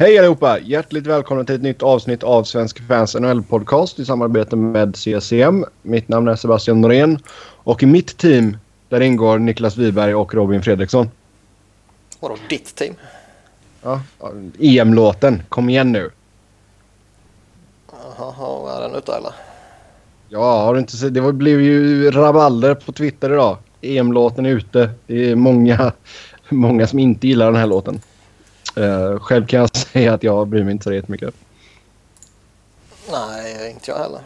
Hej allihopa! Hjärtligt välkomna till ett nytt avsnitt av Svenska fans NHL-podcast i samarbete med CCM. Mitt namn är Sebastian Norén och i mitt team där ingår Niklas Wiberg och Robin Fredriksson. Vadå ditt team? Ja, EM-låten. Kom igen nu. Jaha, är den ute eller? Ja, har du inte sett? Det blev ju rabalder på Twitter idag. EM-låten är ute. Det är många, många som inte gillar den här låten. Uh, själv kan jag säga att jag bryr mig inte så jättemycket. Nej, inte jag heller.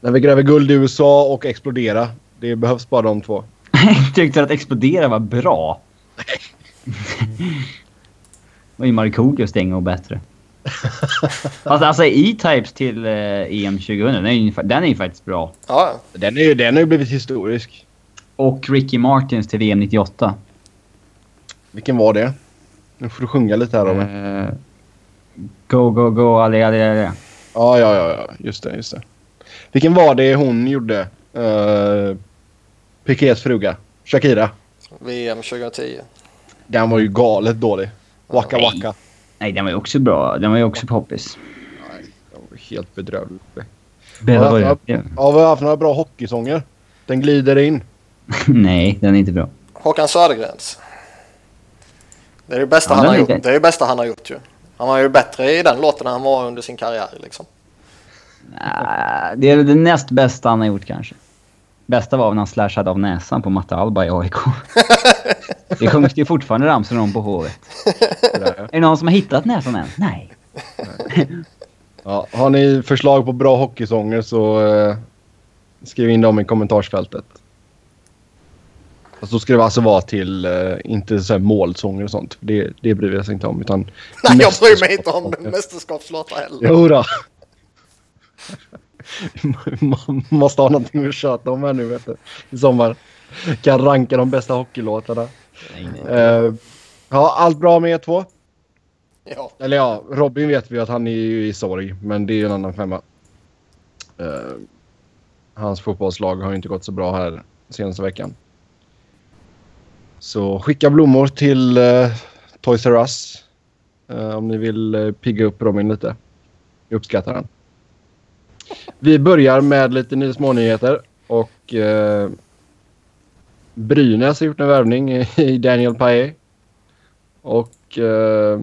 När vi gräver guld i USA och explodera. Det behövs bara de två. Tyckte du att explodera var bra? var ju Markoolio stänga och bättre. Fast alltså E-Types till eh, EM 2000, den är, ju, den är ju faktiskt bra. Ja, Den, är ju, den har ju blivit historisk. Och Ricky Martins till VM 98. Vilken var det? Nu får du sjunga lite här Robin. Eh, go, go, go, alle, alle, alle. Ja, ja, ja, ja. Just det, just det. Vilken var det hon gjorde? Uh, Pikets fruga. Shakira. VM 2010. Den var ju galet dålig. Waka Nej. waka. Nej, den var ju också bra. Den var ju också poppis. Nej, den var helt bedrövlig. Bella var ju... Ja, Ja, vi har haft några bra hockeysånger. Den glider in. Nej, den är inte bra. Håkan Södergrens. Det är det bästa han den har gjort. Det är det bästa han har gjort ju. Han var ju bättre i den låten än han var under sin karriär liksom. Nja, det är det näst bästa han har gjort kanske. Bästa var när han slashade av näsan på Matte Alba i AIK. Det sjungs ju fortfarande ramsor om på hovet. Är det någon som har hittat näsan än? Nej. Ja, har ni förslag på bra hockeysånger så eh, skriv in dem i kommentarsfältet. Fast då ska det alltså vara till, eh, inte så här målsånger och sånt. Det, det bryr vi oss inte om. Utan Nej, jag bryr mig inte om mästerskapslåtar. heller. Jodå. Man måste ha någonting att köta om här nu vet du. I sommar. Kan ranka de bästa hockeylåtarna. Eh, ja, allt bra med er två? Ja. Eller ja, Robin vet vi att han är ju i sorg, men det är ju en annan femma. Eh, hans fotbollslag har ju inte gått så bra här senaste veckan. Så skicka blommor till uh, Toys R Us eh, om ni vill uh, pigga upp Robin lite. Jag uppskattar den. Vi börjar med lite ny- smånyheter och uh, Brynäs har gjort en värvning i- Daniel Pae. Och eh,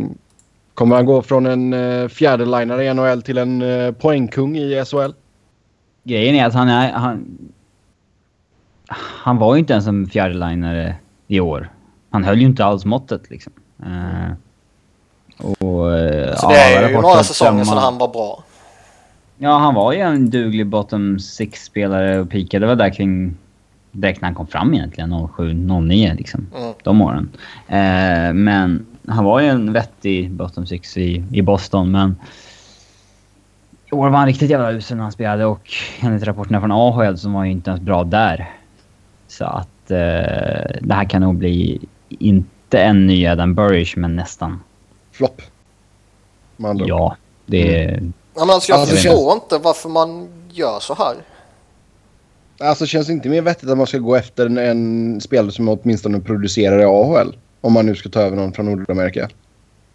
Kommer han gå från en uh, fjärdelinare i NHL till en uh, poängkung i SHL? Grejen är att han är... Han, han var ju inte ens en fjärdelinare i år. Han höll ju inte alls måttet liksom. Eh, och... eh, Så ja, det är ju några säsonger sedan han var bra. Ja, han var ju en duglig bottom six-spelare och peakade väl där kring... Direkt när han kom fram egentligen, 07-09 liksom. Mm. De åren. Eh, men han var ju en vettig bottom six i, i Boston, men... I år var han riktigt jävla usel när han spelade och enligt rapporterna från AHL så var han ju inte ens bra där. Så att eh, det här kan nog bli inte en ny Adam Burrish, men nästan. Flopp. Ja, det. Ja, men alltså, jag Alltså, förstår inte varför man gör så här. Alltså känns det inte mer vettigt att man ska gå efter en, en spelare som åtminstone producerar i AHL? Om man nu ska ta över någon från Nordamerika.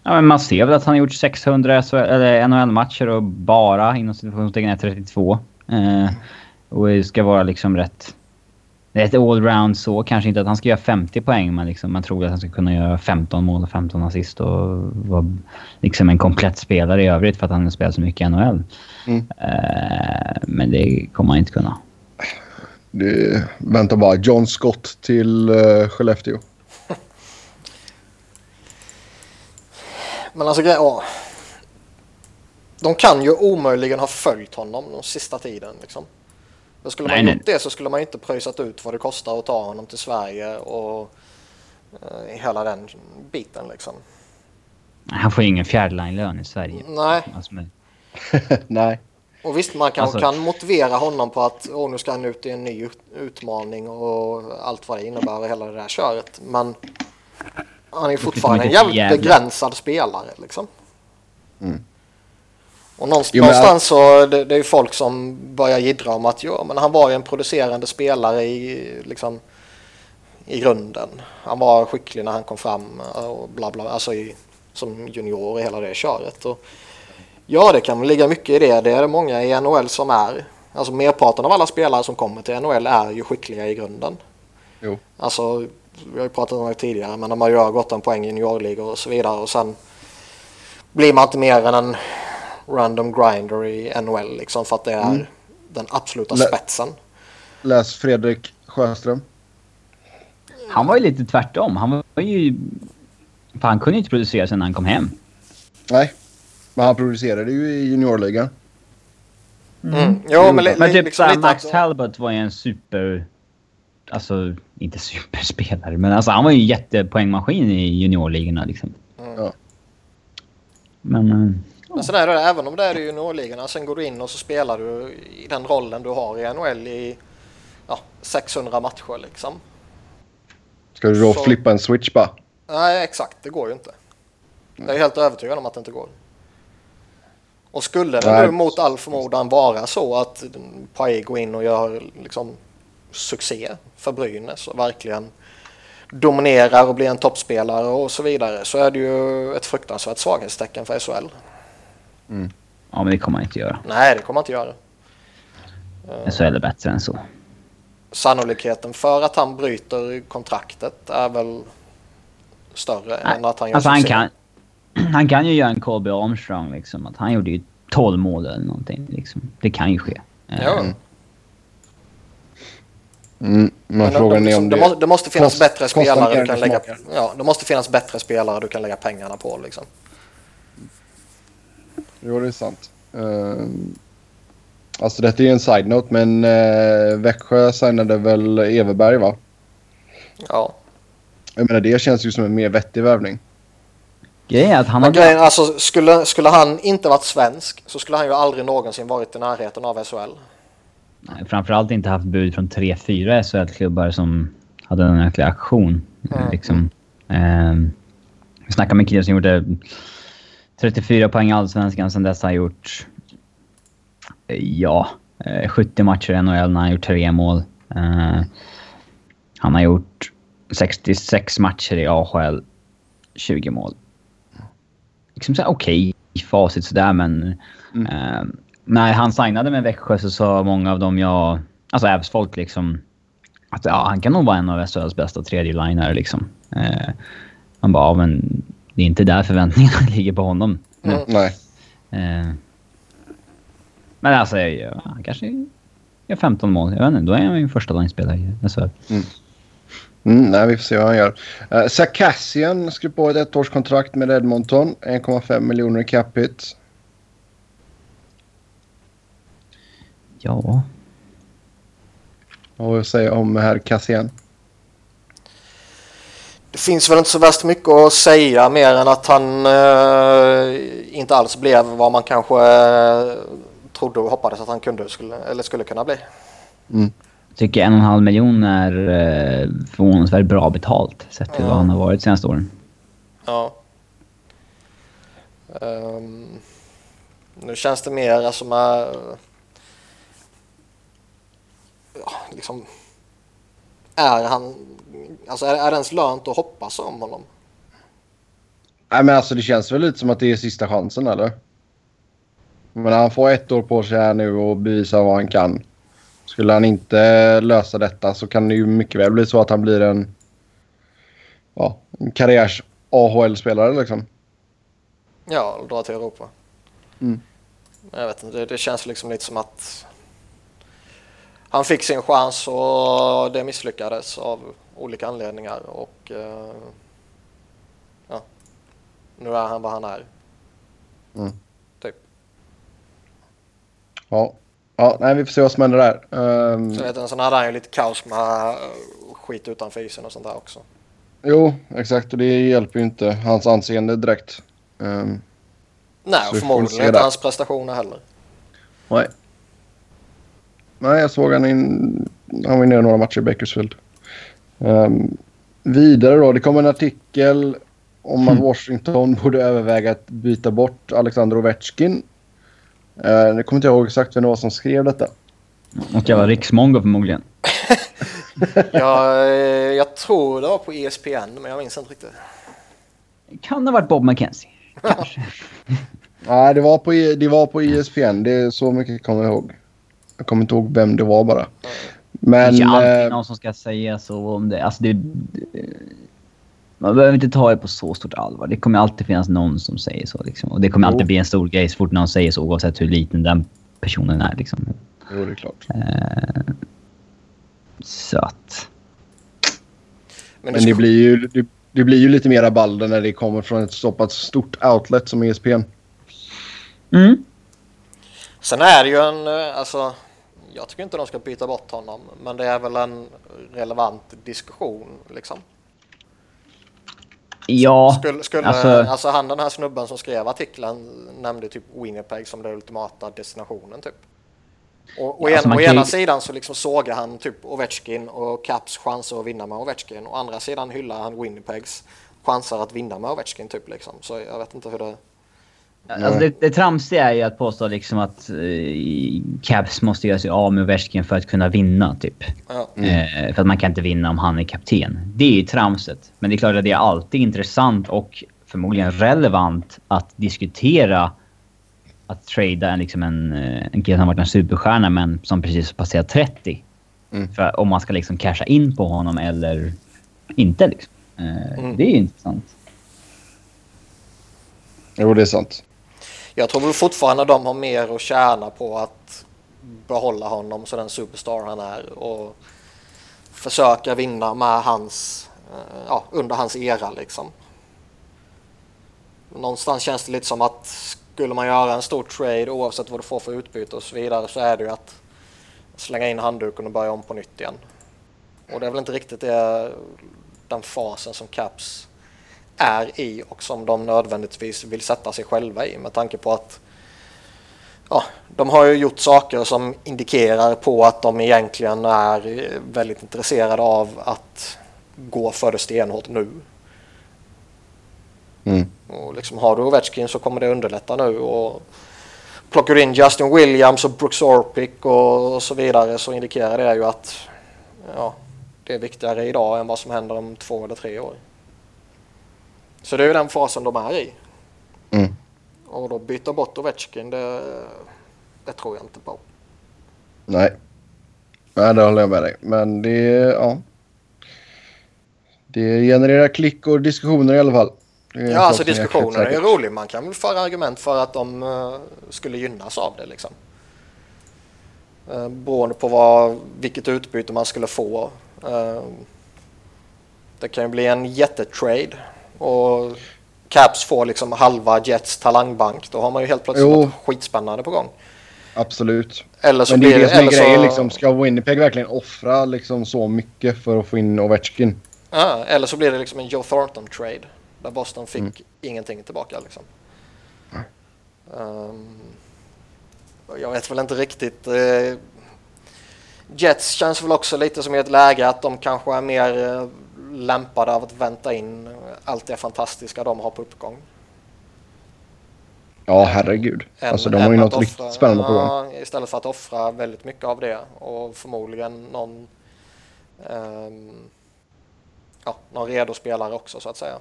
Ja, men man ser väl att han har gjort 600 SHL eller NHL-matcher och bara inom situationstecken är 32. Eh, och det ska vara liksom rätt... Rätt allround så. Kanske inte att han ska göra 50 poäng, men liksom man tror att han ska kunna göra 15 mål och 15 assist och vara liksom en komplett spelare i övrigt för att han har spelat så mycket i NHL. Mm. Eh, men det kommer han inte kunna. Det, vänta bara. John Scott till uh, Skellefteå. Men alltså, grej- ja. De kan ju omöjligen ha följt honom den sista tiden. Liksom. För skulle man Nej, nej. gjort det så skulle man inte pröjsat ut vad det kostar att ta honom till Sverige och eh, hela den biten liksom. Han får ju ingen fjärdeline-lön i Sverige. Nej, Alltså, men, Nej. och visst man kan, Alltså- kan motivera honom på att Åh, nu ska han ut i en ny ut- utmaning och allt vad det innebär och hela det där köret. Men han är fortfarande en jävligt jävla. begränsad spelare liksom. Mm. Och någonstans, Jo, men- någonstans så det, det är ju folk som börjar jiddra om att ja, men han var ju en producerande spelare i, liksom, i grunden. Han var skicklig när han kom fram och bla bla, alltså i som junior i hela det köret. Och ja, det kan ligga mycket i det. Det är det många i NHL som är. Alltså merparten av alla spelare som kommer till NHL är ju skickliga i grunden. Jo. Alltså, vi har ju pratat om det tidigare, men de har ju gått en poäng i juniorligor och så vidare och sen blir man inte mer än en random grinder i NHL liksom för att det är Mm. den absoluta Lä- spetsen. Läs Fredrik Sjöström. Han var ju lite tvärtom. Han var ju... För han kunde ju inte producera sen han kom hem. Nej, men han producerade ju i juniorligan. Mm. Jo, men, li- Men typ liksom Max Talbot var ju en super... Alltså, inte superspelare, men alltså han var ju en jättepoängmaskin i juniorligorna liksom. Mm. Ja. Men... Men sen är det även om det är juniorligorna, sen går du in och så spelar du i den rollen du har i NHL i ja, 600 matcher liksom. Ska du då Så- flippa en switch bara? Nej, exakt. Det går ju inte. Jag är helt övertygad om att det inte går. Och skulle det Nej. nu mot all förmodan vara så att Paille går in och gör liksom succé för Brynäs och verkligen dominerar och blir en toppspelare och så vidare så är det ju ett fruktansvärt svaghetstecken för SHL. Ja, men det kommer han inte göra. Nej, det kommer han inte göra. Så är det bättre än så. Sannolikheten för att han bryter kontraktet är väl större än att han gör Alltså han succé. kan... Han kan ju göra en Colby Armstrong liksom. Att han gjorde ju 12 mål eller någonting liksom. Det kan ju ske. Eh, Ja. Mm, men Men frågan de, är om det, det... måste, det måste finnas kost- bättre spelare du kan lägga, ja, det måste finnas bättre spelare du kan lägga pengarna på liksom. Jo, det är sant. Ehm, alltså detta är ju en side-note, men uh, Växjö signade väl Everberg va? Ja. Jag menar det känns ju som en mer vettig värvning. Grejen är att han Men har... grejen, alltså, skulle, skulle han inte varit svensk så skulle han ju aldrig någonsin varit i närheten av SHL. Nej, Framförallt inte haft bud från 3-4 SHL-klubbar som hade en jäkla aktion. Mm. Liksom. Ehm, vi snackade med killen som gjorde 34 poäng i Allsvenskan. Sen dess har han gjort... eh, Ja, eh, 70 matcher i NHL när han gjort tre mål. Eh, han har gjort 66 matcher i AHL, 20 mål. Liksom såhär okej facit sådär men... Mm. Eh, när han signade med Växjö så sa många av dem jag... Alltså Ävs-folk liksom... Att ja, han kan nog vara en av SHLs bästa tredje-linare liksom. Eh, man bara, ja, men det är inte där förväntningarna ligger på honom. Mm. Nej. Eh, men alltså, jag, han kanske gör 15 mål. Jag vet inte, då är han ju första linespelare i SHL. Mm, nej, vi får se vad han gör. Uh, Sarkassian skrev på ett ettårskontrakt med Edmonton. 1,5 miljoner i cap hit. Ja. Vad har vi att säga om herr Cassian? Det finns väl inte så värst mycket att säga mer än att han eh, inte alls blev vad man kanske eh, trodde och hoppades att han kunde skulle, eller skulle kunna bli. Jag tycker en och en halv miljon är eh, förvånansvärt bra betalt sett till Ja. vad han har varit de senaste åren. Ja. Ehm, nu känns det mer som att... Ja, liksom... Är han... Alltså är, är det ens lönt att hoppas om honom? Nej, men alltså det känns väl lite som att det är sista chansen, eller? Men han får ett år på sig här nu och bevisa vad han kan. Skulle han inte lösa detta så kan det ju mycket väl bli så att han blir en, ja, en karriärs AHL-spelare liksom. Ja, och dra till Europa. Mm. Jag vet inte, det, det känns liksom lite som att han fick sin chans och det misslyckades av olika anledningar och eh, ja, nu är han vad han är. Mm. Typ. Ja. Ja, nej, vi får se vad som händer där. Ehm, Så vet sen hade han ju lite kaos med eh, skit utanför isen och sånt där också. jo, exakt. Och det hjälper ju inte hans anseende direkt. Ehm, Nej, och förmodligen inte hans prestationer heller. nej. Nej, jag såg han in... Han var i några matcher i Bakersfield. Ehm, vidare då. Det kom en artikel om att Washington borde överväga att byta bort Alexander Ovechkin. Uh, nu kommer inte jag ihåg exakt vem det var som skrev detta. Något jävla riksmongo förmodligen. Jag, eh, jag tror det var på ESPN, men jag minns inte riktigt. Kan ha varit Bob McKenzie. Kanske. Nej, det var på, E- det var på ESPN. Det är så mycket kommer jag ihåg. Jag kommer inte ihåg vem det var bara. det Men... är ju alltid eh, någon som ska säga så om det. Alltså det... Man behöver inte ta det på så stort allvar. Det kommer alltid finnas någon som säger så. Liksom. Och det kommer Jo. alltid bli en stor grej så fort någon säger så oavsett hur liten den personen är. Liksom. Jo, det är klart. Eh, så att... Men, Men det blir ju, det, det blir ju lite mera balder när det kommer från ett så pass stort outlet som ESPN. Mm. Sen är det ju en, eh, alltså, jag tycker inte de ska byta bort honom, men det är väl en relevant diskussion liksom. Ja, Skulle, skulle alltså- alltså, han den här snubben som skrev artikeln nämnde typ Winnipeg som den ultimata destinationen typ. Och, och Ja, alltså å kan ju- ena sidan så liksom sågar han typ Ovechkin och Caps chanser att vinna med Ovechkin. Å andra sidan hyllar han Winnipegs chanser att vinna med Ovechkin typ liksom. Så jag vet inte hur det... Alltså det, det tramsiga är ju att påstå liksom att eh, Cavs måste göra sig av med Ovechkin för att kunna vinna, typ. Ja. Eh, för att man kan inte vinna om han är kapten. Det är ju tramset. Men det är klart att det är alltid intressant och förmodligen relevant att diskutera att trada en, liksom en, eh, en kille som varit en superstjärna men som precis passerat 30. Mm. För om man ska liksom casha in på honom eller inte. Liksom. Eh, Mm. Det är ju intressant. Jo, det är sant. Jag tror väl fortfarande de har mer att tjäna på att behålla honom så den superstar han är och försöka vinna med hans, eh, ja, under hans era liksom. Någonstans känns det lite som att skulle man göra en stor trade oavsett vad du får för utbyte och så vidare så är det ju att slänga in handduken och börja om på nytt igen. Och det är väl inte riktigt det, den fasen som Caps är i och som de nödvändigtvis vill sätta sig själva i med tanke på att ja, de har ju gjort saker som indikerar på att de egentligen är väldigt intresserade av att gå för det stenhårt nu. Mm. Och liksom har du Ovechkin så kommer det underlätta nu och plockar du in Justin Williams och Brooks Orpik och så vidare så indikerar det ju att ja, det är viktigare idag än vad som händer om två eller tre år. Så det är ju den fasen de är i. Mm. Och då byta bort Ovechkin, det, det tror jag inte på. Nej. Nej, det håller jag med dig. Men det, ja. Det genererar klick och diskussioner i alla fall. Ja, alltså diskussionen är ju rolig. Man kan väl föra argument för att de eh, skulle gynnas av det liksom. Uh, beroende på vad, vilket utbyte man skulle få. Eh, det kan ju bli en jättetrade och Caps får liksom halva Jets talangbank. Då har man ju helt plötsligt Jo. något skitspännande på gång. Absolut. Eller så Men det är det som är eller grejen. så, Liksom, ska Winnipeg verkligen offra liksom, så mycket för att få in Ovechkin? Ja, eller så blir det liksom en Joe Thornton trade. Där Boston fick Mm. ingenting tillbaka liksom. Och jag vet väl inte riktigt. eh, Jets känns väl också lite som i ett läge att de kanske är mer eh, lämpade av att vänta in allt det fantastiska de har på uppgång. Ja, herregud. Än- Alltså, de har ju något riktigt offra- spännande på gång. ja, Istället för att offra väldigt mycket av det och förmodligen någon, ehm, ja, någon redo spelare också så att säga.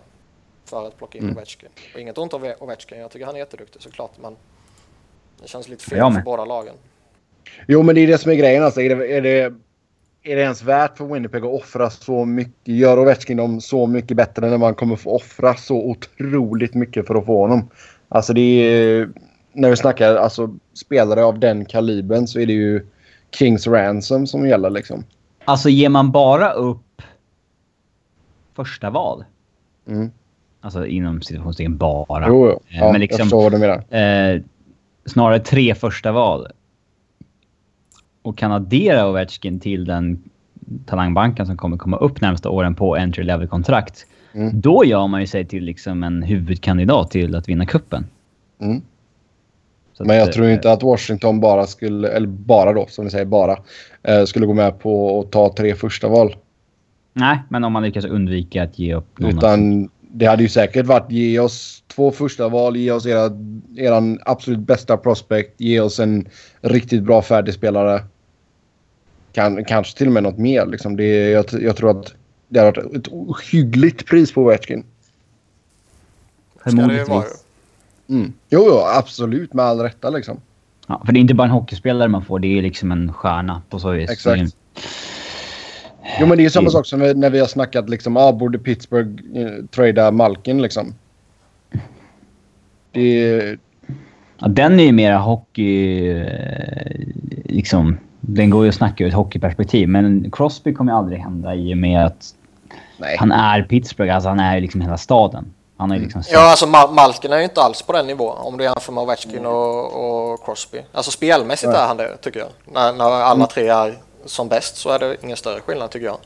För att plocka in Mm. Ovechkin. Och inget ont om Ovechkin, jag tycker han är jätteduktig såklart men det känns lite fel för båda lagen. Jo, men det är det som är grejen. Alltså. Är, det, är, det, är det ens värt för Winnipeg att offra så mycket? Gör Ovechkin dem så mycket bättre när man kommer få offra så otroligt mycket för att få honom? Alltså det är... När vi snackar alltså, spelare av den kalibern så är det ju Kings Ransom som gäller liksom. Alltså ger man bara upp första val. Mm. Alltså inom situationstecken bara. Jo, jo. Eh, Ja, men liksom- jag förstår vad du menar. Eh, snarare tre första val. Och kan addera Ovechkin till den talangbanken som kommer komma upp närmsta åren på entry level-kontrakt. Mm. Då gör man ju sig till liksom en huvudkandidat till att vinna kuppen. Mm. Men jag tror inte att Washington bara skulle, eller bara då som vi säger bara, eh, skulle gå med på att ta tre första val. Nej, men om man lyckas undvika att ge upp någon Utan det hade ju säkert varit ge oss två första val, ge oss era, eran absolut bästa prospect, ge oss en riktigt bra färdigspelare. Kan, kanske till och med något mer. Liksom. Det, jag, jag tror att det hade varit ett ohyggligt pris på Ovechkin. Ju. Mm. Jo, jo, absolut med all rätta liksom. Ja, för det är inte bara en hockeyspelare man får, det är liksom en stjärna på så vis. Exakt. Det är- Jo, men det är samma sak som när vi har snackat liksom, ah, borde Pittsburgh eh, trada Malkin liksom. Det är... Ja, den är ju mera hockey... eh, Liksom, den går ju att snacka ur ett hockeyperspektiv. Men Crosby kommer ju aldrig hända i och med att Nej. han är Pittsburgh. Alltså han är ju liksom hela staden. Han har ju liksom... Ja, alltså Ma- Malkin är ju inte alls på den nivån om du jämför med Ovechkin och, och Crosby. Alltså spelmässigt Nej. är han det tycker jag. När, när alla tre är som bäst så är det ingen större skillnad tycker jag.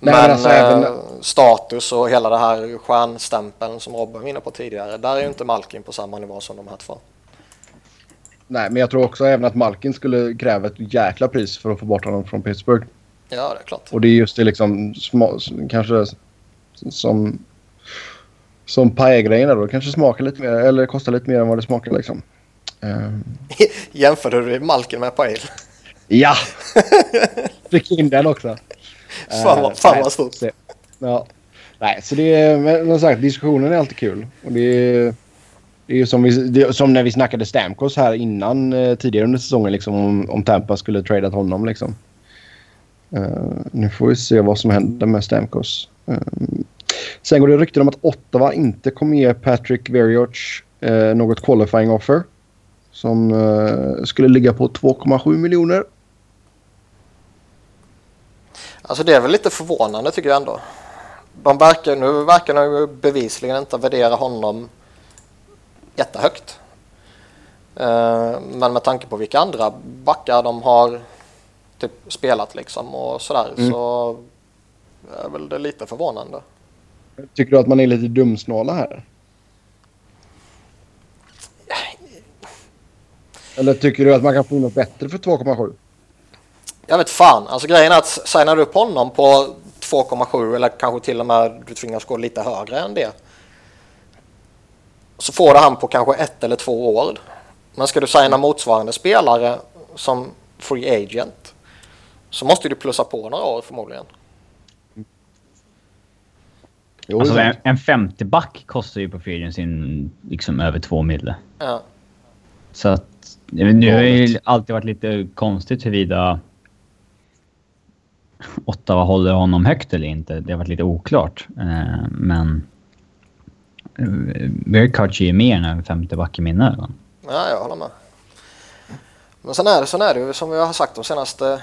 Nej, men men alltså, eh, även- status och hela det här stjärnstämpeln som Robin var inne på tidigare. Där är ju inte Malkin på samma nivå som de här två. Nej, men jag tror också även att Malkin skulle kräva ett jäkla pris för att få bort honom från Pittsburgh. Ja, det är klart. Och det är just det liksom sma, kanske som som paella-grejen där då. kanske smakar lite mer eller kostar lite mer än vad det smakar liksom. Ehm, Jämförde du Malkin med Pail? ja! Fick in den också. Fan, vad- Eh, fan vad stort. så- Ja. Nej, så det är, men som sagt, diskussionen är alltid kul. Och det är, det är ju som, vi, det, som när vi snackade Stamkos här innan eh, tidigare under säsongen liksom om, om Tampa skulle tradat honom liksom. Eh, nu får vi se vad som händer med Stamkos. Eh, sen går det rykten om att Ottawa inte kommer ge Patrick Verioch uh, något qualifying offer. Som skulle ligga på 2,7 miljoner. Alltså det är väl lite förvånande tycker jag ändå. De verkar, nu verkar de ju bevisligen inte värdera honom jättehögt. Eh, Men med tanke på vilka andra backar de har typ spelat liksom och sådär Mm. så är väl det lite förvånande. Tycker du att man är lite dumsnåla här? Eller tycker du att man kan få något bättre för 2,7? Jag vet fan, alltså grejen är att signar du upp honom på 2,7 eller kanske till och med du tvingas gå lite högre än det. Så får du han på kanske ett eller två år. Men ska du signa motsvarande spelare som free agent så måste du plussa på några år förmodligen. Alltså en, en 50 back kostar ju på free agency liksom över två mille. Ja. Så att... Nu har det ju alltid varit lite konstigt huruvida Ottawa håller honom högt eller inte. Det har varit lite oklart. Eh, men... Eh, Verkac är mer än en 50 back i mina ögon. ja, jag håller med. Men sen är det, sen är det ju som vi har sagt de senaste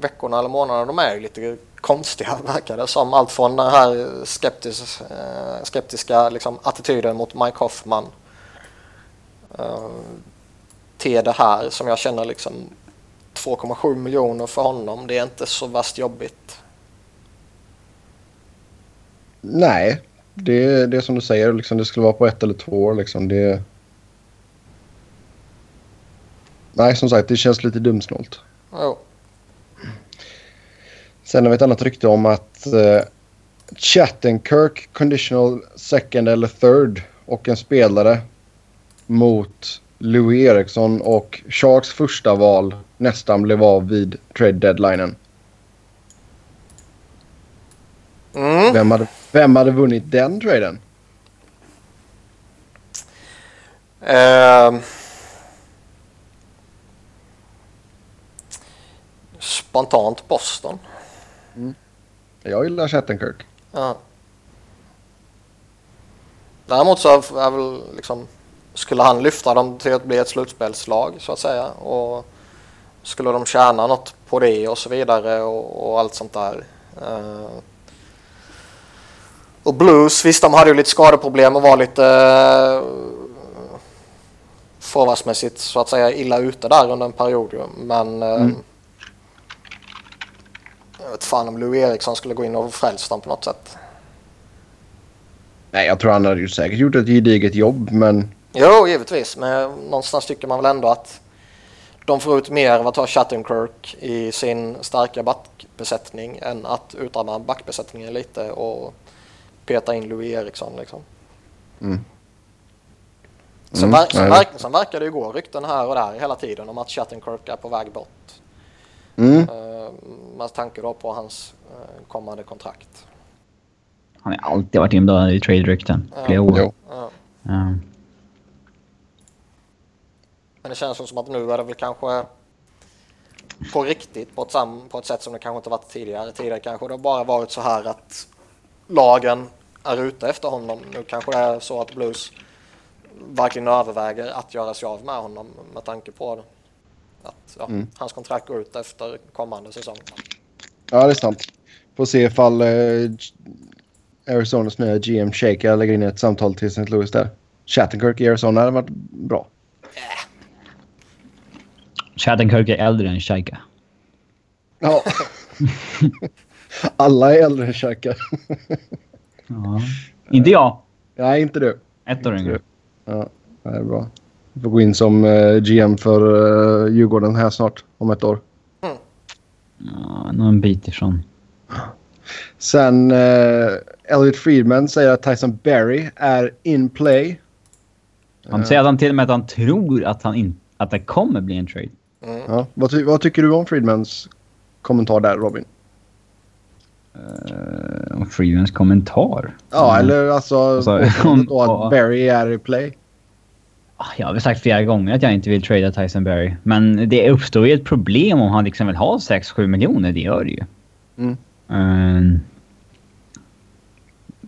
veckorna eller månaderna. De är ju lite konstiga verkar det som. Allt från den här skeptis, eh, skeptiska liksom, attityden mot Mike Hoffman. Eh, till det här som jag känner liksom 2,7 miljoner för honom. Det är inte så värst jobbigt. Nej, det, det är som du säger. Liksom, det skulle vara på ett eller två år. Liksom, det... Nej, som sagt, det känns lite dumsnålt. Jo. Sen har vi ett annat rykte om att uh, Chattenkirk conditional second eller third och en spelare mot Louis Eriksson och Sharks första val nästan blev av vid trade deadlinen. Mm. Vem hade, vem hade vunnit den traden? Ehm. spontant Boston. Jag gillar Chattenkirk. Ja. Däremot så är väl liksom skulle han lyfta dem till att bli ett slutspelslag så att säga och skulle de tjäna något på det och så vidare och, och allt sånt där. Eh, och Blues, visst de hade ju lite skadeproblem och var lite uh, forwardsmässigt så att säga illa ute där under en period ju. Men eh, Mm. jag vet fan om Louis Eriksson skulle gå in och frälsa dem på något sätt. Nej, jag tror han hade ju säkert gjort ett gediget jobb, men Jo, givetvis. Men någonstans tycker man väl ändå att de får ut mer av att ha Chattenkirk i sin starka backbesättning än att utarma backbesättningen lite och peta in Louis Eriksson liksom. Mm. Sen, Mm, ver- sen, verk- sen verkar det ju gå rykten här och där hela tiden om att Chattenkirk är på väg bort. mm, Uh, med tanke då på hans eh, kommande kontrakt. Han har alltid varit inblandad i trade-rykten. Flera år. Jo. Ja. Ja. Men det känns som att nu är det väl kanske på riktigt på ett, sam, på ett sätt som det kanske inte varit tidigare. Tidigare kanske det bara varit så här att lagen är ute efter honom. Nu kanske det är så att Blues verkligen överväger att göra sig av med honom med tanke på att ja, Mm. hans kontrakt går ut efter kommande säsong. Ja, det är sant. Får se ifall eh, Arizonas nya GM Shaker lägger in ett samtal till St. Louis där. Shattenkirk i Arizona hade varit bra. Shattenkirk är äldre än Shaika. Ja. Alla är äldre än Shaker. Ja. Inte jag. Nej, inte du. Ett år yngre. Ja, det är bra. Du får gå in som eh, GM för uh, Djurgården här snart, om ett år. Ja, nog en bit ifrån. Sen uh, Elliot Friedman säger att Tyson Berry är in play. Han säger att han till och med att han tror att, han in, att det kommer bli en trade. Mm. Ja. Vad, ty vad tycker du om Friedmans kommentar där, Robin? Uh, och Freemans kommentar. Ja, Mm. eller alltså, Alltså, påståendet då att Berry är i play. Ah, Jag har väl sagt flera gånger att jag inte vill trada Tyson Berry. Men det uppstår ju ett problem om han liksom vill ha 6-7 miljoner. Det gör det ju. Mm. Ehm,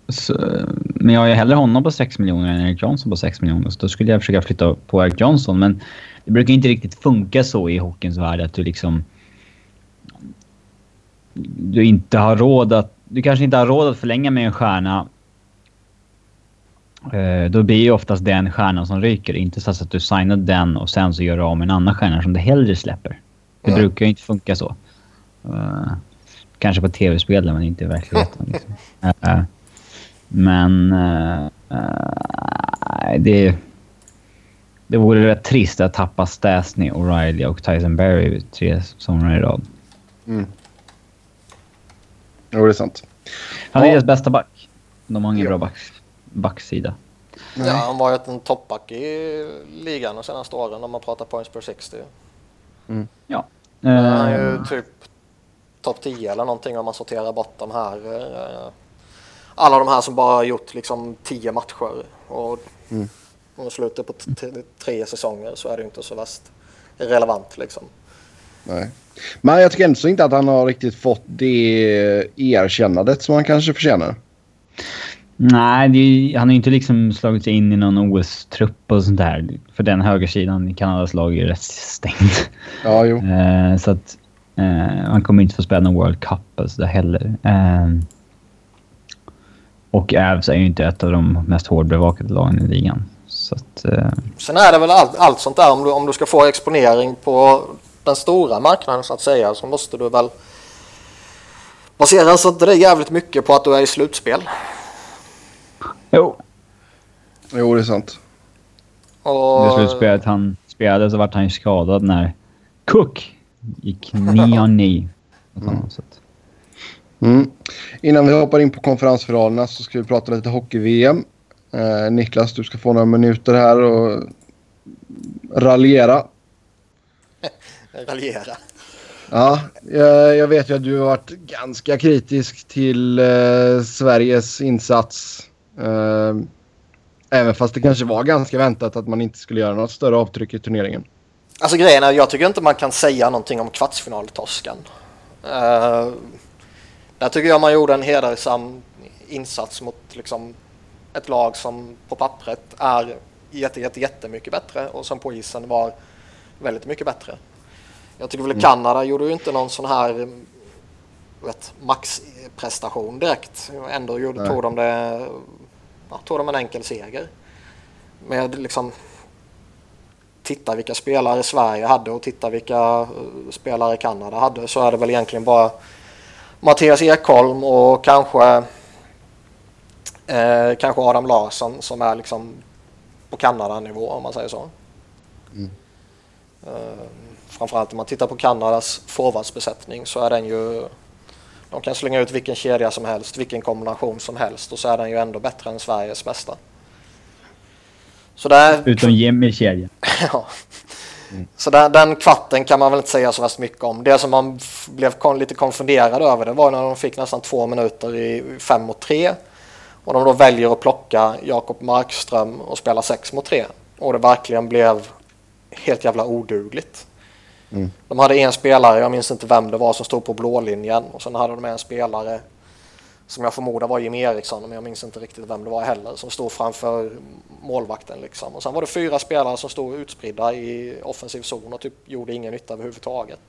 så, men jag har ju hellre honom på 6 miljoner än Eric Johnson på 6 miljoner. Så då skulle jag försöka flytta på Eric Johnson. Men det brukar inte riktigt funka så i hockeyns värld att du liksom... Du inte har råd att... Du kanske inte har råd att förlänga med en stjärna Eh, då blir ju oftast den stjärnan som ryker. Inte så att du signar den och sen så gör du av med en annan stjärna som du hellre släpper. Det Nej. brukar ju inte funka så. Eh, kanske på tv-spel men inte i verkligheten. Liksom. Men eh, det, det vore rätt trist att tappa Stasny, O'Reilly och Tyson Berry tre säsonger i rad. Mm. Jo, det är sant. Han är Ja. deras bästa back. De har ingen Ja. bra back, backsida. Ja, han var ju en toppback i ligan de senaste åren om man pratar points per 60. Ja. Han är ju Eh, typ topp 10 eller någonting om man sorterar bort de här. Alla de här som bara har gjort liksom 10 matcher. Och Mm. om man slutar på tre säsonger så är det inte så värst relevant liksom. Nej. Men jag tycker ändå så inte att han har riktigt fått det erkännandet som han kanske förtjänar. Nej, det är, han har ju inte liksom slagit sig in i någon OS-trupp och sånt där. För den högersidan i Kanadas lag är ju rätt stängd. Ja, jo. Eh, så att eh, han kommer inte få spela någon World Cup och så där heller. Eh, och Avs är ju inte ett av de mest hårdbevakade lagen i ligan. Så att... Eh, Sen är det väl allt, allt sånt där om du, om du ska få exponering på den stora marknaden så att säga så måste du väl baseras inte det jävligt mycket på att du är i slutspel. jo. Jo, det är sant. Och, Det slutspelet han spelade så vart han ju skadad när Cook gick knee on knee. Och så, så att, Mm. Innan vi hoppar in på konferensfinalerna så ska vi prata lite hockey-VM. Eh, Niklas, du ska få några minuter här och raljera. raljera. Ja, jag, jag vet ju att du har varit ganska kritisk till eh, Sveriges insats. Eh, även fast det kanske var ganska väntat att man inte skulle göra något större avtryck i turneringen. Alltså grejen är, jag tycker inte man kan säga någonting om kvartsfinaltorskan. Uh, där tycker jag man gjorde en hedersam insats mot liksom, ett lag som på pappret är jätte, jätte, jättemycket bättre och som på isen var väldigt mycket bättre. Jag tycker väl Kanada gjorde ju inte någon sån här mm, vet, maxprestation direkt. Ändå gjorde, Nej. tog, de det, ja, tog de en enkel seger. Med liksom titta vilka spelare Sverige hade och titta vilka eh, spelare Kanada hade så är det väl egentligen bara Mattias Ekholm och kanske eh, kanske Adam Larsson som är liksom på Kanada-nivå om man säger så. Mm. Eh, framförallt om man tittar på Kanadas forwardsbesättning så är den ju de kan slänga ut vilken kedja som helst, vilken kombination som helst och så är den ju ändå bättre än Sveriges bästa. Så där, utom Jimmy i Så den, den kvarten kan man väl inte säga så värst mycket om. Det som man blev kon, lite konfunderad över det var när de fick nästan två minuter i fem mot tre. Och de då väljer att plocka Jakob Markström och spela 6 mot 3. Och det verkligen blev helt jävla odugligt. Mm. De hade en spelare, jag minns inte vem det var, som stod på blålinjen. Och sen hade de en spelare som jag förmodar var Jimmy Eriksson, men jag minns inte riktigt vem det var heller, som stod framför målvakten. Liksom. Och sen var det fyra spelare som stod utspridda i offensiv zon och typ gjorde ingen nytta överhuvudtaget.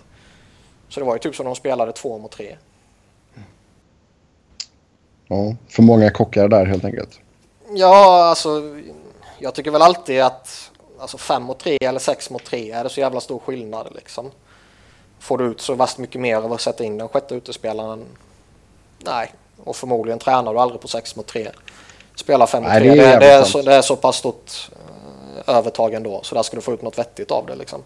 Så det var ju typ som de spelade två mot tre. Ja, för många kockar där helt enkelt. Ja, alltså jag tycker väl alltid att alltså fem mot tre eller sex mot tre är det så jävla stor skillnad liksom. Får du ut så vast mycket mer av att sätta in den sjätte utespelaren? Nej, och förmodligen tränar du aldrig på 6 mot 3. Spela 5 mot 3. Nej, det är Det, det, är så, sant. det är så pass stort eh, övertag ändå. Så där ska du få ut något vettigt av det. Liksom.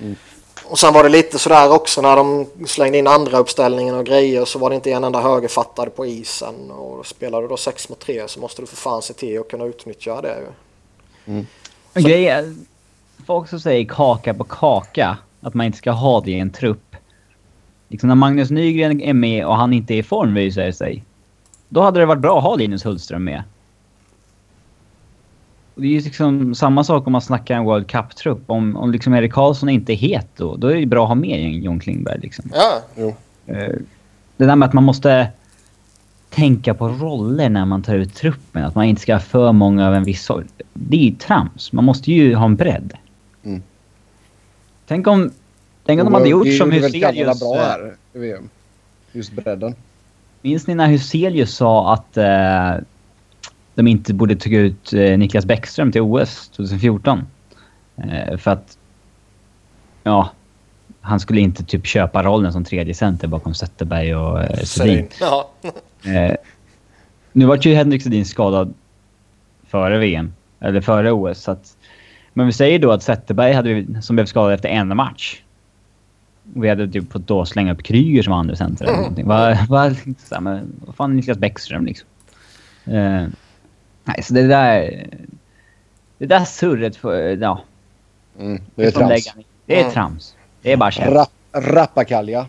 Mm. Och sen var det lite sådär också när de slängde in andra uppställningen och grejer så var det inte en enda högerfattare på isen. Och spelar du då 6 mot 3 så måste du för fan se till att kunna utnyttja det. ju. Men grejen folk som säger kaka på kaka, att man inte ska ha det i en trupp. Liksom när Magnus Nygren är med och han inte är i form visar det sig. Då hade det varit bra att ha Linus Hultström med. Och det är ju liksom samma sak om man snackar en World Cup-trupp. Om, om liksom Erik Karlsson inte är het då, då är det bra att ha med John Klingberg liksom. Ja, Eh, Det där med att man måste tänka på roller när man tar ut truppen. Att man inte ska ha för många av en viss sort. Det är ju trams. Man måste ju ha en bredd. Mm. Tänk om... Tänk om de hade gjort Det som Huselius... bra eh, här i VM. Just bredden. Minns ni när Huselius sa att eh, de inte borde ta ut eh, Niklas Bäckström till OS 2014? Eh, för att... Ja. Han skulle inte typ köpa rollen som tredje center bakom Zetterberg och eh, Sedin. Sedin. Ja. Eh, nu var ju Henrik Sedin skadad före VM. Eller före OS. Så att, men vi säger då att Zetterberg hade, som blev skadad efter en match. Vi hade typ fått då slänga upp Kryger som andra center eller någonting. Vad men vad fan är Niklas Bäckström liksom? Eh, nej, så det där... Det där surret för... Ja. Mm, det är trams. Det är Mm. trams. Det är bara känt. Ra rappakalja.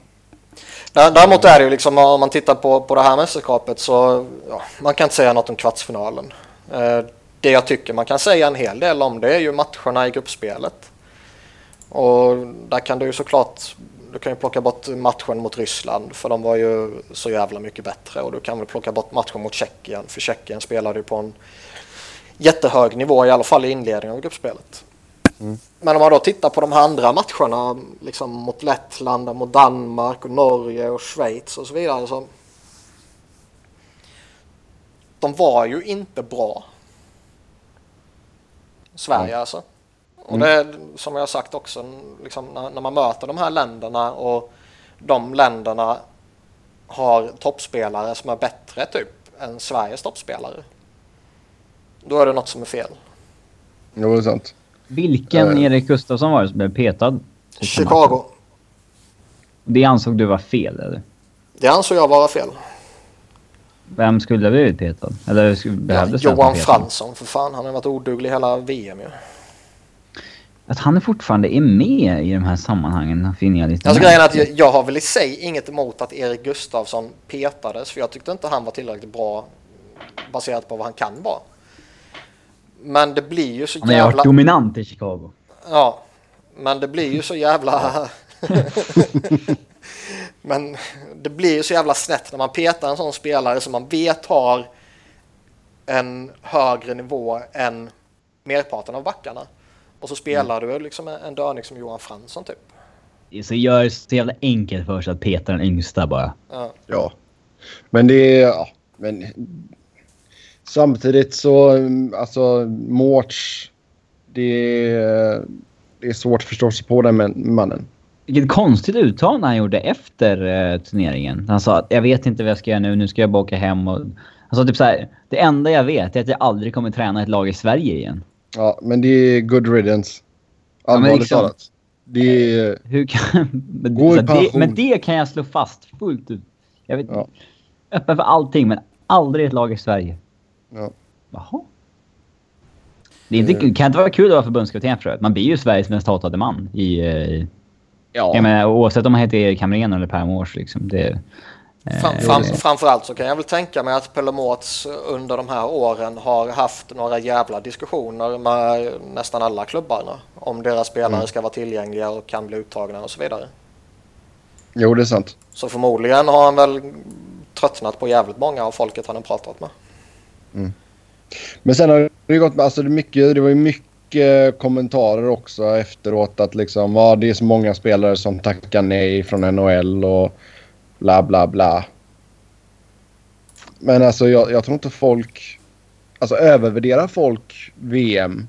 Dä- Däremot är det ju liksom om man tittar på, på det här mästerskapet så ja, man kan inte säga något om kvartsfinalen. Eh, det jag tycker man kan säga en hel del om det är ju matcherna i gruppspelet. Och där kan du ju såklart du kan ju plocka bort matchen mot Ryssland för de var ju så jävla mycket bättre och du kan väl plocka bort matchen mot Tjeckien för Tjeckien spelade ju på en jättehög nivå i alla fall i inledningen av gruppspelet. Men om man då tittar på de här andra matcherna liksom mot Lettland, mot Danmark, och Norge och Schweiz och så vidare. Så de var ju inte bra. Sverige alltså. Och det är som jag har sagt också, liksom, när, när man möter de här länderna och de länderna har toppspelare som är bättre typ än Sveriges toppspelare. Då är det något som är fel. Jo, det är sant. Vilken Eh. Erik Gustafsson var det som blev petad? Chicago. Det ansåg du var fel eller? Det ansåg jag vara fel. Vem skulle ha blivit petad? Eller Ja, behövdes det Johan petad? Fransson för fan, han har varit oduglig hela VM ju. Att han fortfarande är med i de här sammanhangen finner jag lite Alltså grejen är att jag, jag har väl i sig inget emot att Erik Gustafsson petades för jag tyckte inte han var tillräckligt bra baserat på vad han kan vara. Men det blir ju så Han har varit jävla... dominant i Chicago. Ja, men det blir ju så jävla... men det blir ju så jävla snett när man petar en sån spelare som man vet har en högre nivå än merparten av backarna. Och så spelar du liksom en dörning som Johan Fransson typ. Så gör det så jävla enkelt för sig att peta den yngsta bara. Ja. Ja. Men det är... Ja, men... Samtidigt så... mm, Alltså, Mårts... Det är, det är svårt att förstå sig på den mannen. Vilket konstigt uttalande han gjorde efter eh, turneringen. Han sa att jag vet inte vad jag ska göra nu, nu ska jag bara åka hem och... Han sa typ så här, det enda jag vet är att jag aldrig kommer träna ett lag i Sverige igen. Ja, men det är good riddance. Allvarligt liksom- talat. Det är... Hur kan... men, Gå i här, det, pension. men det kan jag slå fast fullt ut. Jag vet Ja. Öppen för allting, men aldrig ett lag i Sverige. Ja. Jaha. Det inte, Eh. kan inte vara kul att vara förbundskapten för. Man blir ju Sveriges mest hatade man i... eh, Ja. Jag menar, oavsett om man heter Erik Hamrén eller Per Mårs liksom. Det, Fram, Eh, fram, och- framförallt så kan jag väl tänka mig att Pelomots under de här åren har haft några jävla diskussioner med nästan alla klubbarna om deras spelare Mm. ska vara tillgängliga och kan bli uttagna och så vidare. Jo, det är sant. Så förmodligen har han väl tröttnat på jävligt många av folket han har pratat med. Men sen har det gått... Alltså det, mycket, det var ju mycket kommentarer också efteråt att liksom... Ja, det är så många spelare som tackar nej från NHL och bla bla bla. Men alltså jag, jag tror inte folk... Alltså övervärderar folk VM?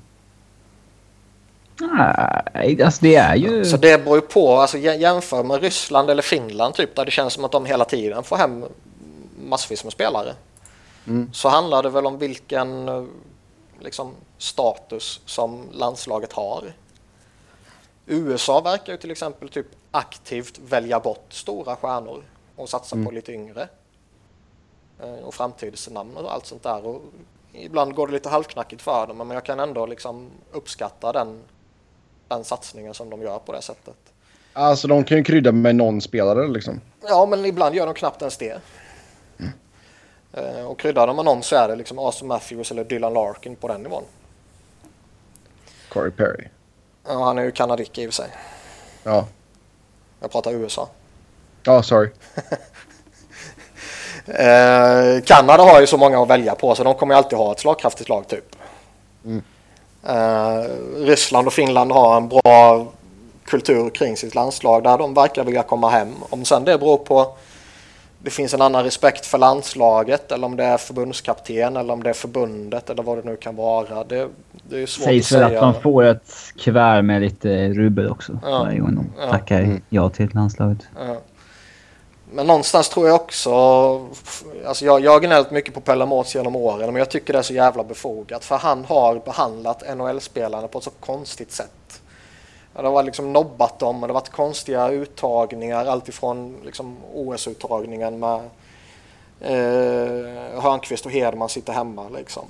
Nej, alltså det är ju... Så det beror ju på, alltså jä- jämför med Ryssland eller Finland typ där det känns som att de hela tiden får hem massvis med spelare. Mm. Så handlar det väl om vilken liksom, status som landslaget har. USA verkar ju till exempel typ aktivt välja bort stora stjärnor och satsa på lite yngre. Eh, Och framtidsnamn och allt sånt där. Och ibland går det lite halvknackigt för dem men jag kan ändå liksom uppskatta den, den satsningen som de gör på det sättet. Alltså de kan ju krydda med någon spelare liksom. Ja, men ibland gör de knappt ens det. Eh, Och kryddar de med någon så är det liksom Austin Matthews eller Dylan Larkin på den nivån. Corey Perry. Ja, han är ju kanadick i och för sig. Ja. Jag pratar USA. Ja, sorry. Eh, Kanada har ju så många att välja på så de kommer ju alltid ha ett slagkraftigt lag typ. Mm. Eh, Ryssland och Finland har en bra kultur kring sitt landslag där de verkar vilja komma hem. Om sen det beror på det finns en annan respekt för landslaget eller om det är förbundskapten eller om det är förbundet eller vad det nu kan vara. Det, det är svårt sägs att väl säga. att de får ett kuvert med lite rubel också. Ja. Varje gång de tackar Mm. ja till landslaget. Ja. Men någonstans tror jag också, alltså jag, jag har gnällt mycket på Pellamots genom åren men jag tycker det är så jävla befogat för han har behandlat NHL-spelarna på ett så konstigt sätt. Ja, Det har liksom nobbat dem och det har varit konstiga uttagningar alltifrån liksom OS-uttagningen med eh, Hörnqvist och Hedman sitter hemma liksom.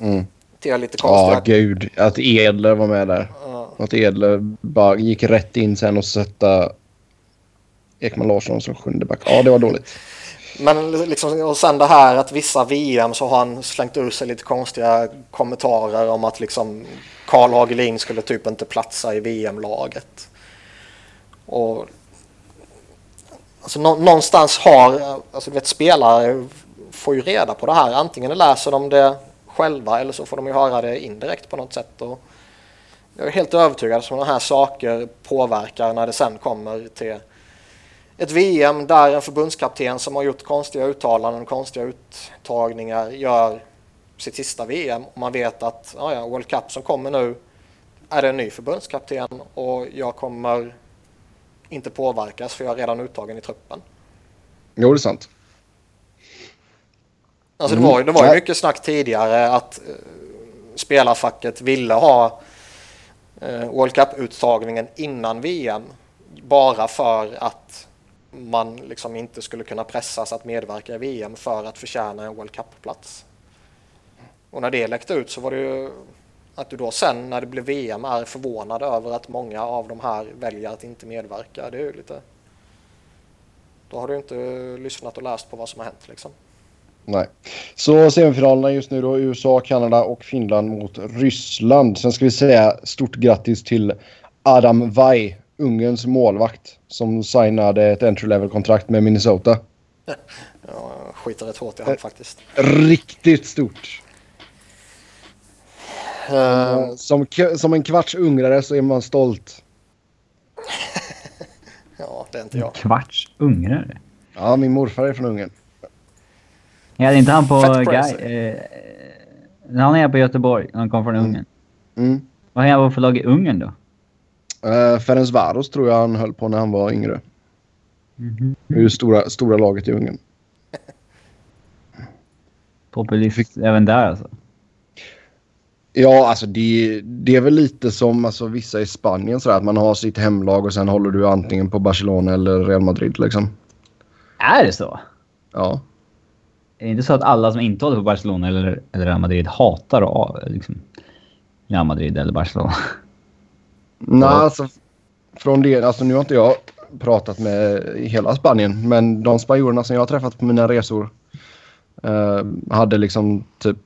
Mm. Till lite Ja, konstiga... gud. Att Edler var med där. Ja. Att Edler bara gick rätt in sen och sätta Ekman Larsson som sjunde back. Ja, det var dåligt. Men liksom, och sen det här att vissa VM så har han slängt ur sig lite konstiga kommentarer om att liksom Karl Hagelin skulle typ inte platsa i VM-laget. Och alltså, nå- någonstans har, alltså du vet spelare får ju reda på det här. Antingen läser de det själva eller så får de ju höra det indirekt på något sätt. Och jag är helt övertygad om att sådana här saker påverkar när det sen kommer till ett VM där en förbundskapten som har gjort konstiga uttalanden och konstiga uttagningar gör sitt sista VM och man vet att ja, ja, World Cup som kommer nu är det en ny förbundskapten och jag kommer inte påverkas för jag är redan uttagen i truppen. Jo, det är sant. Alltså det Mm. var, det var ju Nej. mycket snack tidigare att eh, spelarfacket ville ha eh, World Cup-uttagningen innan VM bara för att man liksom inte skulle kunna pressas att medverka i VM för att förtjäna en World Cup-plats. Och när det läckte ut så var det ju att du då sen när det blev VM är förvånad över att många av de här väljer att inte medverka. Det är ju lite... Då har du inte lyssnat och läst på vad som har hänt liksom. Nej. Så semifinalerna just nu då USA, Kanada och Finland mot Ryssland. Sen ska vi säga stort grattis till Adam Vai, Ungerns målvakt, som signade ett entry level-kontrakt med Minnesota. Jag skiter rätt hårt i han faktiskt. Riktigt stort. Eh, Som, som en kvarts ungrare så är man stolt. ja, det är inte jag. Kvarts ungrare. Ja, min morfar är från Ungern. Ja, det är inte han på... Guy, crazy. eh, han är på Göteborg. Han kom från Ungern. Mm. Vad är han på för lag i Ungern då? Uh, Ferencvaros tror jag han höll på när han var yngre. Mhm. Det är ju stora, stora laget i Ungern. Populist även där alltså. Ja, alltså det, det är väl lite som alltså, vissa i Spanien sådär att man har sitt hemlag och sen håller du antingen på Barcelona eller Real Madrid liksom. Är det så? Ja. Är det inte så att alla som inte håller på Barcelona eller, eller Real Madrid hatar liksom, Real Madrid eller Barcelona? Nej, alltså från det, alltså nu har inte jag pratat med hela Spanien. Men de spanjorerna som jag har träffat på mina resor eh, hade liksom typ...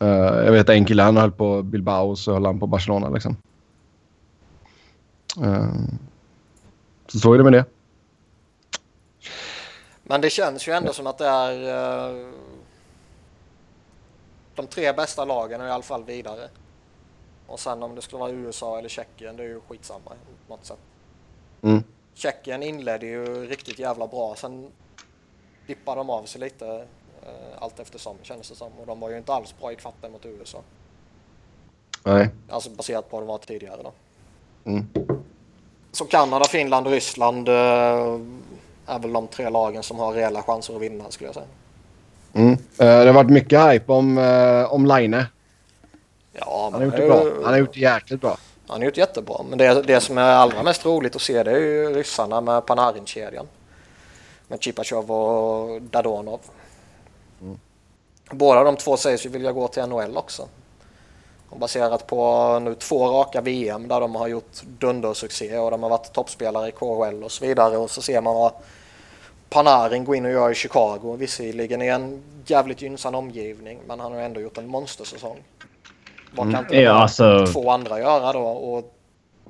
Eh, jag vet en kille han höll på Bilbao och så höll han på Barcelona liksom. Eh, så så är det med det. Men det känns ju ändå som att det är eh, de tre bästa lagen är i alla fall vidare. Och sen om det skulle vara USA eller Tjeckien, det är ju skitsamma på något sätt. Mm. Tjeckien inledde ju riktigt jävla bra. Sen dippade de av sig lite eh, allt eftersom kändes det som. Och de var ju inte alls bra i kvarten mot USA. Nej. Alltså baserat på vad de var tidigare då. Mm. Så Kanada, Finland och Ryssland eh, är väl de tre lagen som har reella chanser att vinna skulle jag säga. Mm. Eh, det har varit mycket hype om, eh, om Line. Ja, Han har gjort det bra. Han har gjort det jäkligt bra. Han har gjort jättebra. Men det, det som är allra mest roligt att se det är ju ryssarna med Panarin-kedjan. Med Chipachov och Dadonov. Mm. Båda de två sägs ju vilja gå till NHL också. Och baserat på nu två raka VM där de har gjort dundersuccé och de har varit toppspelare i KHL och så vidare. Och så ser man vad Panarin går in och gör i Chicago. Visserligen i en jävligt gynnsam omgivning men han har ändå gjort en monstersäsong. Vad kan inte Ja, alltså- två andra göra då? Och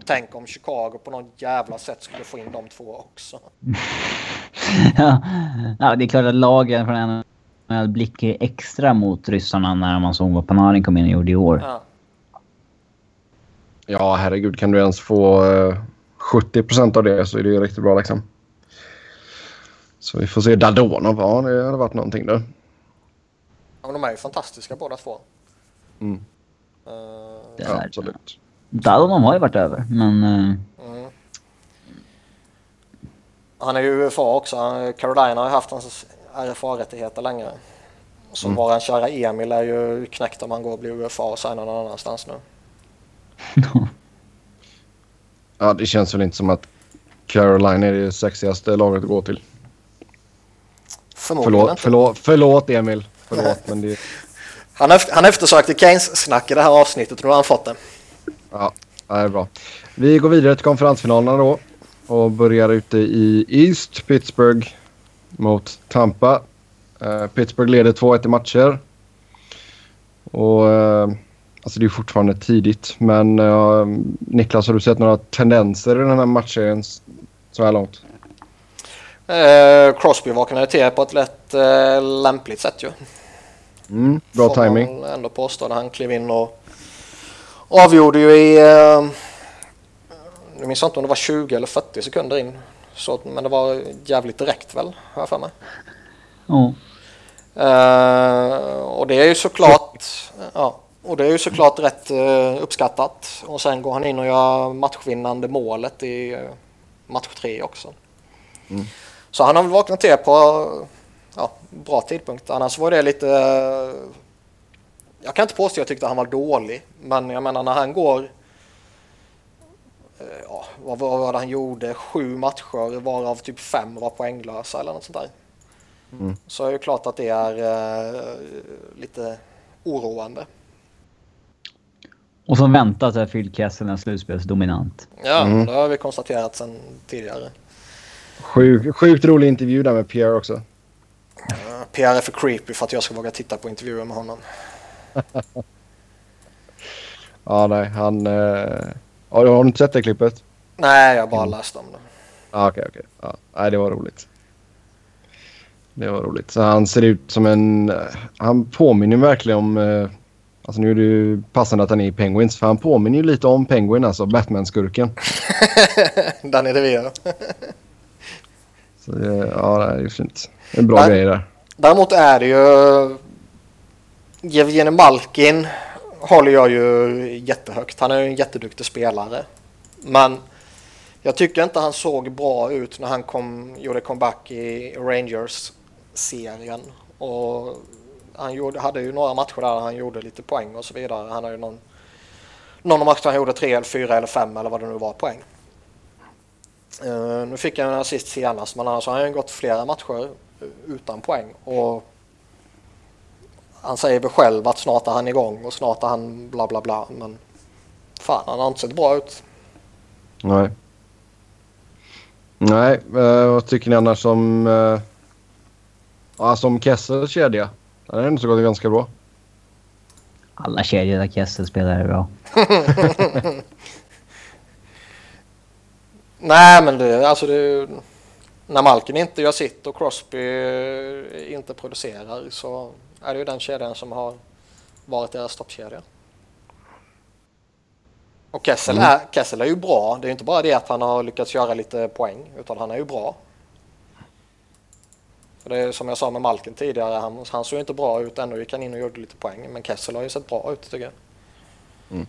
tänk om Chicago på något jävla sätt skulle få in de två också. ja, ja, det är klart att lagen från NHL blickar extra mot ryssarna när man såg vad Panarin kom in och gjorde i år. Ja. Ja, herregud. Kan du ens få eh, 70 procent av det så är det ju riktigt bra liksom. Så vi får se Dadonov. Ja, det hade varit någonting där. Ja, men de är ju fantastiska båda två. Mm. Eh, Det Ja, är- absolut. Dadonov har ju varit över, men... eh, mm. Han är ju UFA också. Carolina har ju haft hans RFA-rättigheter länge. Så Mm. våran kära Emil är ju knäckt om han går och blir UFA och signar någon annanstans nu. Ja, det känns väl inte som att Caroline är det sexigaste laget att gå till. Förmodligen Förlåt, inte. förlåt, förlåt Emil. Förlåt, men det... Han, eft- han eftersökte Keynes-snack i det här avsnittet och nu har han fått det. Ja, det är bra. Vi går vidare till konferensfinalerna då. Och börjar ute i East. Pittsburgh mot Tampa. Eh, Pittsburgh leder 2-1 i matcher. Och eh, alltså det är fortfarande tidigt. Men eh, Niklas, har du sett några tendenser i den här matchen så här långt? Crosby vaknade till på ett lätt lämpligt sätt ju. Mm, bra Får man timing. väl ändå påstå när han klev in och avgjorde ju i... Eh, nu minns jag inte om det var 20 eller 40 sekunder in. Så, men det var jävligt direkt väl, har jag för mig. Ja. Eh, och det är ju såklart... Ja, och det är ju såklart rätt eh, uppskattat. Och sen går han in och gör matchvinnande målet i eh, match tre också. Mm. Så han har väl vaknat till på ja, bra tidpunkt. Annars var det lite... eh, Jag kan inte påstå att jag tyckte han var dålig. Men jag menar när han går... eh, Ja, vad vad var det han gjorde? Sju matcher varav typ fem var poänglösa eller något sånt där. Mm. Så är det klart att det är eh, lite oroande. Och som väntat är Phil Kessel en slutspelsdominant. Ja, Mm. det har vi konstaterat sedan tidigare. Sjuk, sjukt rolig intervju där med Pierre också. PR är för creepy för att jag ska våga titta på intervjuer med honom. Ja, nej, han... Eh... Har du inte sett det klippet? Nej, jag har bara Mm. läst om det. Ja, okej, okej. Ja, nej, det var roligt. Det var roligt. Så han ser ut som en... eh, Han påminner verkligen om... eh, Alltså nu är det ju passande att han är i Penguins. För han påminner ju lite om Penguin, alltså Batman-skurken. Danny DeVito. Så det, ja, det är ju fint. En bra grej där. Däremot är det ju... Jevgenij Malkin håller jag ju jättehögt. Han är ju en jätteduktig spelare. Men jag tycker inte han såg bra ut när han kom, gjorde comeback i Rangers-serien. Och han gjorde, hade ju några matcher där han gjorde lite poäng och så vidare. Han har ju någon, någon match där han gjorde tre eller fyra eller fem eller vad det nu var poäng. Eh, nu fick han en assist senast men annars har han ju gått flera matcher utan poäng. Och han säger väl själv att snart är han igång och snart är han bla bla bla. Men fan, han har inte sett bra ut. Nej. Nej, eh, vad tycker ni annars om... Eh, ja, som Kessels kedja? Den har ändå så gått ganska bra. Alla kedjor där Kessel spelar är bra. Nej, men det, alltså det, när Malkin inte gör sitt och Crosby inte producerar så är det ju den kedjan som har varit deras toppkedja. Och Kessel, Mm. är, Kessel är ju bra. Det är ju inte bara det att han har lyckats göra lite poäng, utan han är ju bra. För det är som jag sa med Malkin tidigare, han, han såg inte bra ut, ändå gick han in och gjorde lite poäng. Men Kessel har ju sett bra ut tycker jag. Mm.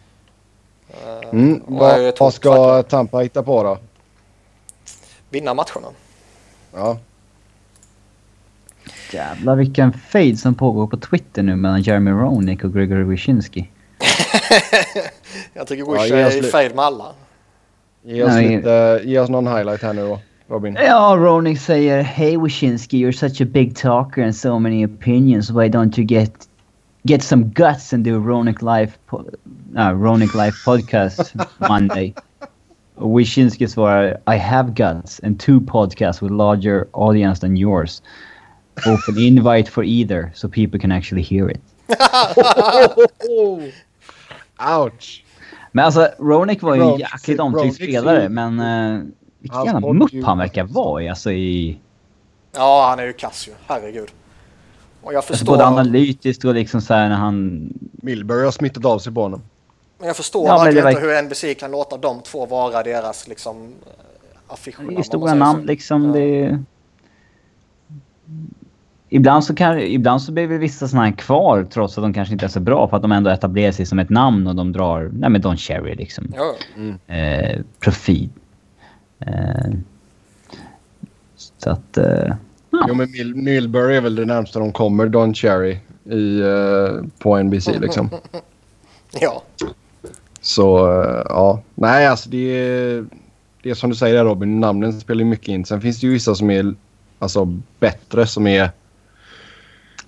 Eh, Mm, vad, ska. Tampa hitta på då? Vinna matcherna. Ja. Jävlar vilken fade som pågår på Twitter nu mellan Jeremy Roenick och Gregory Wyshynski. Jag tycker Ja, Wish oss är i fade med alla. Ge oss, Nej. lite, ge oss någon highlight här nu då, Robin. Ja, Roenick säger Hey Wyshynski, you're such a big talker and so many opinions. Why don't you get get some guts and do Ronick Life, po- uh, Ronick Life podcast Monday? Och Wyshynski svarar I have guts and two podcasts with larger audience than yours. Open invite for either so people can actually hear it. Ouch! Men alltså, Ronick var ju en jäkligt omtyckt spelare, men uh, vilken jävla mupp han verkar vara i. Alltså i... Ja, han är ju kass ju. Herregud. Och jag Alltså förstår, både analytiskt och liksom så här när han... Milbury har smittat av sig på honom. Men jag förstår Ja, men verkligen det inte var- hur NBC kan låta de två vara deras liksom affischer. Det är stora namn liksom. Ja. Det är... Ibland så, kan, ibland så blir väl vissa såna här kvar trots att de kanske inte är så bra för att de ändå etablerar sig som ett namn och de drar, nej men Don Cherry liksom. Ja, Eh, profil. Eh, så att... Eh, ja. Jo, men Mil- Milbury är väl det närmsta de kommer Don Cherry i, eh, på NBC liksom. ja. Så eh, ja, nej alltså det är, det är som du säger där Robin, namnen spelar ju mycket in. Sen finns det ju vissa som är alltså bättre som är...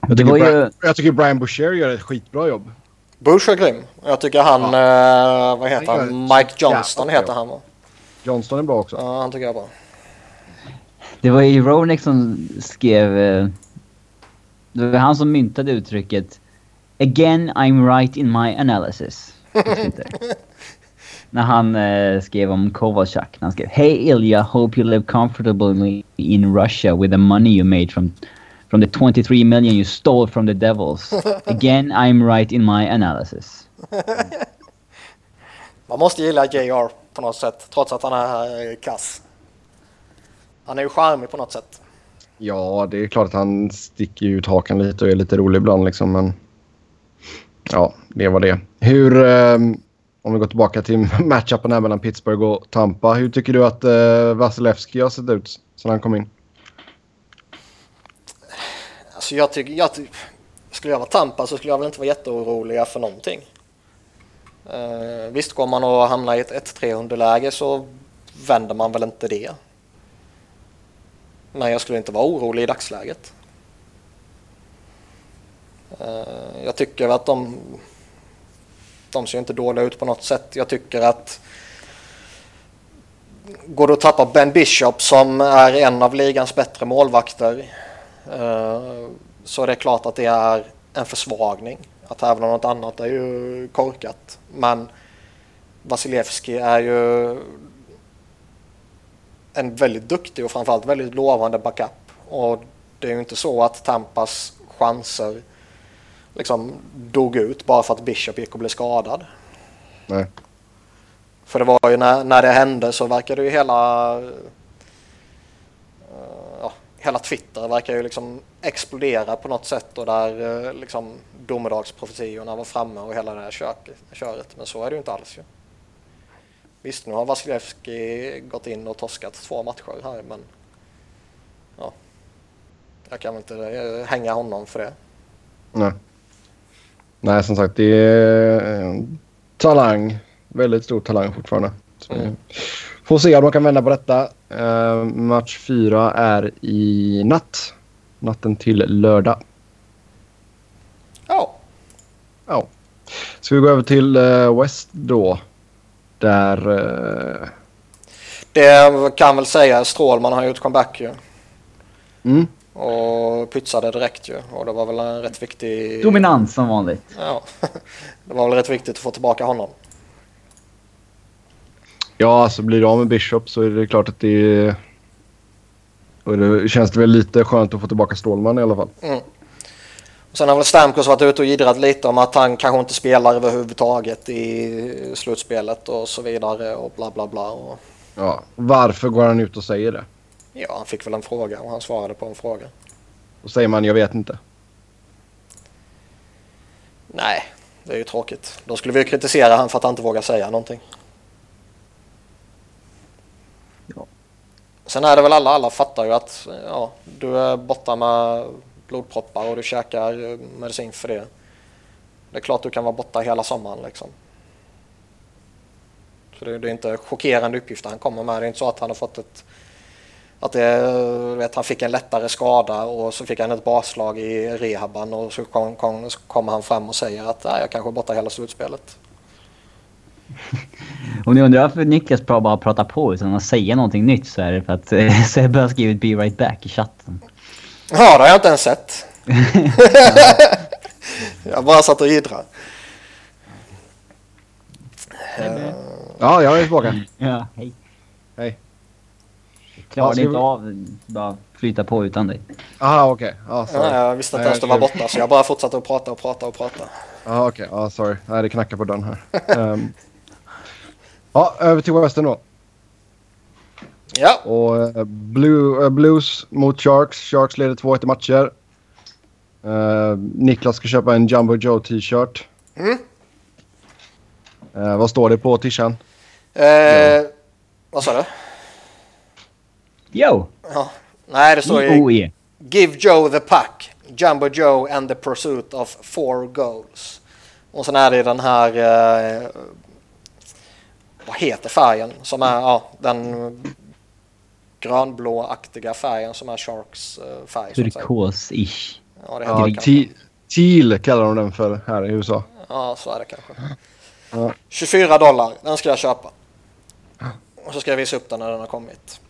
Jag tycker, ju- Brian, jag tycker Brian Boucher gör ett skitbra jobb. Bush är grym. Jag tycker han, eh, vad heter Han Mike Johnston jävla heter han va? Johnston är bra också. Ja, han tycker jag är bra. Det var ju Ronick som skrev... eh, Det var han som myntade uttrycket “Again I'm right in my analysis”. När han eh, skrev om Kovalchuk. Han skrev “Hey Ilya, hope you live comfortably in Russia with the money you made from, from the 23 million you stole from the Devils. Again I'm right in my analysis”. Man måste gilla JR på något sätt, trots att han är eh, kass. Han är ju charmig på något sätt. Ja, det är klart att han sticker ut hakan lite och är lite rolig ibland liksom. Men ja, det var det. Hur, eh, om vi går tillbaka till matchupen här mellan Pittsburgh och Tampa. Hur tycker du att eh, Vasilevski har sett ut sedan han kom in? Alltså jag tycker, jag ty- skulle jag vara Tampa så skulle jag väl inte vara jätteoroliga för någonting. Uh, visst, går man och hamnar i ett 1-3 underläge så vänder man väl inte det. Men jag skulle inte vara orolig i dagsläget. Eh, jag tycker att de, de ser inte dåliga ut på något sätt. Jag tycker att går du att tappa Ben Bishop som är en av ligans bättre målvakter eh, så är det klart att det är en försvagning. Att tävla något annat är ju korkat. Men Vasilevski är ju en väldigt duktig och framförallt väldigt lovande backup. Och det är ju inte så att Tampas chanser liksom dog ut bara för att Bishop gick och blev skadad. Nej. För det var ju när, när det hände så verkade ju hela eh, ja, hela Twitter verkar ju liksom explodera på något sätt och där eh, liksom domedagsprofetiorna var framme och hela det här kök, köret. Men så är det ju inte alls ju. Visst, nu har Vasilevski gått in och torskat två matcher här men ja, jag kan väl inte eh, hänga honom för det. Nej. Nej, som sagt, det är eh, talang. Väldigt stor talang fortfarande. Så, Mm. Får se om de kan vända på detta. Eh, match fyra är i natt. Natten till lördag. Ja, Ja. Ska vi gå över till eh, West då? Där... Eh, Det kan väl säga Strålman har gjort comeback ju. Mm. Och pytsade direkt ju. Och det var väl en rätt viktig... Dominans som vanligt. Ja. Det var väl rätt viktigt att få tillbaka honom. Ja, alltså blir du av med Bishop så är det klart att det är... Och det känns det väl lite skönt att få tillbaka Stålman i alla fall. Mm. Sen har väl Stamkos varit ute och jiddrat lite om att han kanske inte spelar överhuvudtaget i slutspelet och så vidare och bla bla bla. Och, Ja. Varför går han ut och säger det? Ja, han fick väl en fråga och han svarade på en fråga. Då säger man jag vet inte. Nej, det är ju tråkigt. Då skulle vi kritisera han för att han inte vågar säga någonting. Ja. Sen är det väl alla, alla fattar ju att ja, du är borta med blodproppar och du käkar eh, medicin för det. Det är klart du kan vara borta hela sommaren liksom. Så det, det är inte chockerande uppgifter han kommer med. Det är inte så att han har fått ett att det, vet, han fick en lättare skada och så fick han ett baslag i rehaban och så kommer kom, så kommer han fram och säger att jag kanske är borta hela slutspelet. Om ni undrar varför Niklas bara pratar på utan att säga någonting nytt så är det för att eh, Sebbe har skrivit “Be right back” i chatten. Ja, det har jag inte ens sett. jag bara satt och jiddrade. Ja, jag är tillbaka. Ja, hej. Hej. Ja, ska inte av bara flyta på utan dig. Aha, okej. Ja, sorry. Ja, jag visste inte Nej, ens du jag var borta så jag bara fortsatte att prata och prata och prata. Ja, okej. Ja, sorry. Nej, det knackar på dörren här. Ehm. ja, över till Western då. Ja, Och eh, Blue, eh, Blues mot Sharks. Sharks leder 2-1 i matcher. Eh, Niklas ska köpa en Jumbo Joe t-shirt. Mm. Eh, vad står det på tishan? eh, vad sa du? Yo! Ja. Nej, det står ju J-O-E. Give Joe the puck. Jumbo Joe and the pursuit of four goals. Och sen är det den här... Eh, vad heter färgen? Som är ja, den grönblåaktiga färgen som är Sharks eh, färg. Turkos-ish. Ja, det heter Ja, det kanske. te- Teal kallar de den för här i USA. Ja, så är det kanske. Ja. 24 dollar, den ska jag köpa. Och så ska jag visa upp den när den har kommit.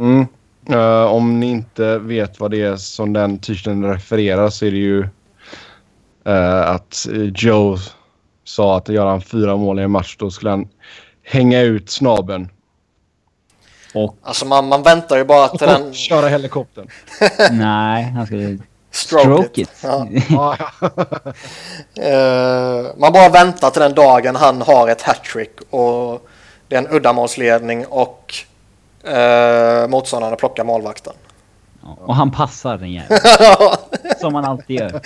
Mm. Eh, om ni inte vet vad det är som den t-shirten refererar så är det ju eh, att Joe sa att gör han fyra mål i en match då skulle han hänga ut snabeln Och Alltså man, man väntar ju bara till den köra helikoptern. nej, han skulle stroke, stroke it. it. Ja. Eh, man bara väntar till den dagen han har ett hattrick och det är en uddamålsledning och uh, motståndarna plockar målvakten. Ja, Och han passar den jäveln. Som han alltid gör.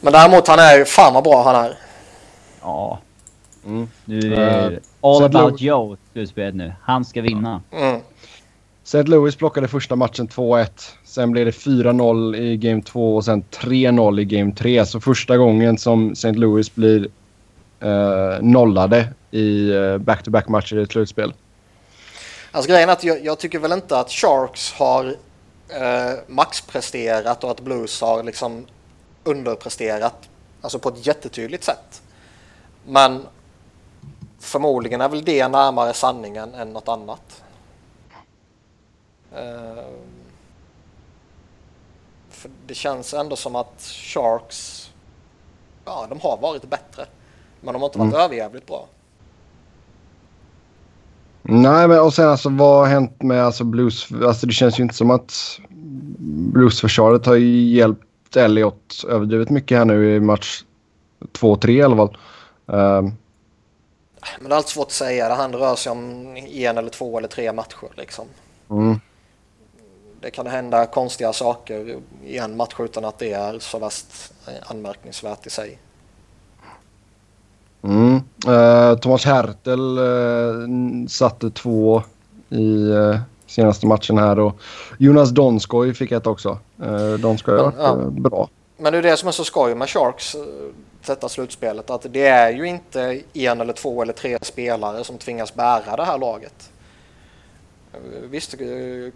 Men däremot han är ju fan vad bra han är. Ja. Mm. Nu Eh, är det all about Joe slutspelet nu. Han ska vinna. Mm. St. Louis plockade första matchen 2-1. Sen blev det 4-0 i game 2 och sen 3-0 i game 3. Så första gången som St. Louis blir eh, nollade i eh, back-to-back matcher i ett slutspel. Alltså grejen är att jag, jag tycker väl inte att Sharks har eh, maxpresterat och att Blues har liksom underpresterat. Alltså på ett jättetydligt sätt. Men förmodligen är väl det närmare sanningen än något annat. Eh, för det känns ändå som att Sharks, ja de har varit bättre. Men de har inte varit överjävligt bra. Nej, men och sen alltså vad har hänt med alltså Blues? Alltså det känns ju inte som att Blues-försvaret har hjälpt Elliot överdrivet mycket här nu i match 2-3 i alla fall. Ehm, Men det är alltid svårt att säga. Handlar rör sig om en eller två eller tre matcher. Liksom. mm. Det kan hända konstiga saker i en match utan att det är så värst anmärkningsvärt i sig. Mm. Eh, Thomas Hertel eh, satte två i eh, senaste matchen här och Jonas Donskoj fick ett också. Uh, Donskoj har varit Ja. eh, bra. Men det är det som är så skoj med Sharks eh, detta slutspelet. Att det är ju inte en eller två eller tre spelare som tvingas bära det här laget. Eh, Visst, eh,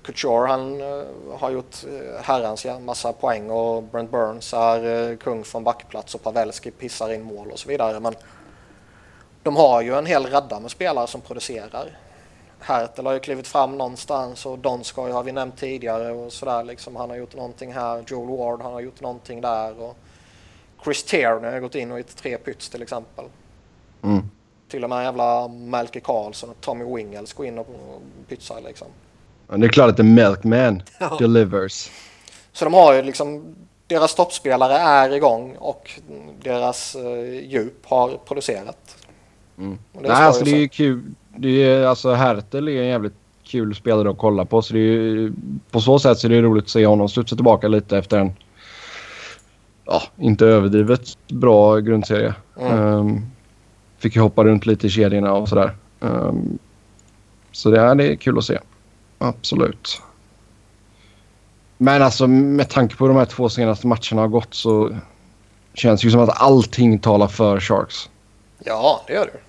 Couture han eh, har gjort eh, herrans massa poäng och Brent Burns är eh, kung från backplats och Pavelski pissar in mål och så vidare. Men de har ju en hel radda med spelare som producerar. Hertel har ju klivit fram någonstans och Donskoy har vi nämnt tidigare och sådär liksom. Han har gjort någonting här. Joel Ward han har gjort någonting där och Chris Tierney har gått in och gjort tre pyts till exempel. Mm. Till och med jävla Melke Karlsson och Tommy Wingels går in och pytsar liksom. Men det är klart att the Milkman Ja. delivers. Så de har ju liksom, deras toppspelare är igång och deras eh, djup har producerat. Mm. Nej, alltså det är ju kul. Det är, alltså Hertel är en jävligt kul spelare att kolla på. Så det är på så sätt så är det roligt att se honom studsa tillbaka lite efter en ja, inte överdrivet bra grundserie. Mm. Ehm, fick ju hoppa runt lite i kedjorna och sådär. Ehm, så det är, det är kul att se. Absolut. Men alltså med tanke på hur de här två senaste matcherna har gått så känns det ju som att allting talar för Sharks. Ja, det gör det.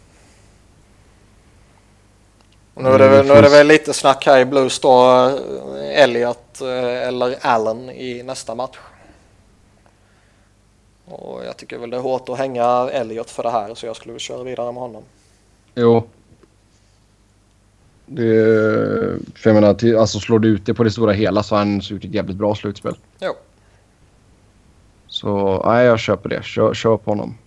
Och nu är, det, väl- nu är det väl lite snack här i Blues då. eh, Elliot eh, eller Allen i nästa match. Och jag tycker väl det är hårt att hänga Elliot för det här så jag skulle köra vidare med honom. Jo. Det, för jag menar, till, alltså slår du ut det på det stora hela så har han gjort ett jävligt bra slutspel. Jo. Så nej, jag köper det. Kör, kör på honom.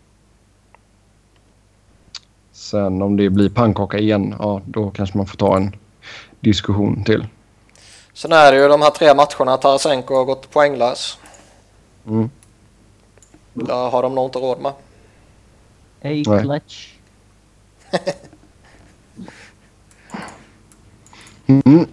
Sen om det blir pannkaka igen, ja då kanske man får ta en diskussion till. Sen är det ju de här tre matcherna Tarasenko har gått poänglös. Mm. Det har de nog inte råd med. A Nej. clutch. Mm.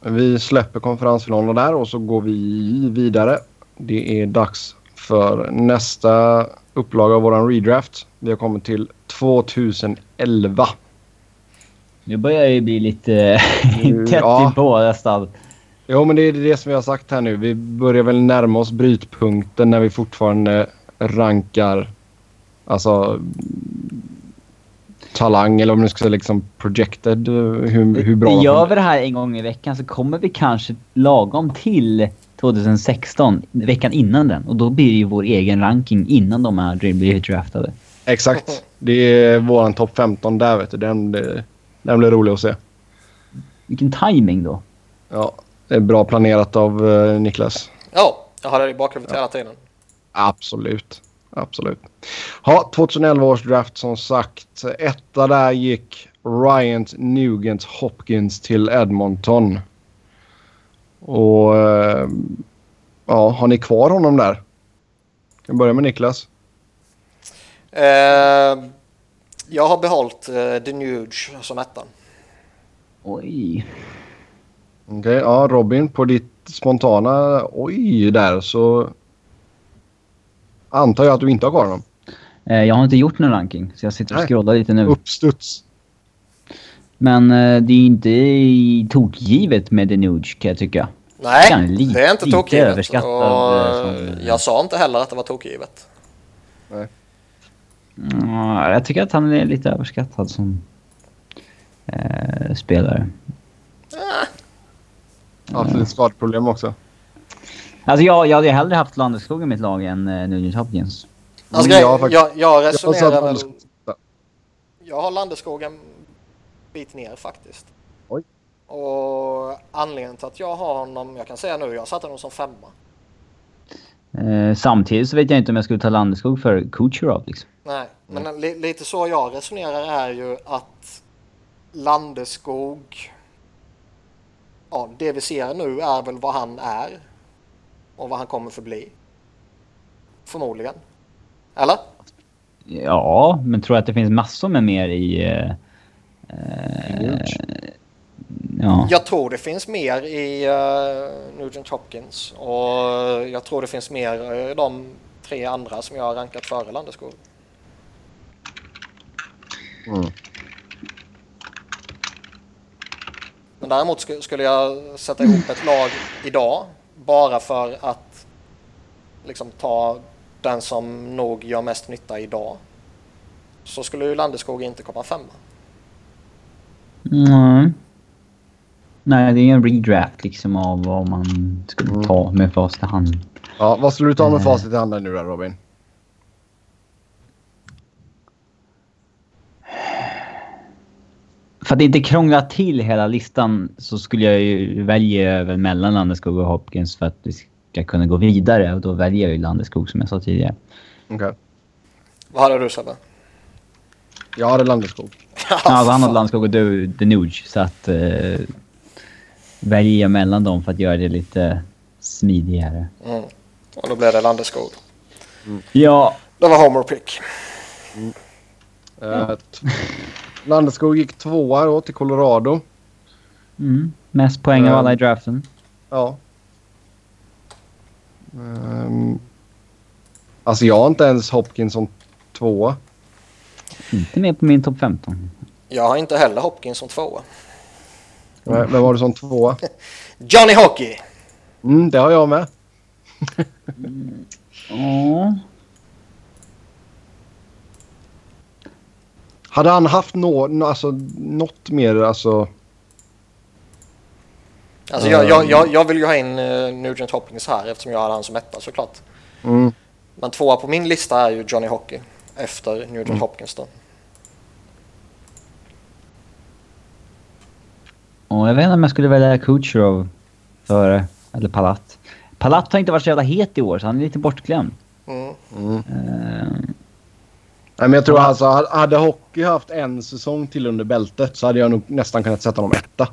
Vi släpper konferensfinalen där och så går vi vidare. Det är dags för nästa upplaga av våran redraft. Vi har kommit till 2011. Nu börjar det ju bli lite tätt ja. i på nästan. Jo, men det är det som vi har sagt här nu. Vi börjar väl närma oss brytpunkten när vi fortfarande rankar alltså talang eller om du ska säga liksom projected. Hur, hur bra gör vi det här en gång i veckan så kommer vi kanske lagom till 2016, veckan innan den. Och då blir det ju vår egen ranking innan de här blivit draftade. Exakt. Det är våran topp 15 där vet du. Den, blir- den blir rolig att se. Vilken timing då. Ja, det är bra planerat av eh, Niklas. Ja, jag hade det i bakhuvudet hela tiden. Absolut. Absolut. Ja, 2011 års draft som sagt. Etta där gick Ryant Nugent Hopkins till Edmonton. Och eh, ja, har ni kvar honom där? Kan börja med Niklas. Eh, jag har behållit eh, Denuge som ettan. Oj. Okej, ja Robin på ditt spontana oj där så antar jag att du inte har kvar honom. Eh, jag har inte gjort någon ranking så jag sitter och Nej. scrollar lite nu. Uppstuds. Men eh, det är inte i- tokgivet med Denuge kan jag tycka. Nej, Kan lite- det är inte tokgivet. överskattad, Och, som- jag sa inte heller att det var tokgivet. Mm, jag tycker att han är lite överskattad som eh, spelare. Haft lite skadeproblem också. Alltså jag, jag hade hellre haft Landeskog i mitt lag än eh, Nugent Hopkins. Alltså, jag, jag har jag, jag Jag har resonerar satt väl... Jag har Landeskog en bit ner faktiskt. Oj. Och anledningen till att jag har honom, jag kan säga nu, jag satte honom som femma. Eh, samtidigt så vet jag inte om jag skulle ta Landeskog för Kucherov liksom. Nej, men li, lite så jag resonerar är ju att Landeskog, ja det vi ser nu är väl vad han är och vad han kommer förbli. Förmodligen. Eller? Ja, men tror att det finns massor med mer i... Eh, ja. Jag tror det finns mer i uh, Nugent Hopkins och jag tror det finns mer i de tre andra som jag har rankat före Landeskog. Mm. Men däremot sk- skulle jag sätta ihop ett lag idag bara för att liksom ta den som nog gör mest nytta idag. Så skulle ju Landeskog inte komma femma. Mm. Nej, det är en redraft liksom av vad man skulle Mm. ta med fast i hand. Ja, vad skulle du ta med Eh. facit i handen nu då Robin? För att inte krångla till hela listan så skulle jag ju välja över mellan Landeskog och Hopkins för att vi ska kunna gå vidare. Och då väljer jag ju Landeskog som jag sa tidigare. Okej. Vad hade du Sebbe? Jag hade Landeskog. Ja, alltså han hade Landeskog och du Denuge. Så att... Eh, väljer jag mellan dem för att göra det lite smidigare. Mm. Och då blev det Landeskog. Ja. Det var Homer Pick. Eh, t- Landeskog gick tvåa då till Colorado. Mm. Mest poäng av Mm. alla i draften. Ja. Ehm, alltså jag har inte ens Hopkins som tvåa. Inte med på min topp 15. Jag har inte heller Hopkins som tvåa. Mm. Vem har du som tvåa? Johnny Hockey! Mm, det har jag med. Ja. Hade han haft nå, nå- alltså, något mer alltså... Alltså jag, jag, jag, jag vill ju ha in uh, Nugent Hopkins här eftersom jag hade han som etta såklart. Mm, Men tvåa på min lista är ju Johnny Hockey efter Nugent Hopkins då. Och jag vet inte om jag skulle välja Kucherov före, eller Palat. Palat har inte varit så jävla het i år så han är lite bortglömd. Mm. mm. Nej, men jag tror alltså, hade- hade Hockey haft en säsong till under bältet så hade jag nog nästan kunnat sätta honom etta.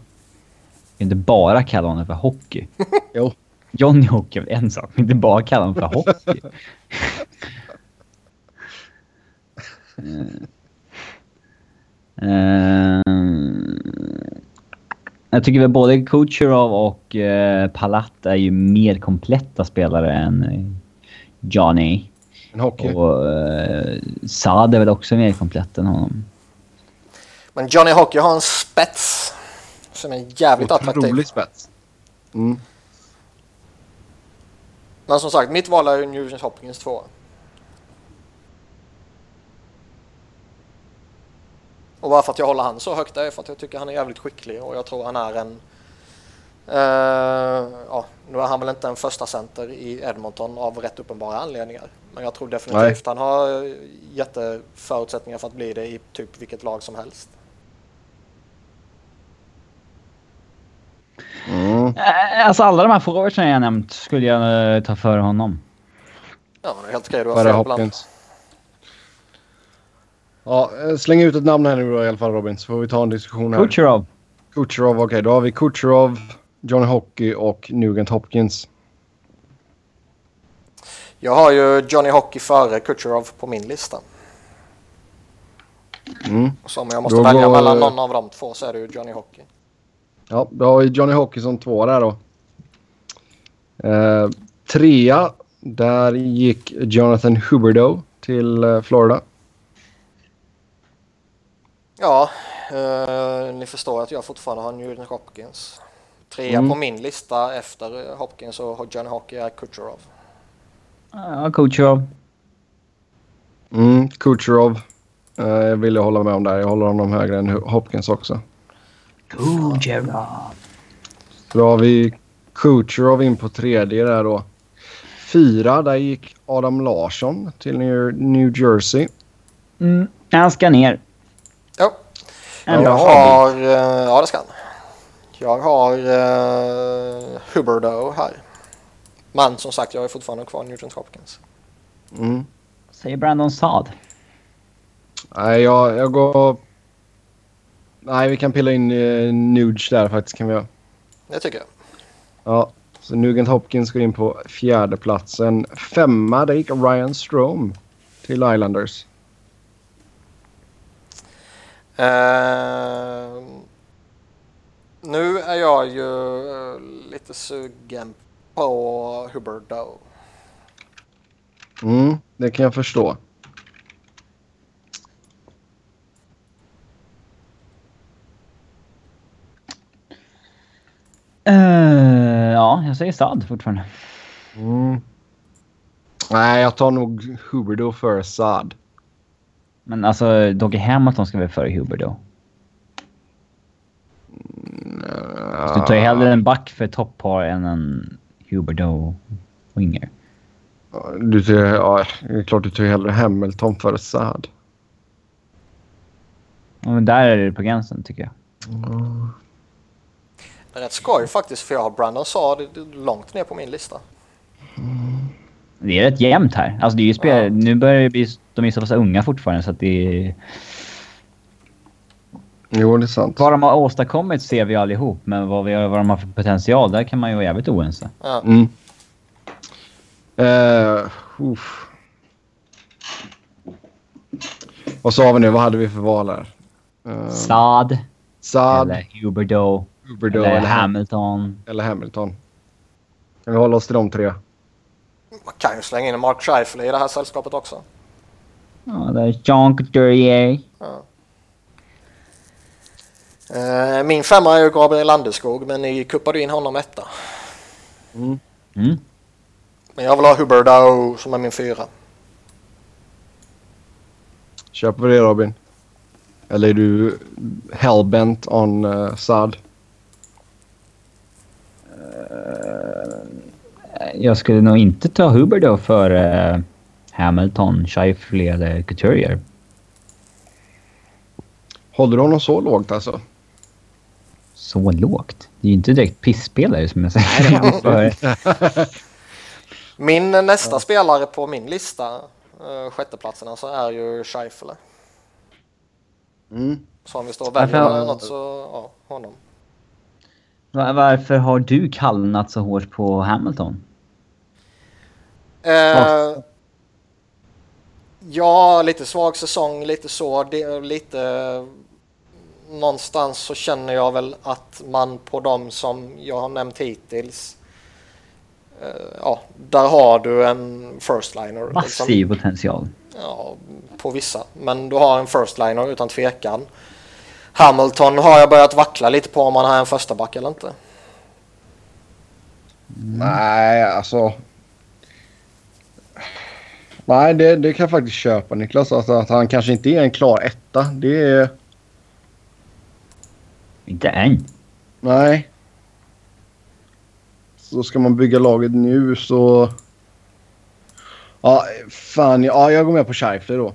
inte bara kalla honom för hockey. Jo. Johnny Hockey är en sak, men inte bara kalla honom för hockey. Eh, jag tycker väl både Kucherov och uh, Palat är ju mer kompletta spelare än eh, Johnny. En hockey. Och uh, Saad är väl också mer komplett än honom. Men Johnny Hockey har en spets som är jävligt attraktiv. Otrolig spets. Mm. Men som sagt, mitt val är Nugent Hopkins tvåa. Och varför att jag håller han så högt är för att jag tycker han är jävligt skicklig och jag tror han är en... Eh, ja, nu är han väl inte en första center i Edmonton av rätt uppenbara anledningar. Men jag tror definitivt han har eh, jätteförutsättningar för att bli det i typ vilket lag som helst. Mm. Eh, Alltså alla de här forwardsen jag nämnt skulle jag eh, ta före honom. Ja, men det är helt okej. Du har fel. Hopkins. Ja, släng ut ett namn här nu då i alla fall Robin så får vi ta en diskussion här. Kucherov. Kucherov, okej då har vi Kucherov, Johnny Hockey och Nugent Hopkins. Jag har ju Johnny Hockey före Kucherov på min lista. Mm. Så om jag måste Då välja går- mellan någon av de två så är det ju Johnny Hockey. Ja, då har vi Johnny Hockey som två där då. Eh, trea, där gick Jonathan Huberdeau till eh, Florida. Ja, eh, ni förstår att jag fortfarande har Nugent Hopkins. Trea Mm. på min lista efter Hopkins och Johnny Hockey är Kucherov. Ja, Kucherov. Mm, Kucherov eh, jag vill jag hålla med om där. Jag håller honom högre än Hopkins också. Kucherov. Då har vi Kucherov in på tredje där då. Fyra, där gick Adam Larsson till New Jersey. Mm. Han ska ner. Ja, En jag har... eh, ja, det ska han. Jag har uh, Huberdeau här. Men som sagt, jag är fortfarande kvar Nugent Hopkins. Mm. Säger Brandon Saad. Nej, jag, jag går... Nej, vi kan pilla in uh, Nuge där faktiskt. Kan vi göra. Det tycker jag. Ja, så Nugent Hopkins går in på fjärde platsen. Femma, där gick Ryan Strome till Islanders. Eh, nu är jag ju eh, lite sugen på Huberdeau. Mm, det kan jag förstå. Uh, ja, jag säger Saad fortfarande. Mm. Nej, jag tar nog Huberdeau för Saad. Men alltså, Doggy Hamilton ska väl före Huber då? Så du tar ju hellre en back för toppar än en Huberdo winger. Du tar, ja, det är klart du tar hellre Hamilton för Saad. Ja, men där är det på gränsen tycker jag. Det är rätt skoj faktiskt för jag har Brandon Saad långt ner på min lista. Det är rätt jämnt här. Alltså det är ju spel... Ja. Nu börjar det bli... De är så pass unga fortfarande så att det är... Jo, det är sant. Vad de har åstadkommit ser vi allihop, men vad, vi, vad de har för potential, där kan man ju vara jävligt oense. Ja. Mm. Uh, uff. Vad sa vi nu? Vad hade vi för val här? Uh, Saad, Saad, eller Huberdo, Huberdeau eller eller, Ham- Hamilton. eller Hamilton. Kan vi hålla oss till de tre? Man kan ju slänga in Mark Scheifele i det här sällskapet också. Ja, det är Jean Couturier. Ja. Eh, Min femma är ju Gabriel Landeskog men ni kuppade in honom etta. Mm. Mm. Men jag vill ha Huberdeau som är min fyra. Köper vi det Robin? Eller är du hellbent on uh, Saad? Jag skulle nog inte ta Huberdo för eh, Hamilton, Scheifele eller Couturier. Håller du honom så lågt alltså? Så lågt. Det är ju inte direkt pissspelare som jag säger. för, Min nästa spelare på min lista, uh, sjätteplatserna, så är ju Scheifele. Mm. Så om vi står och väljer Varför- något så, ja, honom. Va- Varför har du kallnat så hårt på Hamilton? Eh, ja, lite svag säsong, lite så. Det, lite, någonstans så känner jag väl att man på de som jag har nämnt hittills, eh, ja, där har du en first liner. liksom. Massiv potential. Ja, på vissa. Men du har en first liner utan tvekan. Hamilton har jag börjat vackla lite på om han har en första back eller inte. Nej, alltså. Nej, det, det kan jag faktiskt köpa Niklas. Alltså, att han kanske inte är en klar etta. Det är... Inte än. Nej. Så ska man bygga laget nu så... Ja, fan. Ja, jag går med på Scheifele då.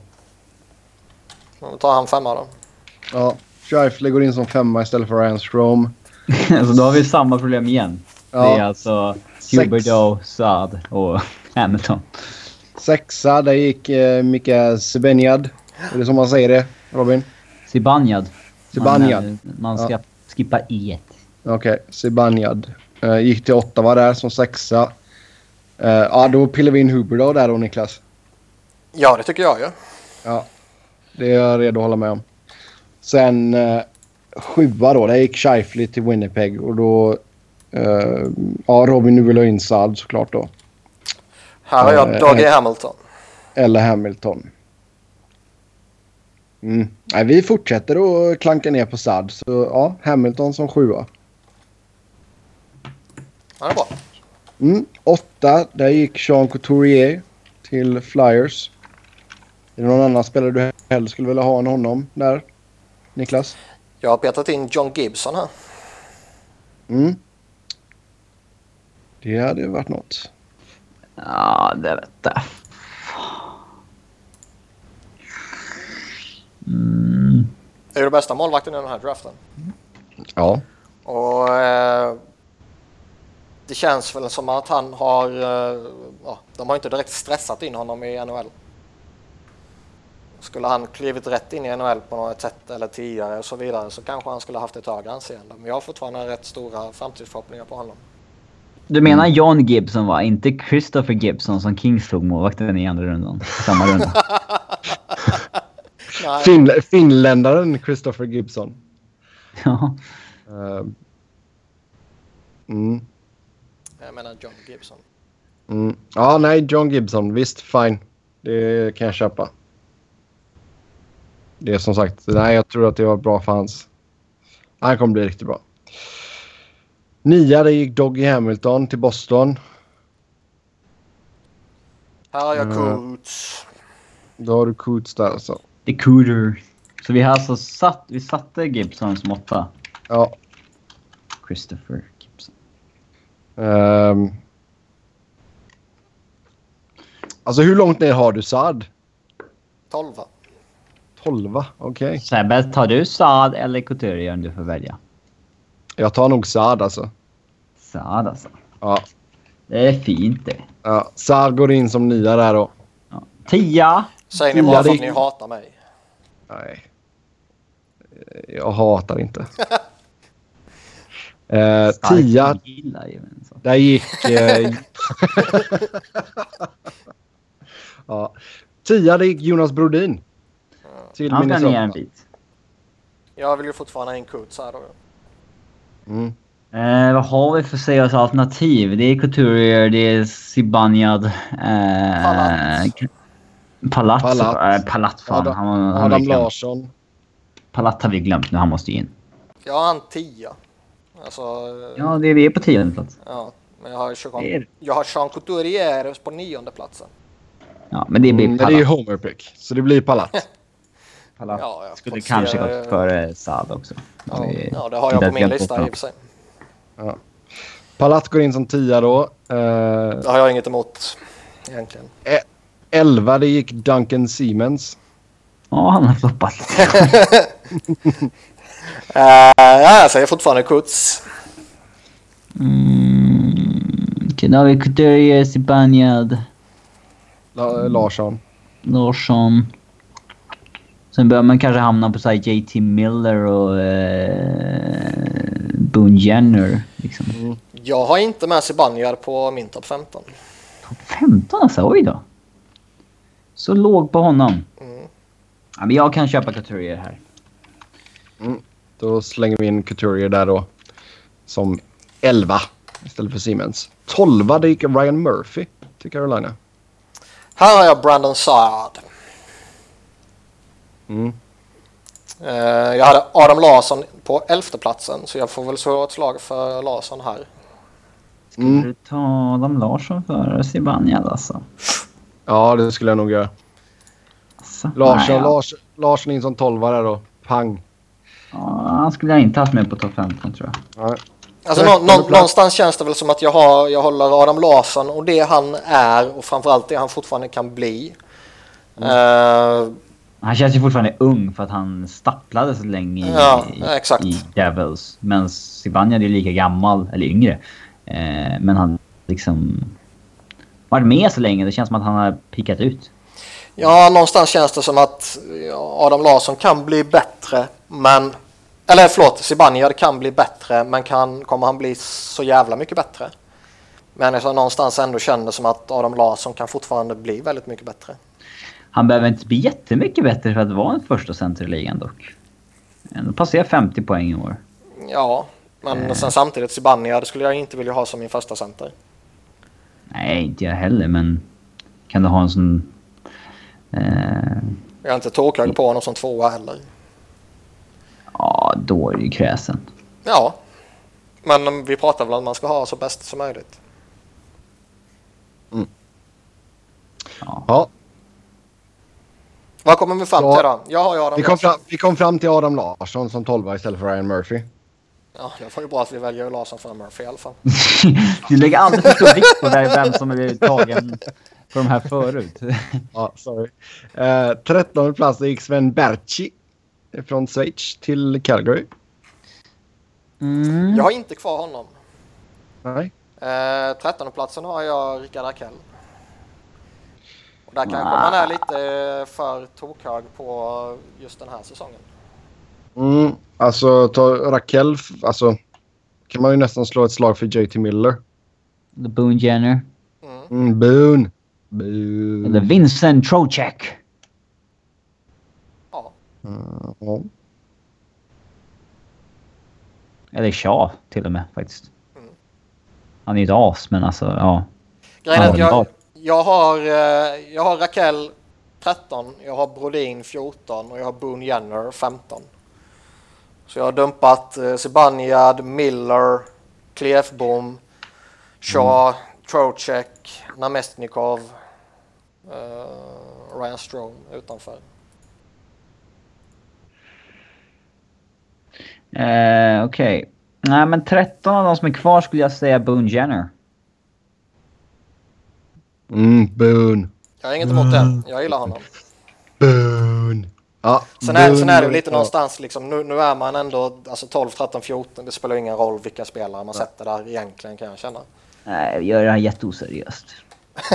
Då tar han femma då. Ja, Scheifele går in som femma istället för Ryan alltså då har vi samma problem igen. Det är Ja, alltså. Huberdo, Saad och Hamilton. sexa, där gick eh, Mika Zibanejad. Är det som man säger det, Robin? Zibanejad. Zibanejad. Man, eh, man ska skippa i Okej, Zibanejad. Uh, gick till Ottawa där som sexa. Eh, ja, då pillar vi in Huberdo där då, Niklas. Ja, det tycker jag ju. Ja, det är jag redo att hålla med om. Sen uh, sjua då, där gick Scheifele till Winnipeg och då... eh, ja, Robin, nu vill ha in Saad såklart då. Här har jag Eh, Dougie Hamilton. Eller Hamilton. Mm. Nej, vi fortsätter att klanka ner på Saad. Så ja, Hamilton som sjua. Han är bra. Mm. Åtta, där gick Jean Couturier till Flyers. Är det någon annan spelare du hellre skulle vilja ha än honom där? Niklas? Jag har petat in John Gibson här. Mm. Det hade ju varit något. Ja, det vet jag. Mm. Det är ju bästa målvakten i den här draften. Ja. Och eh, det känns väl som att han har, eh, ja, de har inte direkt stressat in honom i NHL. Skulle han klivit rätt in i NHL på något sätt eller tidigare och så vidare så kanske han skulle haft ett högre anseende. Men jag har fortfarande rätt stora framtidsförhoppningar på honom. Du menar John Gibson va? Inte Christopher Gibson som Kings tog målvakten i andra rundan? Samma runda. Nej, Fin finländaren Christopher Gibson. ja. Uh, mm. jag menar John Gibson. Mm. Ja, nej, John Gibson. Visst, fine. Det kan jag köpa. Det är som sagt, nej, jag tror att det var bra för hans... Han kommer bli riktigt bra. Nia, det gick Doggy Hamilton till Boston. Här har jag Mm. Coots. Då har du Coots där alltså. The Cooter. Så vi har alltså satt, vi satte Gibson som åtta. Ja. Christopher Gibson. ehm. alltså hur långt ner har du Saad? 12. 12, okej. Sebbe, tar du Saad eller Couturier om du får välja? Jag tar nog Saad alltså. Saad alltså. Ja. Det är fint det. ja. Saad går in som nia där då. Ja. Tia. Säger ni Ja, bara för att ni hatar mig? Nej. Jag hatar inte. Eh, tia, där gick... Eh, ja. Tia, det gick Jonas Brodin. Till Han ska ner en bit. Jag vill ju fortfarande ha en Kuts här då. Mm. Eh, vad har vi för seriösa alternativ? Det är Couturier, det är Zibanejad. Eh, Palat. Palat. Palat. Eh, Palat fan. Adam, han, han har Adam vi glömt. Larsson. Palat har vi glömt nu, han måste in. Jag har en tia. Alltså, ja. Ja, det är vi är på tionde plats. men jag har, Det är- jag har Jean Couturier på nionde platsen. Ja, men det blir Mm, men Palat. det är ju Homer pick, så det blir Palat. Palat Ja, jag skulle kanske eh, gått före Saad också. Ja, Vi- ja, det har jag inte på min lista i och för sig. Palat går in som tia då. Eh, Det har jag inget emot egentligen. 11, det gick Duncan Siemens. Ja, han har floppat. Uh, ja, jag säger fortfarande Kuts. Mm, okej, då har vi Couturier, Zibanejad, La- Larsson. Larsson. Sen börjar man kanske hamna på så JT Miller och eh, Boone Jenner. Liksom. Jag har inte med Zibanejad på min topp 15. Topp 15 alltså, oj då. Så låg på honom. Mm. Ja, men jag kan köpa Couturier här. Då slänger vi in Couturier där då. Som 11 istället för Siemens. 12 det gick Ryan Murphy till Carolina. Här har jag Brandon Saad. Mm. Eh, jag hade Adam Larsson på elfte platsen så jag får väl slå ett slag för Larsson här. Skulle Mm. du ta Adam Larsson före Zibanejad alltså? Ja, det skulle jag nog göra. alltså Larsson, nej, ja. Lars, Larsson in som 12 där då. Pang. Ja, han skulle jag inte haft med på topp 15 tror jag. Ja. Alltså nå, nå, någonstans känns det väl som att jag, har, jag håller Adam Larsson och det han är och framförallt det han fortfarande kan bli. Eh, Han känns ju fortfarande ung för att han stapplade så länge i, Ja, exakt. i Devils. Men Zibanejad är lika gammal, eller yngre. Eh, men han liksom... Varit med så länge, det känns som att han har pikat ut. Ja, någonstans känns det som att Adam Larsson kan bli bättre, men... Eller förlåt, Zibanejad kan bli bättre, men kan, kommer han bli så jävla mycket bättre? Men jag någonstans ändå känner som att Adam Larsson kan fortfarande bli väldigt mycket bättre. Han behöver inte bli jättemycket bättre för att vara en första center i ligan dock. Han passerar 50 poäng i år. Ja, men sen samtidigt Zibanejad skulle jag inte vilja ha som min första center. Nej, inte jag heller, men... Kan du ha en sån... Eh, Jag är inte tårkhög på honom som tvåa heller. ja, då är det ju kräsen. Ja, men vi pratar väl om att man ska ha så bäst som möjligt. Ja. Ja, Vad kommer vi fram till då? Jag har ju Adam vi kom, fram, vi kom fram till Adam Larsson som 12 istället för Ryan Murphy. Ja, det var ju bra att vi väljer Larsson före Murphy i alla fall. du lägger alldeles för stor vikt på där vem som är tagen på de här förut. Ja, sorry. Eh, 13 plats gick Sven Berchi från Schweiz till Calgary. Mm. Jag har inte kvar honom. Nej. Eh, 13 platsen har jag Rickard Rakell. Och där kanske man är lite för tokhög på just den här säsongen. Mm, alltså, ta Raquel, alltså kan man ju nästan slå ett slag för JT Miller. The Boone Jenner. Mm. Boone. Boone. Eller Vincent Trocek. Ja. Mm, ja. Eller Shaw till och med faktiskt. Mm. Han är ju ett as, men alltså ja. Grejen är att Ja, jag, jag, har, eh, jag har Rakell 13, jag har Brodin 14 och jag har Boone Jenner 15. Så jag har dumpat eh, Zibanejad, Miller, Klefbom, Shaw, Trocek, Namestnikov, eh, Ryan Strome utanför. Eh, Okej. Nej, men 13 av de som är kvar skulle jag säga Boone Jenner. Mm, Boone. Jag har inget emot det, jag gillar honom. Boone. Ja, Sen är, sen är det lite och- någonstans liksom, nu, nu är man ändå alltså 12, 13, 14. Det spelar ingen roll vilka spelare man sätter där egentligen kan jag känna. Nej, vi gör det här jätteoseriöst.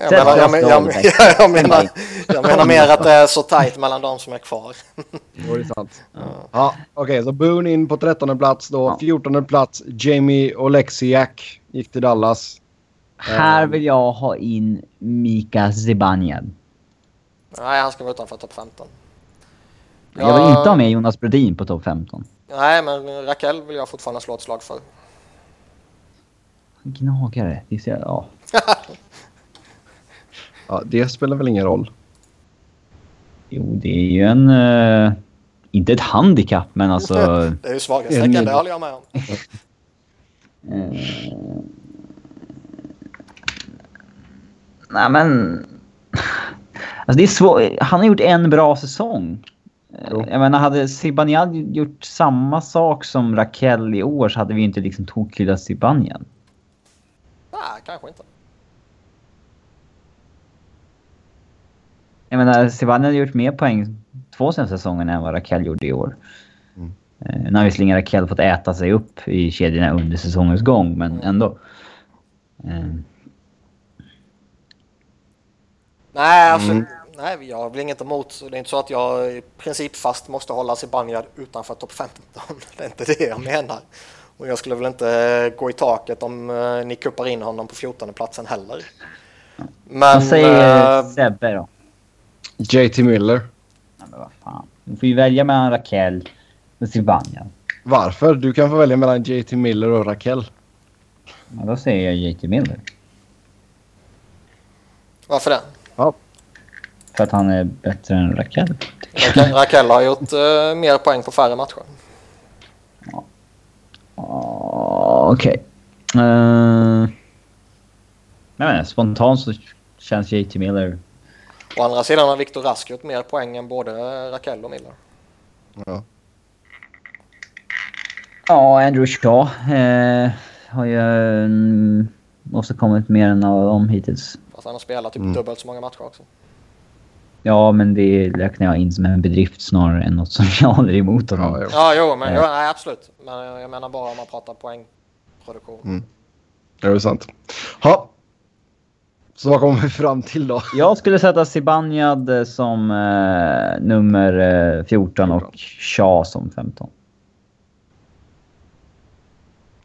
Jag Sätt menar, jag, jag, jag, jag, menar, jag menar mer att det är så tajt mellan de som är kvar. Det är sant. Ja, okej, så Boone in på 13 plats då. Ja. 14 plats, Jamie Oleksiak gick till Dallas. Här vill jag ha in Mika Zibanejad. Nej, han ska vara utanför topp 15. Jag vill inte ha med Jonas Brodin på topp 15. Nej, men Raquel vill jag fortfarande slå ett slag för. Gnagare. Det är så, ja. Ja, det spelar väl ingen roll. Jo, det är ju en... eh, inte ett handikapp, men alltså... Det är ju svaghetstecken, det håller jag med om. eh, nej, men... Alltså det är svårt. Han har gjort en bra säsong. Jo. Jag menar, hade Zibanejad gjort samma sak som Raquel i år så hade vi inte liksom tokhyllat Zibanejad. Nej, kanske inte. Jag menar, Zibanejad har gjort mer poäng två senaste säsongerna än vad Raquel gjorde i år. Mm. Eh, Nu har visserligen Raquel fått äta sig upp i kedjorna under säsongens gång, men ändå. Eh, Nej, alltså, Mm. nej, jag har väl inget emot. så Det är inte så att jag i princip fast måste hålla Zibanejad utanför topp 15. Det är inte det jag menar. Och jag skulle väl inte gå i taket om eh, ni kuppar in honom på 14 platsen heller. Men... vad säger eh, Sebbe då? JT Miller. Ja, men vad fan. Du får ju välja mellan Raquel och Zibanejad. Varför? Du kan få välja mellan JT Miller och Raquel. Ja, då säger jag JT Miller. varför det? För att han är bättre än Raquel. Raquel, Raquel har gjort eh, mer poäng på färre matcher. Ah, Okej. Eh, nej, men spontant så känns JT Miller... Å andra sidan har Viktor Rask gjort mer poäng än både Raquel och Miller. ja. Ja, Andrew Shaw eh, har ju mm, åstadkommit mer än alla dem hittills. Fast han har spelat typ Mm. dubbelt så många matcher också. Ja, men det räknar jag in som en bedrift snarare än något som jag håller emot honom. Ja, jo. Ja, jo, men Ja. ja, nej, absolut. Men jag menar bara om man pratar poängproduktion. Mm. Det är sant. Ja. Så vad kommer vi fram till då? Jag skulle sätta Zibanejad eh, som eh, nummer eh, 14 och Shaw som 15.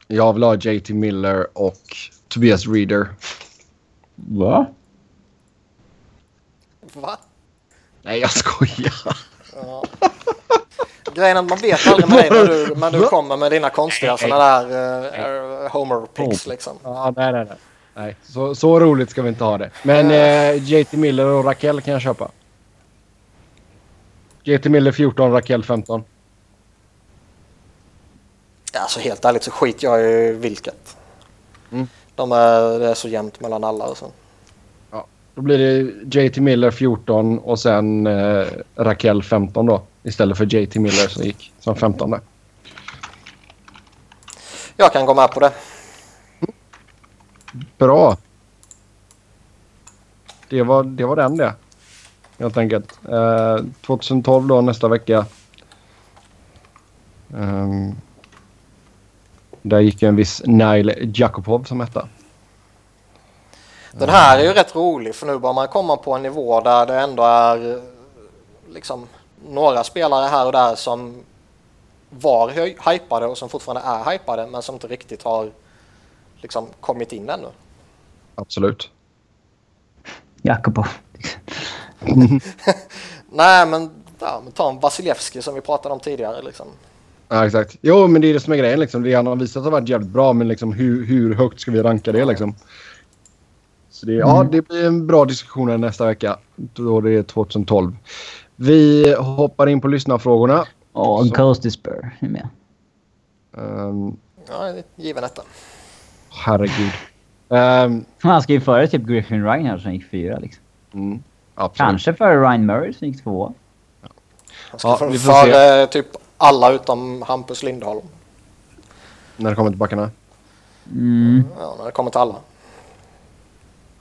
Jag vill ha JT Miller och Tobias Reader. Va? Va? Nej, jag skojar. Ja. Grejen är att man vet aldrig med dig när du, när du kommer med dina konstiga sådana där uh, homer picks liksom. Ja, nej, nej, nej. nej så, så roligt ska vi inte ha det. Men eh, JT Miller och Raquel kan jag köpa. JT Miller 14, Raquel 15. Alltså helt ärligt så skiter jag i vilket. Mm. De är, det är så jämnt mellan alla och så. Då blir det JT Miller 14 och sen eh, Raquel 15 då. Istället för JT Miller som gick som 15. Där. Jag kan gå med på det. Bra. Det var, det var den det. Helt enkelt. Eh, 2012 då nästa vecka. Ehm, där gick en viss Nail Jakubov som etta. Den här är ju rätt rolig för nu börjar man komma på en nivå där det ändå är liksom några spelare här och där som var hy- hypade och som fortfarande är hypade men som inte riktigt har liksom kommit in ännu. Absolut. Jakubov. Nej men, ja, men ta en Vasilevski som vi pratade om tidigare liksom. Ja, exakt. Jo, men det är det som är grejen. Liksom. Det han har visat har varit jävligt bra, men liksom, hur, hur högt ska vi ranka det? Liksom? Så det, ja, det blir en bra diskussion här nästa vecka. Då det är 2012. Vi hoppar in på lyssnarfrågorna. Och Så- Ghosty Spur är med. Um, Ja, given etta. herregud. Um, Han ska ju före typ Griffin Reinhardt som gick fyra liksom. mm, absolut. Kanske före Ryan Murray som gick tvåa. Han ska Ja, få vi får för eh, typ alla utom Hampus Lindholm. När det kommer till backarna. Mm. Ja, när det kommer till alla.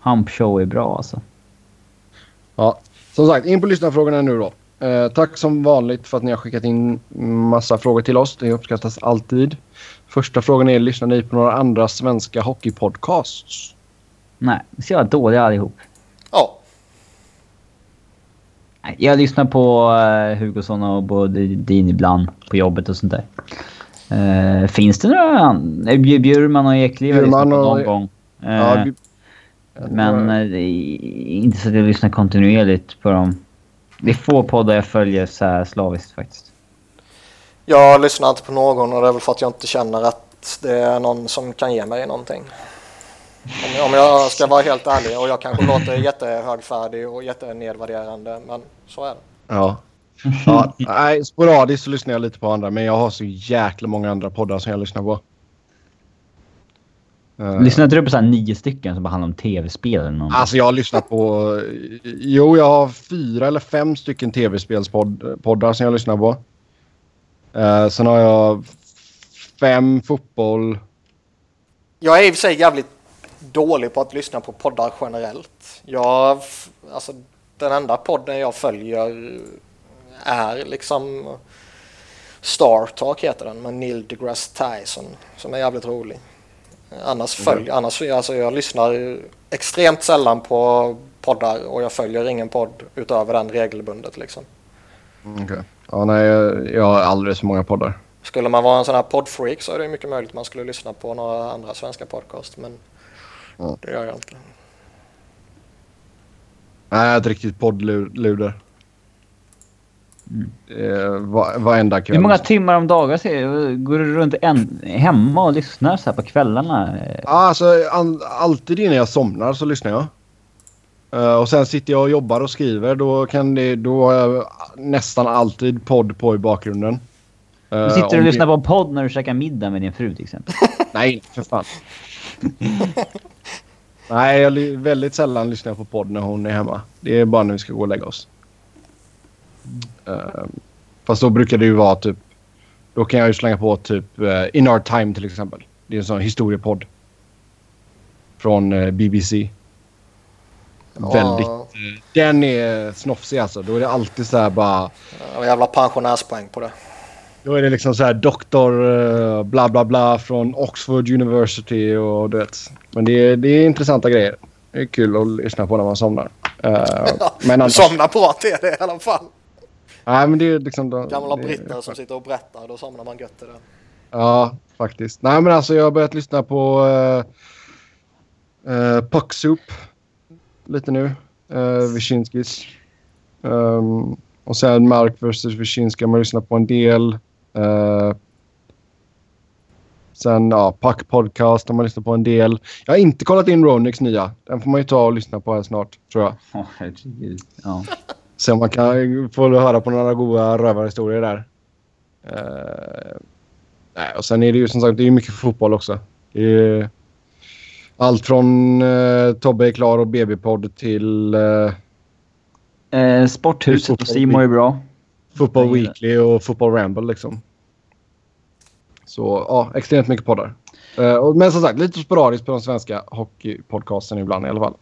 Hump Show är bra alltså. Ja. Som sagt, in på lyssnarfrågorna nu då. Eh, tack som vanligt för att ni har skickat in massa frågor till oss. Det uppskattas alltid. Första frågan är, lyssnar ni på några andra svenska hockeypodcasts? Nej, så jag är dåliga allihop. Ja, Jag lyssnar på uh, Hugosson och Bodin ibland på jobbet och sånt där. Eh, finns det några andra? Bjurman och Ekliv har jag lyssnat på och- någon gång. Eh, Ja, men eh, inte så att jag lyssnar kontinuerligt på dem. Det är få poddar jag följer så här slaviskt faktiskt. jag lyssnar inte på någon och det är väl för att jag inte känner att det är någon som kan ge mig någonting. Om jag, om jag ska vara helt ärlig och jag kanske låter jättehögfärdig och jättenedvärderande men så är det. Ja. ja. Nej, sporadiskt så lyssnar jag lite på andra, men jag har så jäkla många andra poddar som jag lyssnar på. Eh, Lyssnar inte du på så här nio stycken som bara handlar om tv-spel eller någonting? Alltså jag har lyssnat på... Jo, jag har fyra eller fem stycken tv-spelspoddar som jag lyssnar på. Uh, sen har jag fem fotboll. Jag är i och för sig jävligt dålig på att lyssna på poddar generellt. Jag, alltså, den enda podden jag följer är liksom Star Talk heter den med Neil deGrasse Tyson som är jävligt rolig. Annars följer, annars, alltså jag lyssnar extremt sällan på poddar och jag följer ingen podd utöver den regelbundet liksom. Okay. Ja, nej, jag har alldeles för många poddar. Skulle man vara en sån här poddfreak så är det mycket möjligt att man skulle lyssna på några andra svenska podcast men Ja. det gör jag inte. Nej, jag är ett riktigt poddluder. Uh, va, varenda kväll. Hur många timmar om dagen ser? Går du runt en, hemma och lyssnar så här på kvällarna? Eh, Ja, alltså, all, alltid innan jag somnar så lyssnar jag. Eh, och sen sitter jag och jobbar och skriver. Då, kan det, då har jag nästan alltid podd på i bakgrunden. Eh, Du sitter och lyssnar det- på en podd när du käkar middag med din fru till exempel. Nej, för fan. Nej, jag, väldigt sällan lyssnar jag på podd när hon är hemma. Det är bara när vi ska gå och lägga oss. Eh, fast då brukar det ju vara typ... Då kan jag ju slänga på typ eh, In Our Time till exempel. Det är en sån historiepodd. Från eh, BBC. Väldigt... Ja, Den är snofsig alltså. Då är det alltid så här bara... Ja, jävla pensionärspoäng på det. Då är det liksom så här doktor eh, bla bla bla från Oxford University och du vet. Men det är, det är intressanta grejer. Det är kul att lyssna på när man somnar. Eh, men Du annars, somnar bra till det i alla fall. Nej, men det är liksom... då- Gamla det, britter som sitter och berättar, då somnar man gött till det. Ja, faktiskt. Nej men alltså jag har börjat lyssna på uh, uh, Puck Soup lite nu. Uh, Wyszynskis. Um, och sen Mark vs. Wyszynski har man lyssnat på en del. Eh, sen ja, Puck Podcast har man lyssnat på en del. Jag har inte kollat in Ronix nya. Den får man ju ta och lyssna på här snart, tror jag. Åh, herregud. Ja. Så man kan få höra på några goda rövarhistorier där. Nej, och sen är det ju som sagt det är ju mycket fotboll också. Det är allt från uh, Tobbe är klar och BB-podd till uh, Eh, Sporthuset och Simon är bra. Football gillar Weekly och Football Ramble liksom. Så ja, extremt mycket poddar. Och- men som sagt, lite sporadiskt på de svenska hockeypodcasten ibland i alla fall.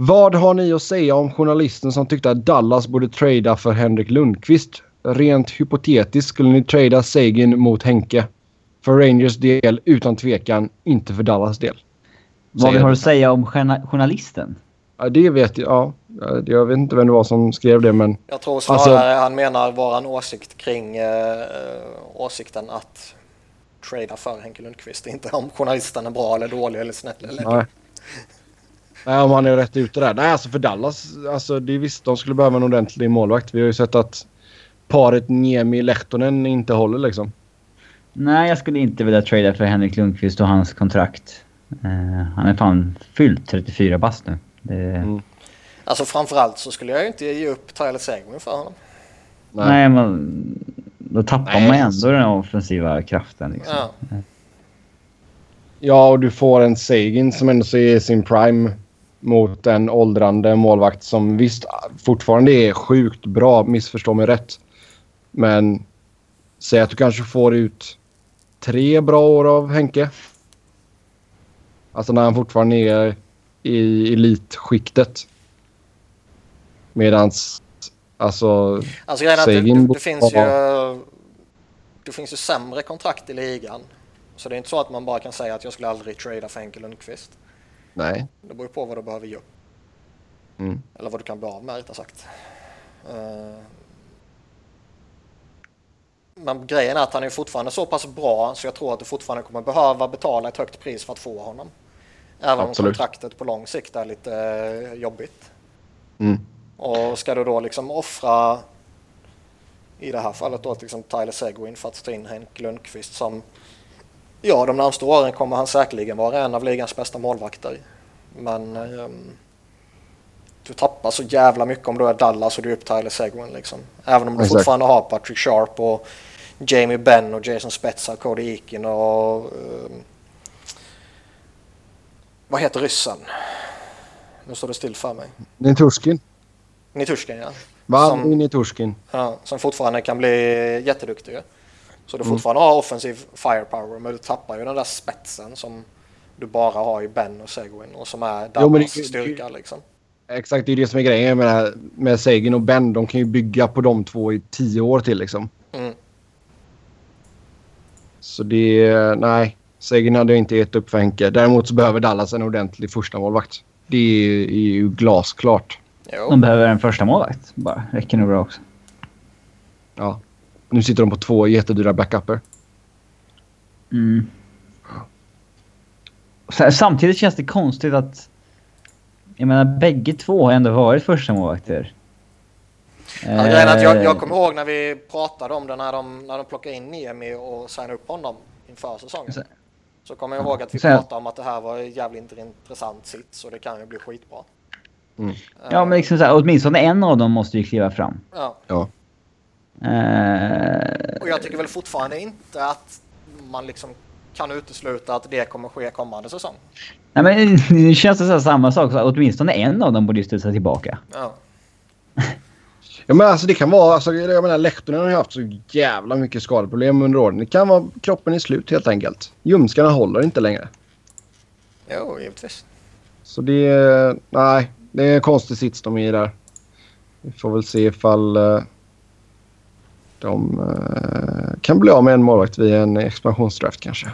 Vad har ni att säga om journalisten som tyckte att Dallas borde trada för Henrik Lundqvist? Rent hypotetiskt skulle ni trada Sagan mot Henke. För Rangers del utan tvekan, inte för Dallas del. Vad vi har du. att säga om journa- journalisten? Ja, det vet jag. Ja, Ja, jag vet inte vem det var som skrev det, men Jag tror snarare Alltså- han menar våran åsikt kring eh, åsikten att trada för Henke Lundqvist. Inte om journalisten är bra eller dålig eller snäll eller... Nej. Nej, om han är rätt ute där. Nej, alltså för Dallas. Alltså, det är visst, de skulle behöva en ordentlig målvakt. Vi har ju sett att paret Niemi-Lehtonen inte håller liksom. Nej, jag skulle inte vilja trada för Henrik Lundqvist och hans kontrakt. Eh, han är fan fyllt 34 bast nu. Det, Mm. Alltså framförallt så skulle jag ju inte ge upp Tyler Seguin för honom. nej. men då tappar Nej, man ändå den offensiva kraften. Liksom. Ja. Ja, och du får en Sagan som ändå är i sin prime mot en åldrande målvakt som visst fortfarande är sjukt bra, missförstå mig rätt. Men säg att du kanske får ut tre bra år av Henke. Alltså när han fortfarande är i elitskiktet. Medans alltså... Alltså grejen är att det, det, det finns ju... Det finns ju sämre kontrakt i ligan. Så det är inte så att man bara kan säga att jag skulle aldrig trada för Henke Lundqvist. Nej. Det beror på vad du behöver göra. Mm. Eller vad du kan bli av med rättare sagt. Eh, Men grejen är att han är fortfarande så pass bra så jag tror att du fortfarande kommer behöva betala ett högt pris för att få honom. Även om Absolut. kontraktet på lång sikt är lite eh, jobbigt. Mm. Och ska du då liksom offra i det här fallet då liksom Tyler Seguin för att ta in Henk Lundqvist som ja de närmsta åren kommer han säkerligen vara en av ligans bästa målvakter. Men ehm, du tappar så jävla mycket om du är Dallas och du är upp Tyler Seguin liksom. Även om du Exakt. fortfarande har Patrick Sharp och Jamie Benn och Jason Spezza, Cody Eakin och ehm, vad heter ryssen? Nu står det still för mig. Niturskin. Nitushkin ja. Va? Som- Niturskin. Ja, som fortfarande kan bli jätteduktiga. Så du Mm. fortfarande har offensiv firepower men du tappar ju den där spetsen som du bara har i Ben och Seguin och som är Dallas det- styrka liksom. Exakt, det är det som är grejen med, med Sagan och Ben. De kan ju bygga på de två i tio år till liksom. Mm. Så det... Nej. Sagan hade inte gett upp för Henke. Däremot så behöver Dallas en ordentlig första målvakt. Det är, är ju glasklart. Jo. De behöver en första målvakt bara. Räcker nog bra också. Ja. Nu sitter de på två jättedyra backuper. Mm. Så- Samtidigt känns det konstigt att... Jag menar, bägge två har ändå varit första målvakter. Ja, grejen att jag, Eh, jag kommer ihåg när vi pratade om det när de, när de plockade in Niemi och signade upp honom inför säsongen. Så- Så kommer jag ihåg att vi Så- pratade om att det här var jävligt intressant sits och det kan ju bli skitbra. Mm. Ja, men liksom så här, åtminstone en av dem måste ju kliva fram. Ja. Ja. Eh, Och jag tycker väl fortfarande inte att man liksom kan utesluta att det kommer ske kommande säsong. nej, men det känns det så här, samma sak. Så åtminstone en av dem borde ju studsa tillbaka. Ja. Ja, men alltså det kan vara... Alltså, jag menar, Lehtonen har ju haft så jävla mycket skadeproblem under åren. Det kan vara kroppen är slut helt enkelt. Ljumskarna håller inte längre. Jo, givetvis. Så det är... Nej, det är en konstig sits de är i där. Vi får väl se ifall eh, de eh, kan bli av med en målvakt via en expansionsdraft kanske.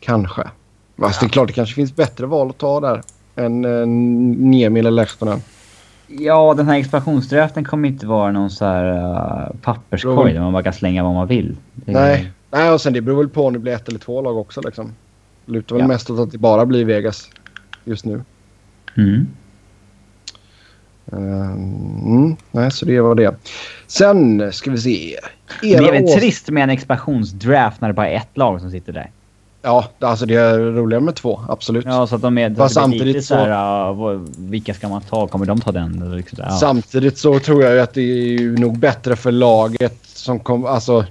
Kanske. Fast det är klart det kanske finns bättre val att ta där än uh, Niemi eller Lehtonen. Ja, den här expansionsdraften kommer inte vara någon så här uh, papperskorg där man bara kan slänga vad man vill. Det- Nej. Nej, och sen det beror väl på om det blir ett eller två lag också liksom. Lutar väl Ja. mest åt att det bara blir Vegas just nu. Mm. Mm, nej, så det var det. Sen ska vi se. Det är Era väl trist med en expansionsdraft när det bara är ett lag som sitter där. Ja, alltså det är roligare med två. Absolut. Ja, så att de är... Fast det samtidigt så- här, vilka ska man ta? Kommer de ta den? Liksom, ja. Samtidigt så tror jag att det är ju nog bättre för laget som kommer... Alltså,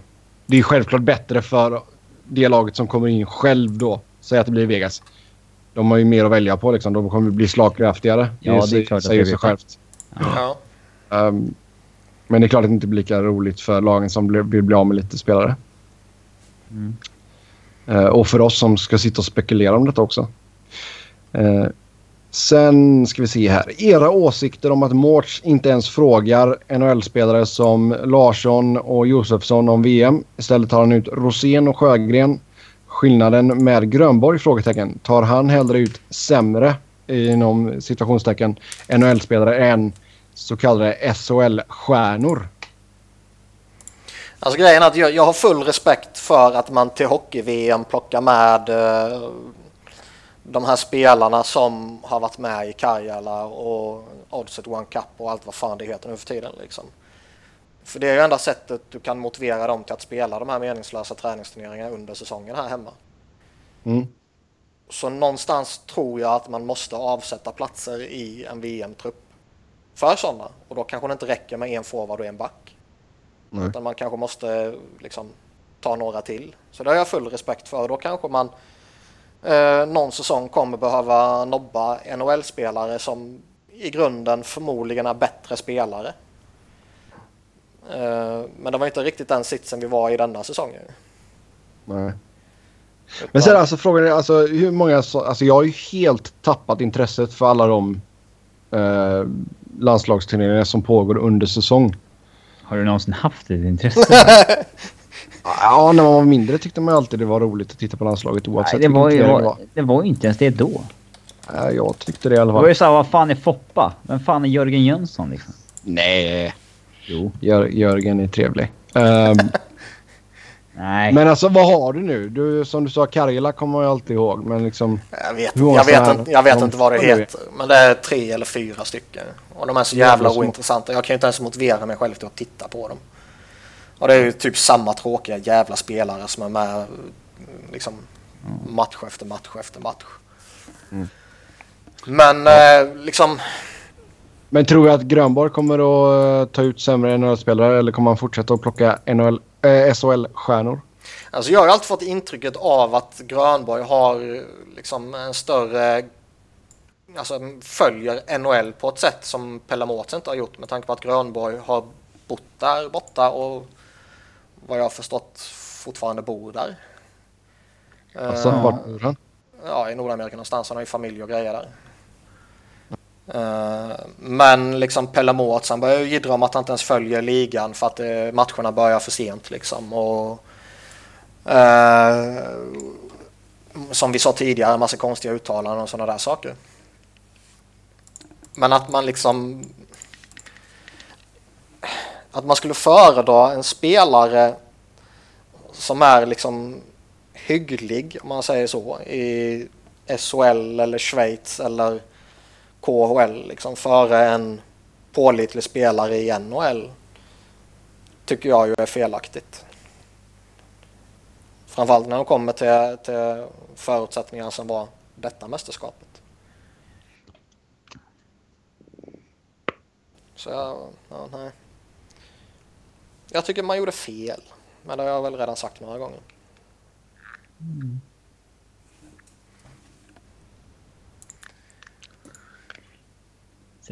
det är självklart bättre för det laget som kommer in själv då. Säg att det blir Vegas. De har ju mer att välja på liksom. De kommer bli slagkraftigare. Ja, det är klart att säger det sig självt. Ja. Um, men det är klart att det inte blir lika roligt för lagen som blir- vill bli av med lite spelare. Mm. Eh, och för oss som ska sitta och spekulera om detta också. Eh, sen ska vi se här. Era åsikter om att Mårts inte ens frågar NHL-spelare som Larsson och Josefsson om VM. Istället tar han ut Rosén och Sjögren. Skillnaden med Grönborg? Frågetecken. Tar han hellre ut sämre inom situationstecken NHL-spelare än så kallade SHL-stjärnor? Alltså grejen är att jag, jag har full respekt för att man till hockey-VM plockar med eh, de här spelarna som har varit med i Kajala och Oddset One Cup och allt vad fan det heter nu för tiden. Liksom. För det är ju enda sättet du kan motivera dem till att spela de här meningslösa träningsturneringarna under säsongen här hemma. Mm. Så någonstans tror jag att man måste avsätta platser i en VM-trupp för sådana. Och då kanske det inte räcker med en forward och en back. Nej. Utan man kanske måste liksom, ta några till. Så det har jag full respekt för. Då kanske man eh, någon säsong kommer behöva nobba NHL-spelare som i grunden förmodligen är bättre spelare. Eh, men det var inte riktigt den sitsen vi var i denna säsongen. Nej. Utan- Men sen alltså frågan är alltså hur många... så- Alltså jag har ju helt tappat intresset för alla de eh, landslagsturneringar som pågår under säsong. Har du någonsin haft ett intresse? Ja, när man var mindre tyckte man alltid det var roligt att titta på landslaget oavsett Nej, det, var ju, det, var, det var ju inte ens det då. Ja, jag tyckte det i alla Det var fall. ju såhär, vad fan är Foppa? Vem fan är Jörgen Jönsson liksom? Nej, Jo. Jör, Jörgen är trevlig. Ehm, Nej. men alltså vad har du nu? Du, som du sa, Karjala kommer ju alltid ihåg. Men liksom... Jag vet, jag vet, sådana inte, jag vet inte vad det heter. Men det är tre eller fyra stycken. Och de är så jävla små. ointressanta. Jag kan ju inte ens motivera mig själv till att titta på dem. Och det är ju typ samma tråkiga jävla spelare som är med mm, liksom match efter match efter match. Mm. Men eh, liksom, Men tror jag att Grönborg kommer att eh, ta ut sämre NHL-spelare eller kommer han fortsätta att plocka NHL, eh, SHL-stjärnor? alltså jag har alltid fått intrycket av att Grönborg har eh, liksom en större Alltså följer NHL på ett sätt som Pelle Mårts inte har gjort med tanke på att Grönborg har bott där borta och vad jag har förstått fortfarande bor där. Alltså, Eh, vart bor han? Ja, i Nordamerika någonstans. Han har ju familj och grejer där. Eh, men liksom Pelle Mårts, han börjar ju jiddra om att han inte ens följer ligan för att eh, matcherna börjar för sent liksom. Och, eh, som vi sa tidigare, en massa konstiga uttalanden och sådana där saker. Men att man liksom... Att man skulle föredra en spelare som är liksom hygglig, om man säger så, i SHL eller Schweiz eller KHL liksom före en pålitlig spelare i NHL tycker jag ju är felaktigt. Framförallt när de kommer till, till förutsättningar som var detta mästerskapet. Så jag, ja, nej. Jag tycker man gjorde fel. Men det har jag väl redan sagt några gånger. Mm.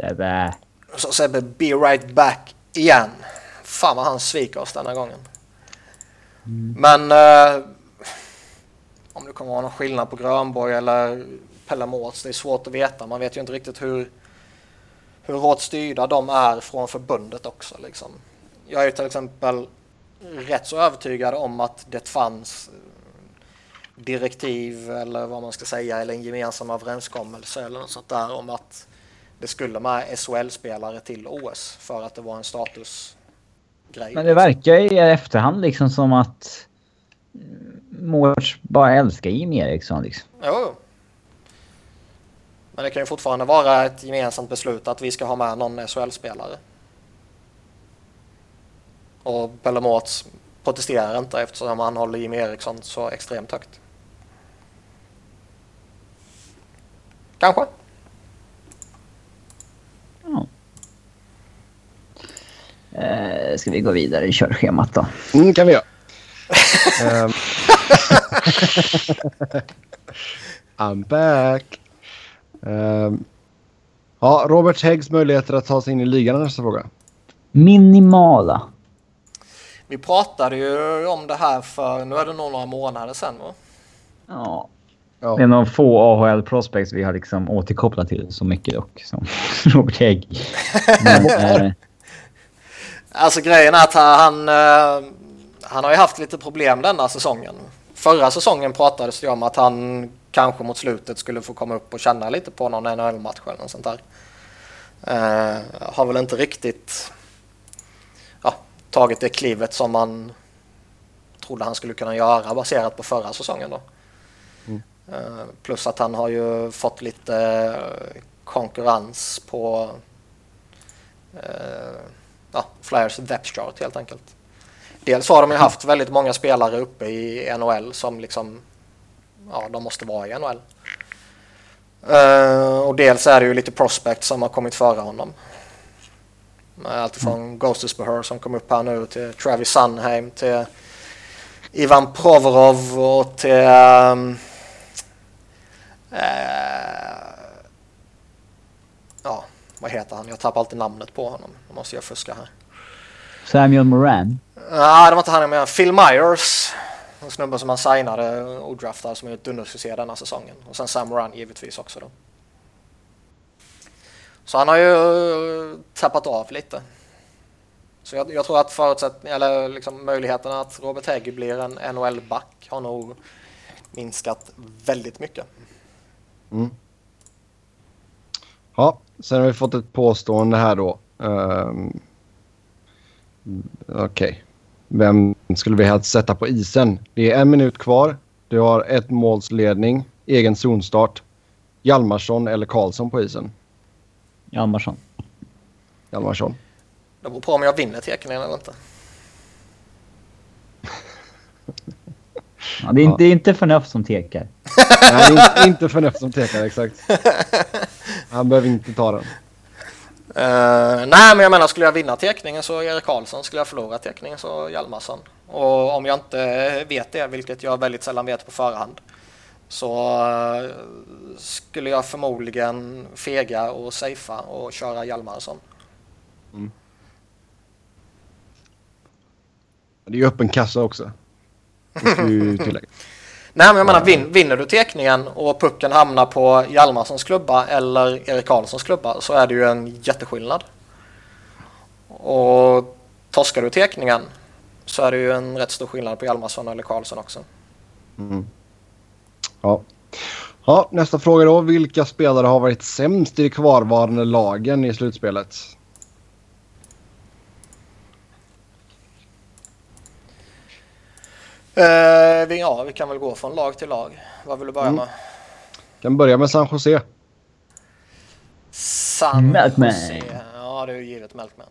Sebbe. Så Sebbe, be right back igen. Fan vad han sviker oss denna gången. Men eh, om det kommer vara någon skillnad på Grönborg eller Pelle Mårts, det är svårt att veta. Man vet ju inte riktigt hur, hur hårt styrda de är från förbundet också. Liksom. Jag är ju till exempel rätt så övertygad om att det fanns eh, direktiv eller vad man ska säga eller en gemensam överenskommelse eller något sånt där om att det skulle med SHL-spelare till OS för att det var en statusgrej. Men det verkar i efterhand liksom som att Mårts bara älskar Jimmy Eriksson liksom. Jo. Men det kan ju fortfarande vara ett gemensamt beslut att vi ska ha med någon SHL-spelare. Och Pelle Mårts protesterar inte eftersom han håller Jimmy Eriksson så extremt högt. Kanske. Ja. Eh, ska vi gå vidare i körschemat då? Mm, kan vi göra. Ehm. I'm back. Ehm. ja, Robert Häggs möjligheter att ta sig in i ligan är nästa fråga. Minimala. Vi pratade ju om det här för, nu är det nog några månader sedan va? Ja. Ja. Det är få AHL prospects vi har liksom återkopplat till så mycket dock. Som Robert Hägg. Men, eh, Alltså grejen är att han, eh, han har ju haft lite problem denna säsongen. Förra säsongen pratades det om att han kanske mot slutet skulle få komma upp och känna lite på någon NHL-match eller något sånt där. Eh, har väl inte riktigt ja, tagit det klivet som man trodde han skulle kunna göra baserat på förra säsongen då. Eh, plus att han har ju fått lite eh, konkurrens på eh, ja, Flyers depth chart helt enkelt. Dels har de ju haft väldigt många spelare uppe i NHL som liksom, ja de måste vara i NHL. Eh, och dels är det ju lite prospect som har kommit före honom. Allt från Ghostus Behör som kom upp här nu till Travis Sunheim till Ivan Provorov och till eh, ja, vad heter han? Jag tappar alltid namnet på honom. Då måste jag fuska här. Samuel Moran. Nej, det var inte han med. Phil Myers. En snubbe som han signade och draftade som är ett dundersuccé denna säsongen. Och sen Sam Moran givetvis också då. Så han har ju eh, tappat av lite. Så jag, jag tror att förutsättning, eller liksom möjligheten att Robert Hägg blir en NHL-back har nog minskat väldigt mycket. Mm. Ja, sen har vi fått ett påstående här då. Um, Okej. Okay. Vem skulle vi helst sätta på isen? Det är en minut kvar. Du har ett målsledning, egen zonstart. Hjalmarsson eller Karlsson på isen? Hjalmarsson. Hjalmarsson. Det beror på om jag vinner tekningen eller inte. Ja, det, är inte, ja. det är inte förnuft som tekar. Nej, det inte förnuft som tekar, exakt. Han behöver inte ta den. Uh, nej, men jag menar skulle jag vinna teckningen så Erik Karlsson, skulle jag förlora teckningen så Hjalmarsson. Och om jag inte vet det, vilket jag väldigt sällan vet på förhand, så uh, skulle jag förmodligen fega och safea och köra Hjalmarsson. Mm. Det är ju öppen kassa också. Nej, men jag menar vin, vinner du tekningen och pucken hamnar på Hjalmarssons klubba eller Erik Karlssons klubba så är det ju en jätteskillnad. Och torskar du tekningen så är det ju en rätt stor skillnad på Hjalmarsson eller Karlsson också. Mm. Ja. ja. Nästa fråga då. Vilka spelare har varit sämst i de kvarvarande lagen i slutspelet? Eh, vi, ja, vi kan väl gå från lag till lag. Vad vill du börja mm. med? kan börja med San Jose. San Melkman. Jose. Ja, det är ju givet Melkman.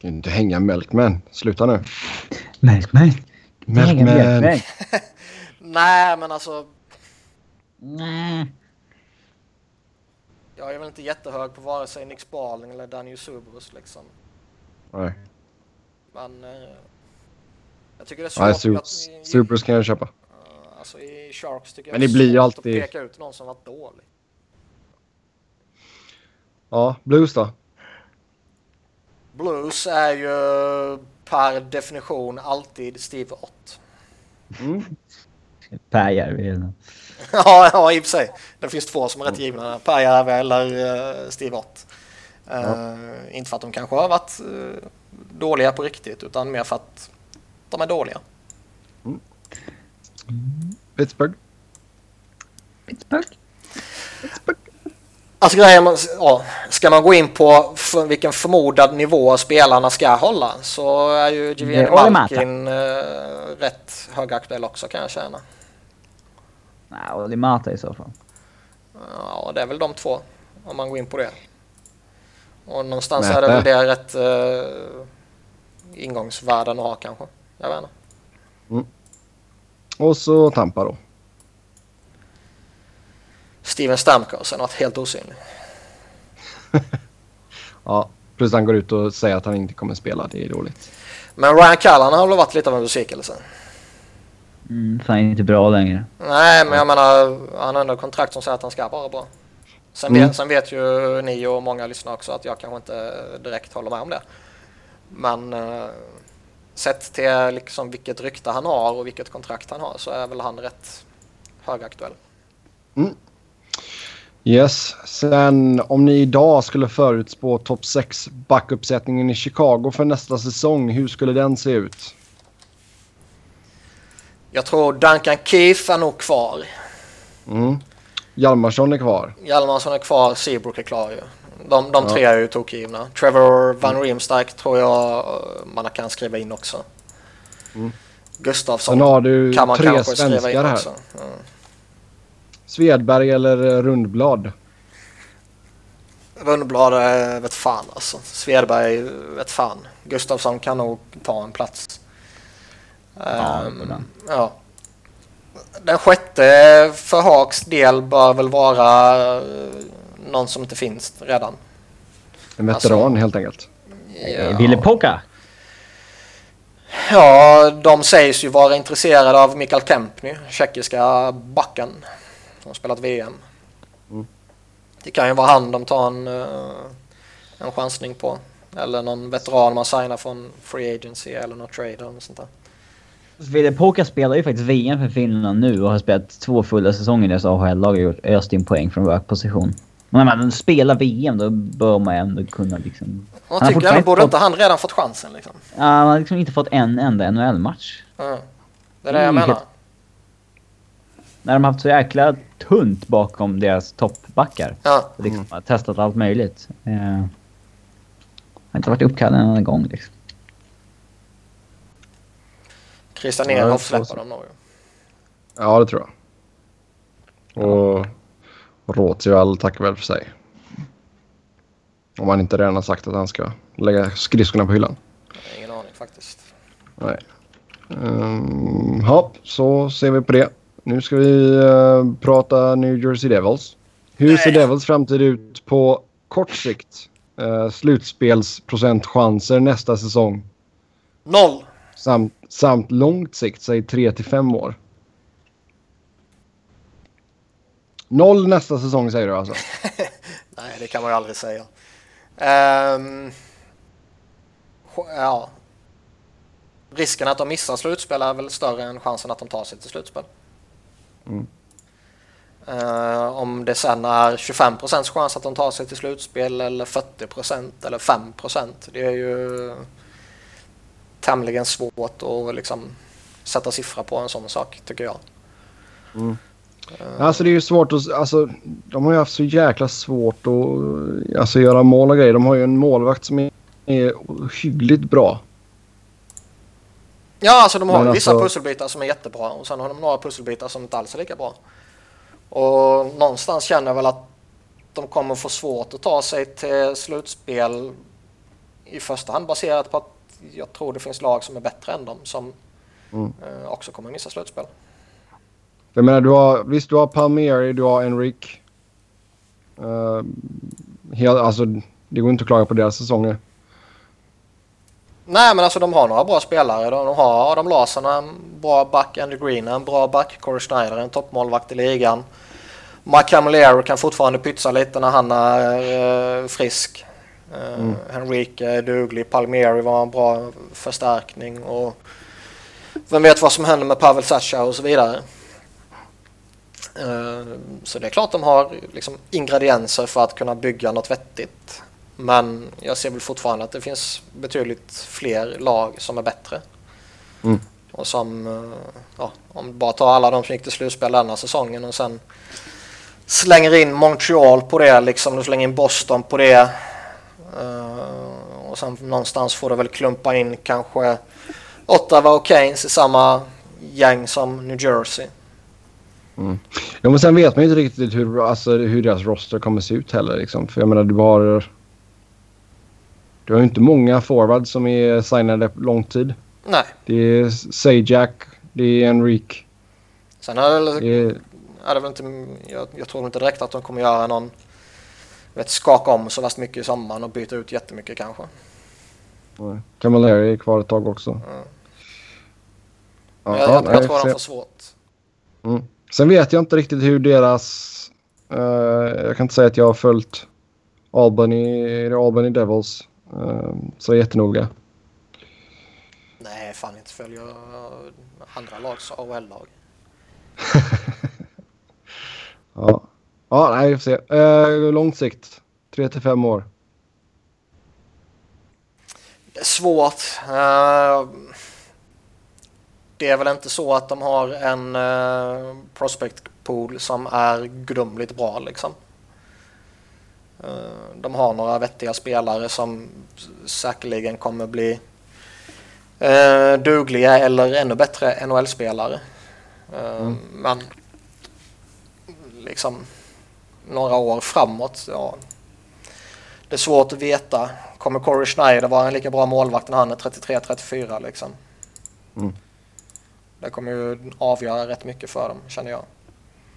Kan inte hänga Melkman. Sluta nu. Melkman. Melkman. Nej, men alltså. Nej. Jag är väl inte jättehög på vare sig Nick Sparling eller Daniel Subrus liksom. Nej. Men eh, jag tycker det är svårt. Nej, att, Supers kan jag köpa. Alltså i Sharks tycker Men det blir ju alltid... att peka ut någon som varit dålig. Ja, Blues då? Blues är ju per definition alltid Steve Ott. Mm. Pääjärvi. ja, ja, i och för sig. Det finns två som är rätt givna. Pääjärvi eller uh, Steve Ott. Uh, ja. Inte för att de kanske har varit uh, dåliga på riktigt utan mer för att de är dåliga. Mm. Pittsburgh. Pittsburgh. Pittsburgh. Alltså grejen, ja, ska man gå in på för, vilken förmodad nivå spelarna ska hålla så är ju Jevgenij Malkin äh, rätt högaktuell också kan jag känna. Nej, Olimata i så fall. Ja, det är väl de två om man går in på det. Och någonstans Mäte. är det väl det rätt äh, ingångsvärden att ha kanske. Jag vet inte. Mm. Och så Tampa då. Steven Stamkos är något helt osynligt. ja, plus han går ut och säger att han inte kommer spela. Det är dåligt. Men Ryan Callan har väl varit lite av en besvikelse. Mm, fan inte bra längre. Nej, men jag menar han har ändå kontrakt som säger att han ska vara bra. Sen, mm. vet, sen vet ju ni och många lyssnare också att jag kanske inte direkt håller med om det. Men uh, sett till liksom vilket rykte han har och vilket kontrakt han har så är väl han rätt högaktuell. Mm. Yes. Sen om ni idag skulle förutspå topp 6 backuppsättningen i Chicago för nästa säsong, hur skulle den se ut? Jag tror Duncan Keefe är nog kvar. Mm. Hjalmarsson är kvar. Hjalmarsson är kvar, Seabrook är klar ju. De, de tre ja. är ju tokgivna. Trevor Van mm. Riemstark tror jag eh, man kan skriva in också. Mm. Gustafsson har du kan man tre kanske skriva in här. också. Mm. Svedberg eller Rundblad? Rundblad äh, vet fan alltså. Svedberg vet fan. Gustafsson kan nog ta en plats. Ja, um, ja. Den sjätte för Haaks del bör väl vara någon som inte finns redan. En veteran alltså, helt enkelt. Ja. Ville Poka? Ja, de sägs ju vara intresserade av Mikael Kempny, tjeckiska backen som spelat VM. Mm. Det kan ju vara han de tar en, eh, en chansning på. Eller någon veteran man signar från Free Agency eller något trade eller något sånt där. Ville Poka spelar ju faktiskt VM för Finland nu och har spelat två fulla säsonger i deras AHL-lag och gjort öst in poäng från position. Men när man spelar VM då bör man ändå kunna liksom... Jag har tycker jag, borde fått- inte han redan fått chansen liksom? Ja, man har liksom inte fått en enda NHL-match. Ja. Det är det jag Mm, menar. helt- När de har haft så jäkla tunt bakom deras toppbackar. Ja. Liksom har testat allt möjligt. Eh, har inte varit uppkallad en enda gång liksom. Christian Ehrhoff så- släpper så. dem nog. Ja, det tror jag. Och Råtsjöval tackar väl för sig. Om han inte redan har sagt att han ska lägga skridskorna på hyllan. Ingen aning faktiskt. Nej. Um, ja, så ser vi på det. Nu ska vi eh, prata New Jersey Devils. Hur ser. Devils framtid ut på kort sikt? Uh, slutspelsprocentchanser nästa säsong Noll! Samt, samt långt sikt, säg 3 till 5 år. Noll nästa säsong säger du alltså? Nej, det kan man ju aldrig säga. Ehm, ja. Risken att de missar slutspel är väl större än chansen att de tar sig till slutspel. Mm. Eh, om det sen är 25% chans att de tar sig till slutspel eller 40% eller 5% Det är ju tämligen svårt att liksom sätta siffra på en sån sak tycker jag. Mm. Alltså det är ju svårt att... Alltså, de har ju haft så jäkla svårt att alltså, göra mål och grejer. De har ju en målvakt som är, är hyggligt bra. Ja, alltså de har Men vissa alltså- pusselbitar som är jättebra och sen har de några pusselbitar som inte alls är lika bra. Och någonstans känner jag väl att de kommer få svårt att ta sig till slutspel i första hand baserat på att jag tror det finns lag som är bättre än dem som Mm. eh, också kommer missa slutspel. Jag menar, du har, visst du har Palmieri, du har Enrique. Uh, hel, alltså, det går inte att klaga på deras säsonger. Nej, men alltså de har några bra spelare. De har Adam Larsson, en bra back. Andy Green, en bra back. Corey Schneider, en toppmålvakt i ligan. Mike Camilleri kan fortfarande pytsa lite när han är eh, frisk. Mm. Henrique är duglig. Palmieri var en bra förstärkning. Och vem vet vad som händer med Pavel Sacha och så vidare. Eh, så det är klart de har liksom ingredienser för att kunna bygga något vettigt. Men jag ser väl fortfarande att det finns betydligt fler lag som är bättre. Mm. Och som, eh, ja, om du bara tar alla de som gick till slutspel denna säsongen och sen slänger in Montreal på det, liksom du slänger in Boston på det. Eh, och sen någonstans får du väl klumpa in kanske Ottawa och Keynes i samma gäng som New Jersey. Ja, men sen vet man ju inte riktigt hur, alltså, hur deras roster kommer se ut heller. Liksom. För jag menar, du har... Du har ju inte många forwards som är signade lång tid. Nej, Det är Sajak, det är Enrique. sen är det, Det är, är det väl inte, jag, jag tror inte direkt att de kommer göra någon, vet, skaka om så värst mycket i sommaren och byta ut jättemycket kanske. Camilleri är kvar ett tag också. Mm. Ja, jag, ja, jag, jag tror de får svårt. Mm. Sen vet jag inte riktigt hur deras... eh, jag kan inte säga att jag har följt Albany, Albany Devils uh, så jättenoga. Nej, fan inte följer andra lags AHL-lag. Ja, ja nej, vi får se. Uh, långt sikt. 3 till 5 år. Det är svårt. Eh, det är väl inte så att de har en uh, prospect pool som är gudomligt bra liksom. Eh, de har några vettiga spelare som säkerligen kommer bli uh, dugliga eller ännu bättre NHL-spelare. Eh, Mm. Men liksom några år framåt, ja. Det är svårt att veta. Kommer Corey Schneider vara en lika bra målvakt när han är 33-34 liksom? Mm. Det kommer ju avgöra rätt mycket för dem, känner jag.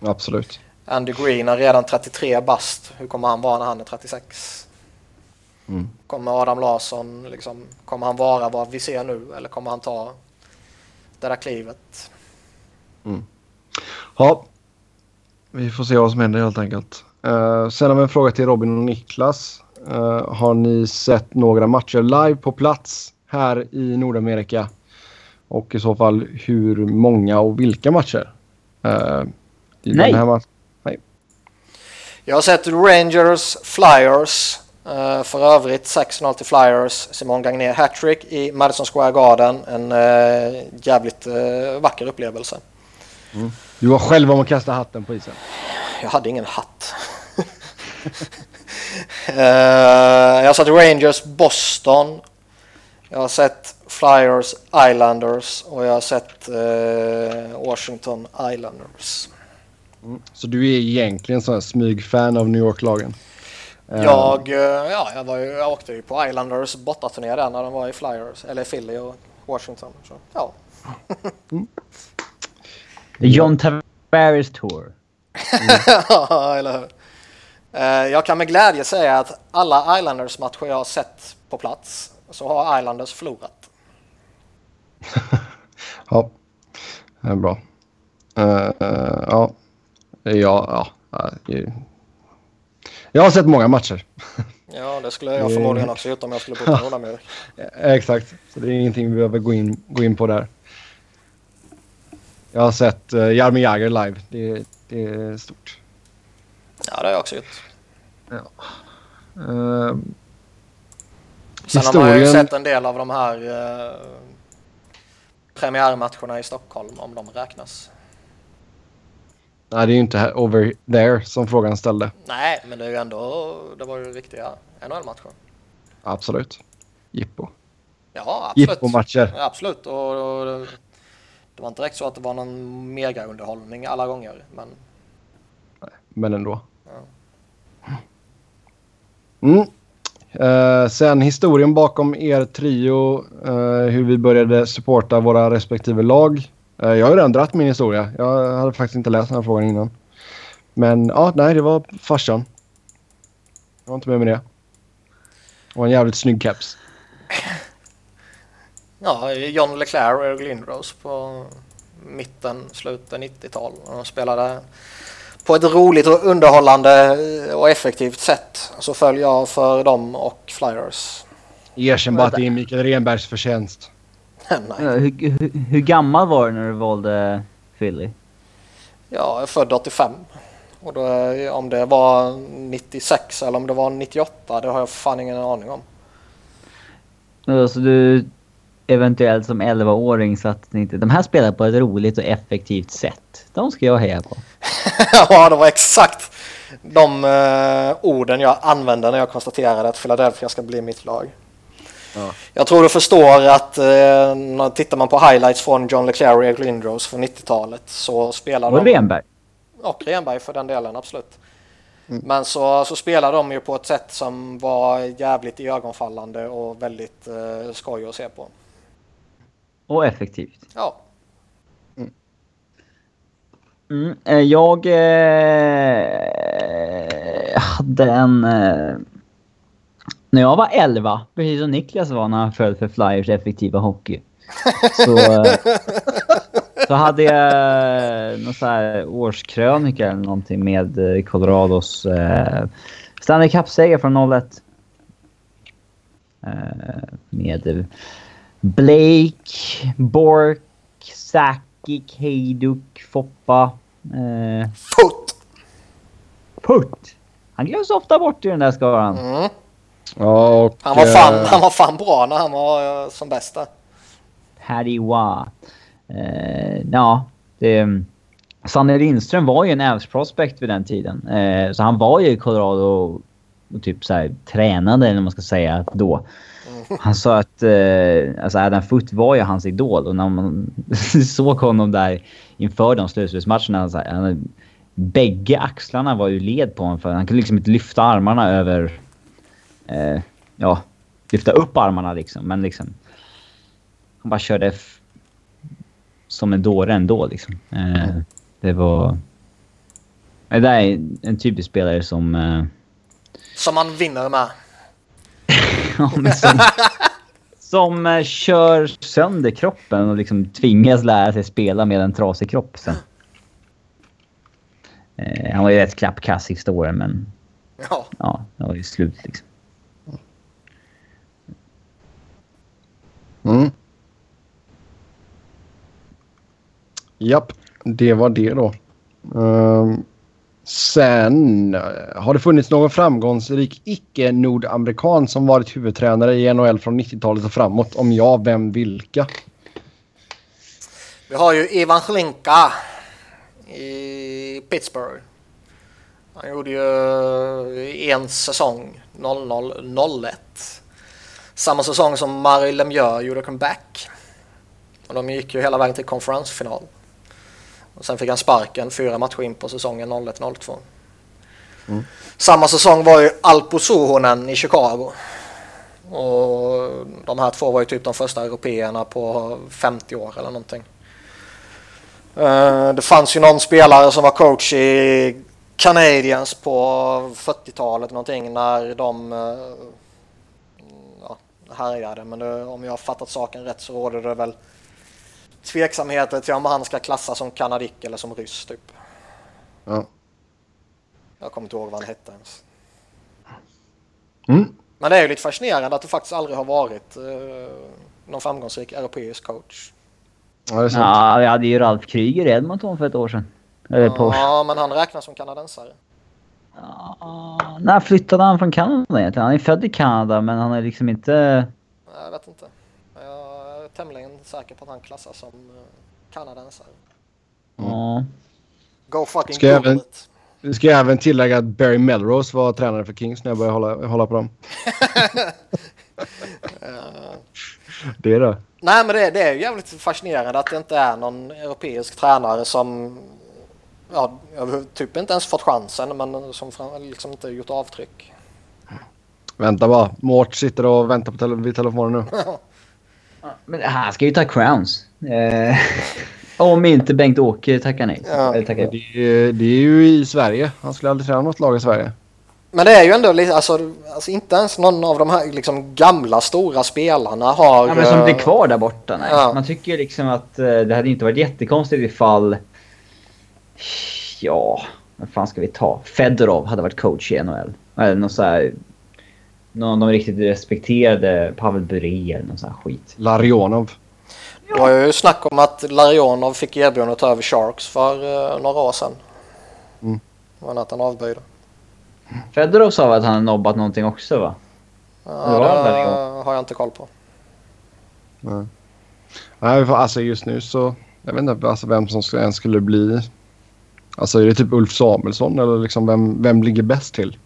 Absolut. Andy Green är redan 33 bast. Hur kommer han vara när han är 36? Mm. Kommer Adam Larsson, liksom, kommer han vara vad vi ser nu eller kommer han ta det där klivet? Ja, vi får se vad som händer helt enkelt. Uh, sen har vi en fråga till Robin och Niklas. Eh, har ni sett några matcher live på plats här i Nordamerika? Och i så fall hur många och vilka matcher? I Nej. Den här match- Jag har sett Rangers Flyers. Uh, för övrigt 6-0 till Flyers. Simon Gagné hattrick i Madison Square Garden. En uh, jävligt uh, vacker upplevelse. Mm. Du var själv om att kasta hatten på isen. Jag hade ingen hatt. jag har sett Rangers Boston. Jag har sett Flyers Islanders och jag har sett Washington Islanders. Mm. Så du är egentligen sån smygfan av New York-lagen? Eh. Jag, ja, jag, var ju, jag åkte ju på Islanders bortaturné där när de var i Flyers, eller Philly och Washington. Så, ja. mm. John Tavares Tour. Ja, eller hur. Eh, jag kan med glädje säga att alla Islanders-matcher jag har sett på plats så har Islanders förlorat. ja, det är bra. Uh, uh, ja. Ja, ja. Jag har sett många matcher. Ja, det skulle jag förmodligen också gjort om jag skulle bo i Nordamerika. Exakt, så det är ingenting vi behöver gå in, gå in på där. Jag har sett uh, Jaromir Jagr live. Det, det, är stort. Ja, det har jag också gjort. Ja. Uh, Sen historien... har man ju sett en del av de här uh, premiärmatcherna i Stockholm, om de räknas. Nej, det är ju inte over there som frågan ställde. Nej, men det är ju ändå, det var ju riktiga NHL-matcher. Absolut. Jippo. Ja, absolut. Jippo-matcher. Absolut. Och, och, det var inte direkt så att det var någon mega-underhållning alla gånger, men... Nej, men ändå. Ja. Mm. Uh, sen historien bakom er trio, uh, hur vi började supporta våra respektive lag. Eh, jag har redan dratt min historia. Jag hade faktiskt inte läst den här frågan innan. Men ja, nej, det var farsan. Jag var inte med med det. Var en jävligt snygg keps. Ja, John Leclerc och Eric Lindros på mitten, slutet 90-tal. De spelade på ett roligt och underhållande och effektivt sätt. Så föll jag för dem och Flyers. Erkänn bara att det är Mikael Renbergs förtjänst. hur, hur, hur, gammal var du när du valde Philly? Ja, jag är född 85. Och då, om det var 96 eller om det var 98, det har jag fan ingen aning om. Så du eventuellt som 11-åring satt inte... De här spelar på ett roligt och effektivt sätt. De ska jag heja på. ja, det var exakt de uh, orden jag använde när jag konstaterade att Philadelphia ska bli mitt lag. Ja. Jag tror du förstår att eh, tittar man på highlights från John Leclerc och Eric Lindros från 90-talet så spelar och de... Och Renberg. Och Renberg för den delen, absolut. Mm. Men så, så spelar de ju på ett sätt som var jävligt ögonfallande och väldigt eh, skoj att se på. Och effektivt. Ja. Mm. Mm, eh, jag eh, hade en... Eh, när jag var 11, precis som Niklas var när han föll för Flyers effektiva hockey. Så, så hade jag någon så här årskrönika eller någonting med eh, Colorados eh, Stanley Cup-seger från 01. Eh, med Blake, Bork, Sakic, Hejduk, Foppa. Eh, Foot! Putt! Han glöms ofta bort i den där skaran. Mm. Och, han, var fan, uh, han var fan bra när han var uh, som bästa. Paddy Wah. Uh, ja, det... Sanne Lindström var ju en Avs prospect vid den tiden. Uh, så han var ju i Colorado och, typ så här, tränade, eller man ska säga, då. Han sa att eh, alltså Adam Foot var ju hans idol och när man såg honom där inför de slutspelsmatcherna. Så bägge axlarna var ju led på honom för han kunde liksom inte lyfta armarna över eh, ja, lyfta upp armarna liksom. Men liksom... Han bara körde som en dåre ändå liksom. Eh, det var... Det där är en typisk spelare som... Eh, som man vinner med. ja, men som, som eh, kör sönder kroppen och liksom tvingas lära sig spela med en trasig kropp sen. Eh, han var ju rätt klappkass i historien men... Ja. Ja, det var ju slut liksom. Mm. Japp, det var det då. Uh, Sen eh, har det funnits någon framgångsrik icke-nordamerikan som varit huvudtränare i NHL från 90-talet och framåt? Om ja, vem vilka? Vi har ju Ivan Hlinka i Pittsburgh. Han gjorde ju eh, en säsong, 00-01. Samma säsong som Marie Lemieux gjorde comeback. Och de gick ju hela vägen till konferensfinal. Och sen fick han sparken fyra matcher in på säsongen 01-02. Mm. Samma säsong var ju Alpo Suhonen i Chicago. Och de här två var ju typ de första européerna på 50 år eller någonting. Eh, det fanns ju någon spelare som var coach i Canadiens på 40-talet någonting när de eh, ja, härjade. Men det, om jag har fattat saken rätt så råder det väl tveksamheter till om han ska klassas som kanadick eller som ryss typ. Ja. Jag kommer inte ihåg vad han hette ens. Mm. Men det är ju lite fascinerande att det faktiskt aldrig har varit eh, någon framgångsrik europeisk coach. Ja, det är sant. Ja, vi hade ju Ralf Kryger i Edmonton för ett år sedan. Eller på... Ja, men han räknas som kanadensare. Ja, när flyttade han från Kanada egentligen? Han är född i Kanada men han är liksom inte... Jag vet inte. Jag säker på att han klassas som eh, kanadensare. Ja. Go fucking Ska jag även- ska även tillägga att Barry Melrose var tränare för Kings när jag började hålla, hålla på dem. Eh, Det är det. Nej, men det, det är ju jävligt fascinerande att det inte är någon europeisk tränare som ja, typ inte ens fått chansen, men som liksom inte gjort avtryck. Vänta bara. Mort sitter och väntar på tele vid telefonen nu. Men han ska ju ta crowns. Eh, om inte Bengt-Åke tackar nej. Ja. Eller tackar. Det är, det är ju i Sverige. Han skulle aldrig träna något lag i Sverige. Men det är ju ändå lite, alltså, alltså inte ens någon av de här liksom gamla stora spelarna har... ja, men som eh, blir kvar där borta. Nej. Ja. Man tycker ju liksom att eh, det hade inte varit jättekonstigt ifall... Ja, vad fan ska vi ta? Fedorov hade varit coach i NHL. Eller någon så här... Någon de riktigt respekterade Pavel Bure eller någon sån här skit. Larionov. Det var ju snack om att Larionov fick erbjudande att ta över Sharks för uh, några år sedan. Mm. Men att han avböjde. Fedorov sa att han nobbat någonting också va? Ja, Det var det har jag inte koll på. Nej. Nej, för alltså just nu så... Jag vet inte alltså vem som ska, ens skulle bli... Alltså är det typ Ulf Samuelsson eller liksom vem, vem ligger bäst till?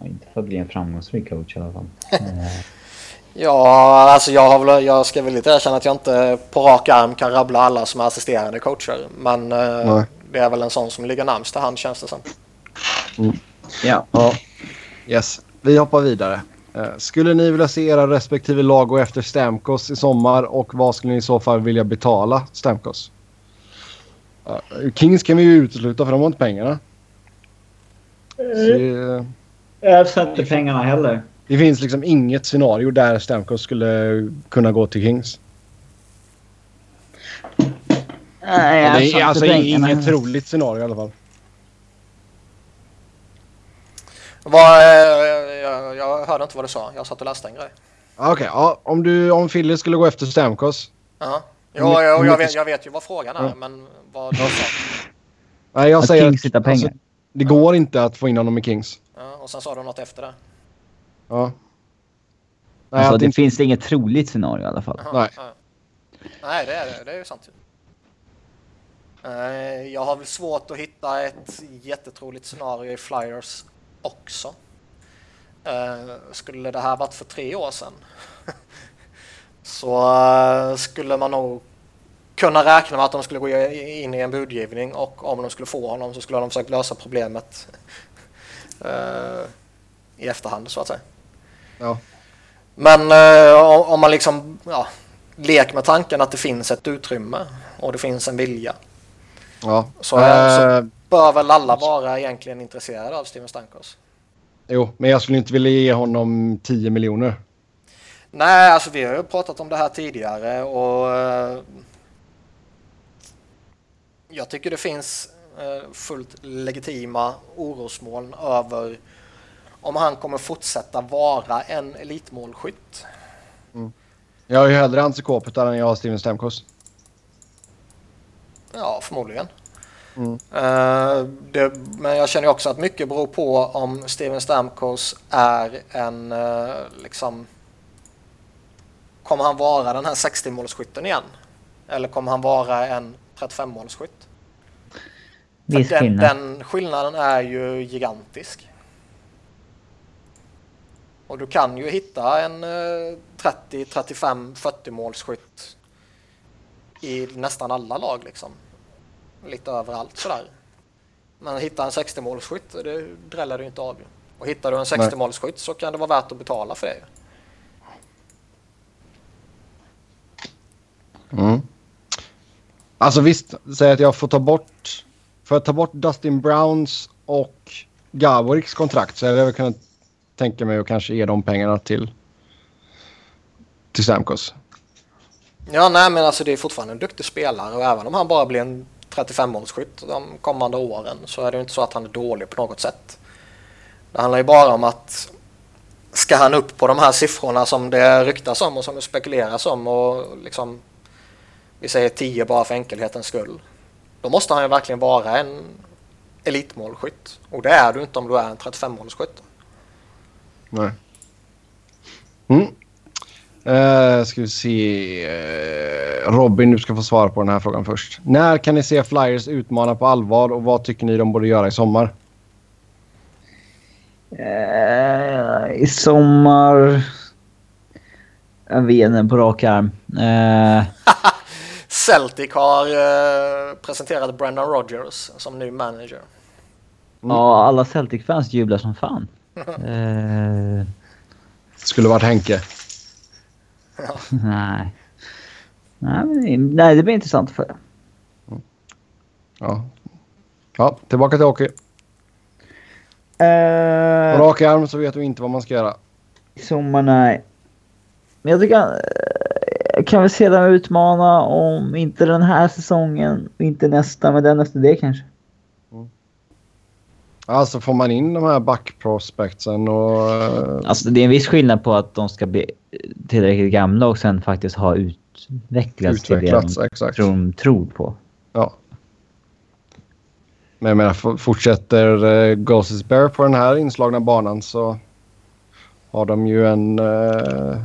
Ja, inte för att bli en framgångsrik coach i alla fall. Ja, alltså jag, har väl, jag ska väl lite erkänna att jag inte på rak arm kan rabbla alla som är assisterande coacher. Men eh, Nej. det är väl en sån som ligger närmst till hand känns det som. ja. Ja. Yes. Vi hoppar vidare. Eh, Skulle ni vilja se era respektive lag gå efter Stamkos i sommar och vad skulle ni i så fall vilja betala Stamkos? Kings kan vi ju utesluta för de har inte pengarna. Så Jag sätter pengarna heller. det finns liksom inget scenario där Stamkos skulle kunna gå till Kings. Nej, jag det är alltså pengarna. inget troligt scenario i alla fall. Vad, eh, jag, jag hörde inte vad du sa. Jag satt och läste en grej. Ah, Okej, ja, om, du, om Philly skulle gå efter Stamkos. Ja, jag, jag, vet, jag vet ju vad frågan är, Ja. men vad du sa. Nej, jag Att säger Kings hittar pengar. det går inte att få in honom i Kings. Ja, och sen sa du något efter det. Ja. Nej, Alltså, det inte, finns inget troligt scenario i alla fall. Jaha, Nej. ja. Nej, det är det. Det är ju sant. Eh, Jag har väl svårt att hitta ett jättetroligt scenario i Flyers också. Eh, Skulle det här varit för tre år sedan så eh, skulle man nog kunna räkna med att de skulle gå in i en budgivning och om de skulle få honom så skulle de försöka lösa problemet eh, i efterhand så att säga. ja. Men eh, om- man liksom ja, leker med tanken att det finns ett utrymme och det finns en vilja Ja. Så, Eh, bör väl alla vara egentligen intresserade av Steven Stamkos. Jo, men jag skulle inte vilja ge honom 10 miljoner. Nej, alltså vi har ju pratat om det här tidigare och eh, jag tycker det finns fullt legitima orosmoln över om han kommer fortsätta vara en elitmålskytt. Jag har ju hellre Anse Kopitar än jag har Steven Stamkos. Ja, förmodligen. Mm. Eh, det, men jag känner också att mycket beror på om Steven Stamkos är en eh, liksom... Kommer han vara den här 60-målsskytten igen? Eller kommer han vara en 35-målsskytt? Viss den, skillnad. den skillnaden är ju gigantisk. Och du kan ju hitta en eh, 30, 35, 40 målsskytt i nästan alla lag liksom. Lite överallt sådär. Men hitta en 60 målsskytt, det dräller du inte av. Och hittar du en 60 Nej. målsskytt så kan det vara värt att betala för det. Mm. Alltså visst, säg att jag får ta bort... För att ta bort Dustin Browns och Gaboriks kontrakt så hade jag väl kunnat tänka mig att kanske ge de pengarna till, till Stamkos. Ja, nej men alltså det är fortfarande en duktig spelare och även om han bara blir en 35-målsskytt de kommande åren så är det ju inte så att han är dålig på något sätt. Det handlar ju bara om att ska han upp på de här siffrorna som det ryktas om och som det spekuleras om och liksom vi säger 10 bara för enkelhetens skull. Då måste han ju verkligen vara en elitmålskytt och det är du inte om du är en 35-målsskytt. Nej. Mm. Uh, ska vi se. Eh, Robin, du ska få svara på den här frågan först. När kan ni se Flyers utmana på allvar och vad tycker ni de borde göra i sommar? Eh, I sommar... Jag vet inte på rak arm. Eh, Celtic har eh, presenterat Brendan Rodgers som ny manager. Ja, alla Celtic-fans jublar som fan. Eh, Skulle varit Henke. nej. Nej, men, det- nej, det blir intressant för Ja. ja, tillbaka till hockey. eh, På rak arm så vet du inte vad man ska göra. I sommar, nej. Men jag tycker jag kan väl se dem utmana om inte den här säsongen, inte nästa, men den efter det kanske. Alltså får man in de här backprospectsen och... eh, Alltså det är en viss skillnad på att de ska bli tillräckligt gamla och sen faktiskt ha utvecklats, Utvecklats, till det exakt. de tror, tror på. Ja. Men jag menar, fortsätter uh, Ghosts Bear på den här inslagna banan så har de ju en... eh,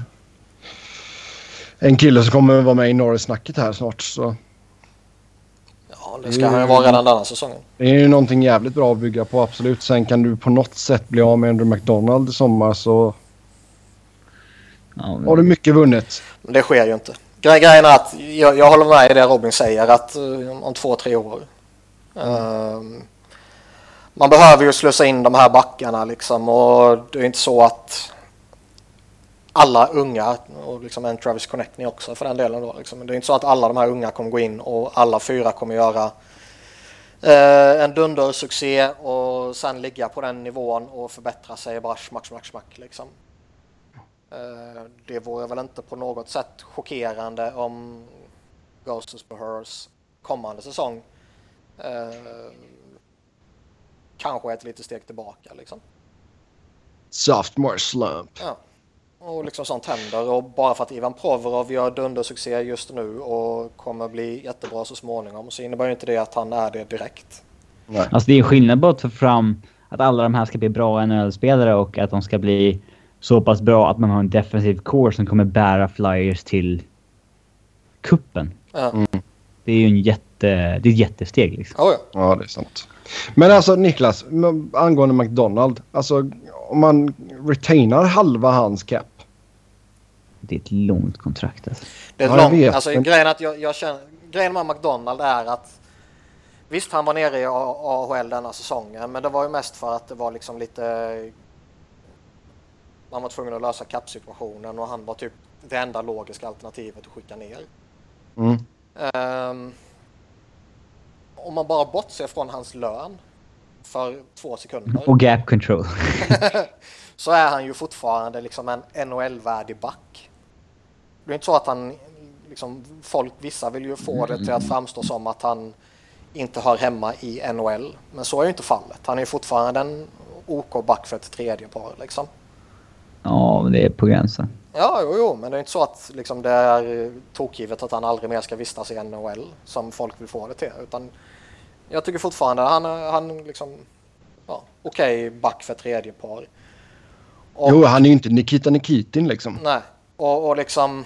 en kille som kommer vara med i Norris-snacket här snart. Så Ja, det ska han ju vara redan denna säsongen. det är ju någonting jävligt bra att bygga på, absolut. Sen kan du på något sätt bli av med Andrew McDonald i sommar så Ja, men- har du mycket vunnet. Men det sker ju inte. Gre- Grejen är att jag, jag håller med i det Robin säger att eh, om två, tre år. ehm, man behöver ju slussa in de här backarna liksom och det är inte så att alla unga och liksom en Travis Connectney också för den delen då. Liksom. Det är inte så att alla de här unga kommer gå in och alla fyra kommer göra eh, en dundersuccé och sen ligga på den nivån och förbättra sig bara smack, smack, smack liksom. Eh, Det vore väl inte på något sätt chockerande om Ghosts Behörs kommande säsong eh, kanske ett litet steg tillbaka liksom. Sophomore slump. Ja. Och liksom sånt händer och bara för att Ivan Provorov gör dundersuccé just nu och kommer bli jättebra så småningom så innebär ju inte det att han är det direkt. Nej. Alltså det är skillnad på att få fram att alla de här ska bli bra NHL-spelare och att de ska bli så pass bra att man har en defensiv core som kommer bära Flyers till kuppen. Ja. Det är ju en jätte, det är ett jättesteg liksom. Oh, ja. Ja, det är sant. Men alltså Niklas, angående McDonald. Alltså om man retainar halva hans cap. Det är ett långt kontrakt alltså. Det är Ja, ett jag långt, alltså, men- grejen, att jag, jag känner, grejen med McDonald är att visst han var nere i AHL denna säsongen men det var ju mest för att det var liksom lite man var tvungen att lösa kappsituationen och han var typ det enda logiska alternativet att skicka ner. Mm. Ehm, om man bara bortser från hans lön för två sekunder Och gap control. så är han ju fortfarande liksom en NHL-värdig back. Det är inte så att han, liksom, folk, vissa vill ju få det till att framstå som att han inte hör hemma i NHL. Men så är ju inte fallet. Han är ju fortfarande en OK-back för ett tredje par liksom. ja, men det är på gränsen. Ja, jo, jo, men det är inte så att liksom, det är tokgivet att han aldrig mer ska vistas i NHL som folk vill få det till. Utan Jag tycker fortfarande han han liksom ja, okej okay, back för tredje par. Och, jo, han är ju inte Nikita Nikitin liksom. Nej, och, och liksom...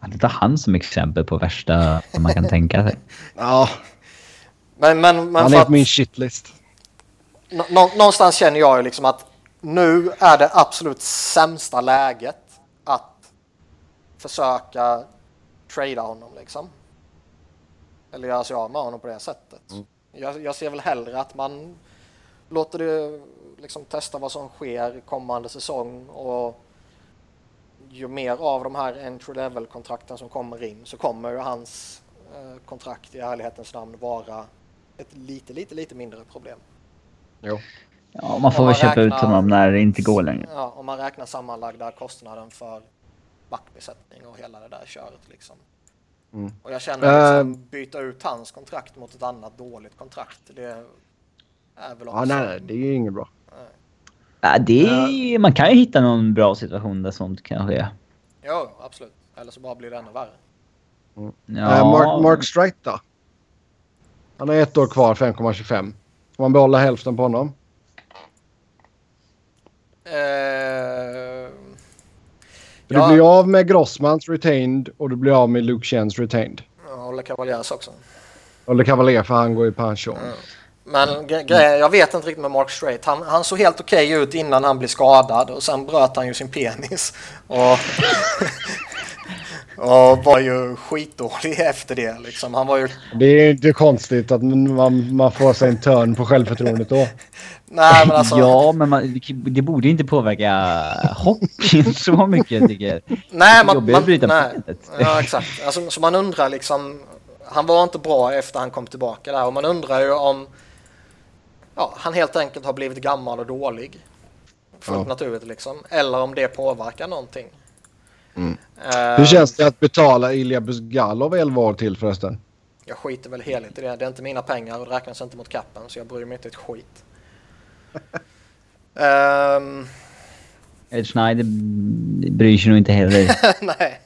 Han tar han som exempel på värsta man kan tänka sig. Ja. Men, men, men han är på min shitlist. Nå, någonstans känner jag ju liksom att nu är det absolut sämsta läget att försöka trada honom liksom. Eller göra sig av med honom på det sättet. Mm. Jag, jag, ser väl hellre att man låter det liksom testa vad som sker kommande säsong och ju mer av de här entry level kontrakten som kommer in så kommer ju hans eh, kontrakt i ärlighetens namn vara ett lite, lite, lite mindre problem. Jo. Ja, man får väl köpa räknar, ut honom när det inte går längre. Ja, om man räknar sammanlagda kostnaden för backbesättning och hela det där köret liksom. Mm. Och jag känner liksom, uh, byta ut hans kontrakt mot ett annat dåligt kontrakt. Det är väl också... Ja, nej, det är ju inget bra. Ja, det är, uh, man kan ju hitta någon bra situation där sånt kan ske. Jo, absolut. Eller så bara blir det ännu värre. Mm. Ja. Uh, Mark, Mark Strite då? Han har ett år kvar, 5,25. Får man behålla hälften på honom? Uh, du ja. blir av med Grossmans retained och du blir av med Luke Chens retained. Ja, och Le Cavaliers också. Och Le Cavalier för han går i pension. Mm. Men grejen, jag vet inte riktigt med Mark Straight. Han, han såg helt okej okay ut innan han blev skadad och sen bröt han ju sin penis. Och Och var ju skitdålig efter det. Liksom. Han var ju... Det är inte konstigt att man, man får sig en törn på självförtroendet då. Nej, men alltså... Ja, men man, det borde inte påverka hockeyn så mycket tycker jag. Nej, man, man, nej. Ja, exakt. Alltså, så man undrar liksom... Han var inte bra efter han kom tillbaka där och man undrar ju om ja, han helt enkelt har blivit gammal och dålig. Fullt ja. naturligt liksom. Eller om det påverkar någonting. Mm. Uh, Hur känns det att betala Ilja Buzgalov 11 år till förresten? Jag skiter väl heligt i det. Det är inte mina pengar och det räknas inte mot kappen så jag bryr mig inte ett skit. um, Ed Schneider bryr sig nog inte heller. Nej.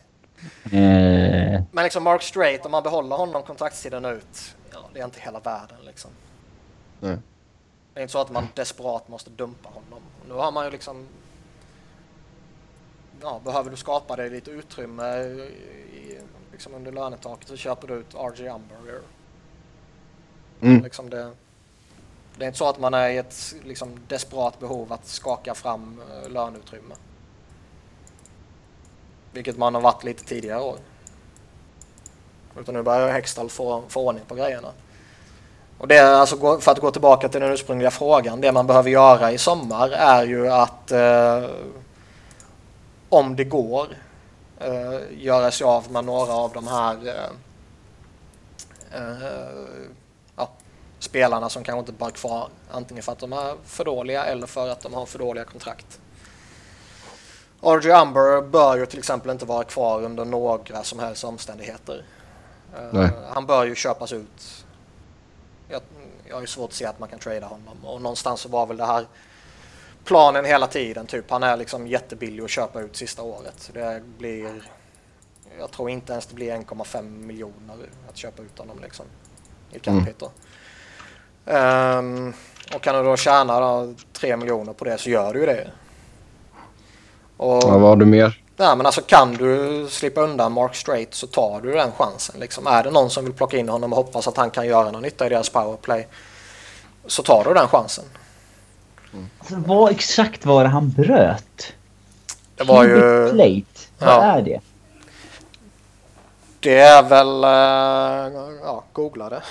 Uh, Men liksom Mark Straight, om man behåller honom kontraktstiden ut, ja, det är inte hela världen liksom. Nej. Det är inte så att man desperat måste dumpa honom. Nu har man ju liksom ja, behöver du skapa dig lite utrymme i, liksom under lönetaket så köper du ut RJ Umberger. Mm. Liksom det, det är inte så att man är i ett liksom, desperat behov att skaka fram uh, löneutrymme. Vilket man har varit lite tidigare år. Utan nu börjar Hextall få, få ordning på grejerna. Och det alltså, för att gå tillbaka till den ursprungliga frågan, det man behöver göra i sommar är ju att uh, om det går, eh, göra sig av med några av de här eh, eh, ja, spelarna som kanske inte bara är kvar. Antingen för att de är för dåliga eller för att de har för dåliga kontrakt. RJ Umber bör ju till exempel inte vara kvar under några som helst omständigheter. Uh, han bör ju köpas ut. Jag, jag har ju svårt att se att man kan trada honom och någonstans så var väl det här planen hela tiden. Typ. Han är liksom jättebillig att köpa ut sista året. Det blir, jag tror inte ens det blir 1,5 miljoner att köpa ut honom liksom, i capita. Mm. Um, och kan du då tjäna då 3 miljoner på det så gör du ju det. Och, ja, vad har du mer? Nej, men alltså kan du slippa undan Mark Straight så tar du den chansen. Liksom. Är det någon som vill plocka in honom och hoppas att han kan göra någon nytta i deras powerplay så tar du den chansen. Mm. Alltså, vad exakt var det han bröt? Det var ju... Plate. Vad ja. är det? Det är väl... Uh, ja, googla det.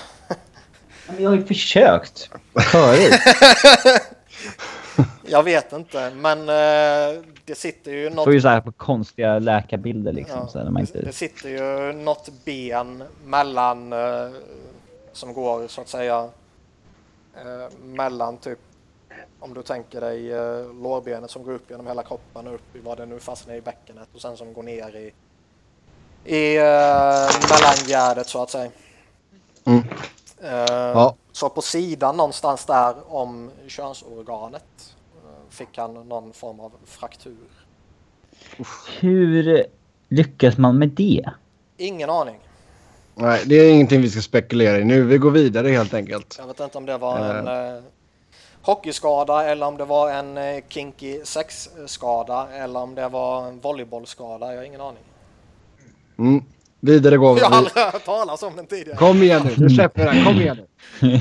Jag har ju försökt förut. jag vet inte, men uh, det sitter ju något... Får ju så här på konstiga läkarbilder liksom. Ja, så man inte... Det sitter ju något ben mellan... Uh, som går så att säga mellan typ om du tänker dig eh, lårbenet som går upp genom hela kroppen och upp i vad det nu fastnar i bäckenet och sen som går ner i, i eh, mellangärdet så att säga. Mm. Eh, ja. Så på sidan någonstans där om könsorganet eh, fick han någon form av fraktur. Hur lyckas man med det? Ingen aning. Nej, det är ingenting vi ska spekulera i nu. Vi går vidare helt enkelt. Jag vet inte om det var en eh, hockeyskada eller om det var en eh, kinky sexskada eller om det var en volleybollskada. Jag har ingen aning. Mm. Vidare går vi. Jag har aldrig hört talas om den tidigare. Kom igen nu. Nu släpper den. Kom igen nu.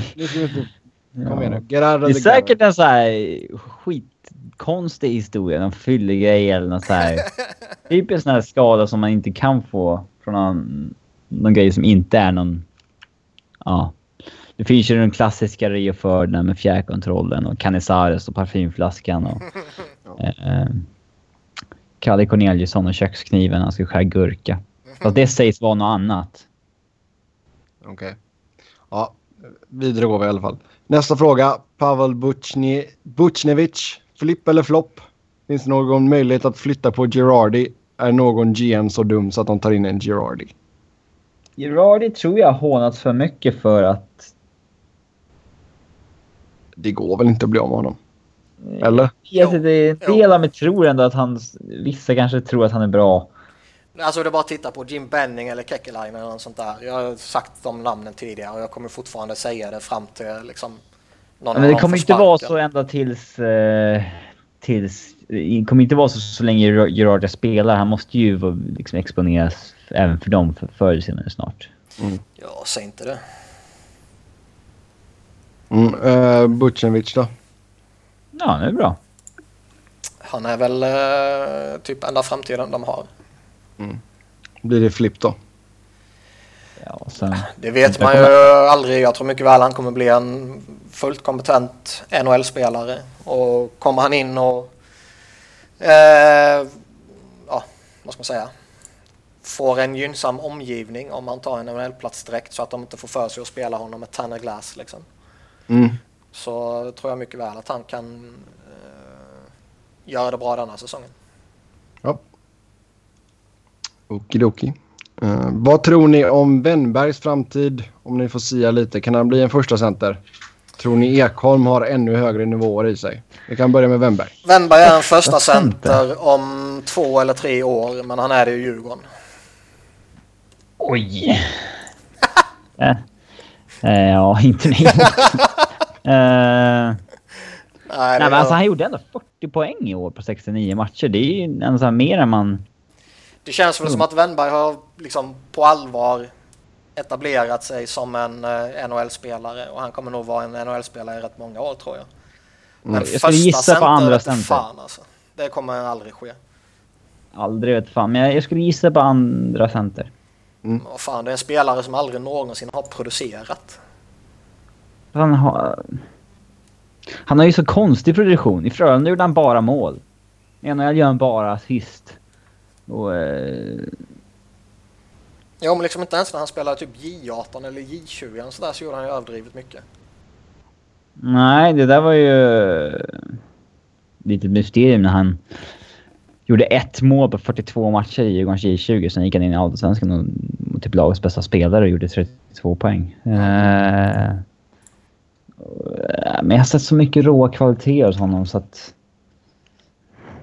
Kom igen nu. Det är säkert en så här skitkonstig historia. Någon fyllegrej eller något så här. Typ en sån här skada som man inte kan få från någon, någon grej som inte är någon... Ja. Det finns ju den klassiska reoförden med fjärrkontrollen och Canizares och parfymflaskan och... eh, Kalle Corneliusson och kökskniven han ska skära gurka. Fast det sägs vara något annat. Okej. Ja, vidare går vi i alla fall. Nästa fråga. Pavel Buchnevich. Flipp eller flopp? Finns det någon möjlighet att flytta på Girardi? Är någon GM så dum så att de tar in en Girardi? Girardi tror jag har hånats för mycket för att... Det går väl inte att bli av med honom? Eller? Jag vet inte, en del av mig tror ändå att han... Vissa kanske tror att han är bra. Alltså det är bara att titta på Jim Benning eller Kekkelainen eller något sånt där. Jag har sagt de namnen tidigare och jag kommer fortfarande säga det fram till liksom någon Ja, men av det kommer inte vara så ända tills... Eh, tills det kommer inte vara så, så länge Girardi spelar. Han måste ju liksom exponeras även för dem för, förr eller senare snart. Ja, säg inte det. Mm, uh, Buchnevich då? Ja, det är bra. Han är väl eh, typ enda framtiden de har. Blir det flipp då? Ja, sen, Det vet man ju aldrig. Jag tror mycket väl han kommer bli en fullt kompetent NHL-spelare. Och kommer han in och... Eh, ja, vad ska man säga? Får en gynnsam omgivning om han tar en NHL-plats direkt så att de inte får för sig att spela honom med Tanner Glass liksom. Mm. Så tror jag mycket väl att han kan eh, göra det bra denna säsongen. Okidoki. Uh, vad tror ni om Wennbergs framtid? Om ni får sia lite. Kan han bli en första center? Tror ni Ekholm har ännu högre nivåer i sig? Vi kan börja med Wennberg. Wennberg är en första center om två eller tre år, men han är det i Djurgården. oj! eh, eh, ja, inte ni. eh, Nej, Nej, men alltså, han gjorde ändå 40 poäng i år på 69 matcher. Det är ju ändå så här mer än man... Det känns väl som att Wennberg har liksom på allvar etablerat sig som en eh, NHL-spelare och han kommer nog vara en NHL-spelare i rätt många år tror jag. Men Jag skulle gissa på andra center. Fan, alltså. Det kommer aldrig ske. Aldrig vet fan, men jag, jag skulle gissa på andra center. Vad fan, det är en spelare som aldrig någonsin har producerat. Han har... Han har ju så konstig produktion. I Frölunda gjorde han bara mål. I NHL gör han bara assist. Och... Eh, Ja, men liksom inte ens när han spelade typ J18 eller J20 eller sådär så gjorde han ju överdrivet mycket. nej, det där var ju... Lite mysterium när han gjorde ett mål på 42 matcher i Djurgårdens J20. Sen gick han in i Allsvenskan och och typ lagets bästa spelare och gjorde 32 poäng. Eh, men jag har sett så mycket råa kvaliteter hos honom så att...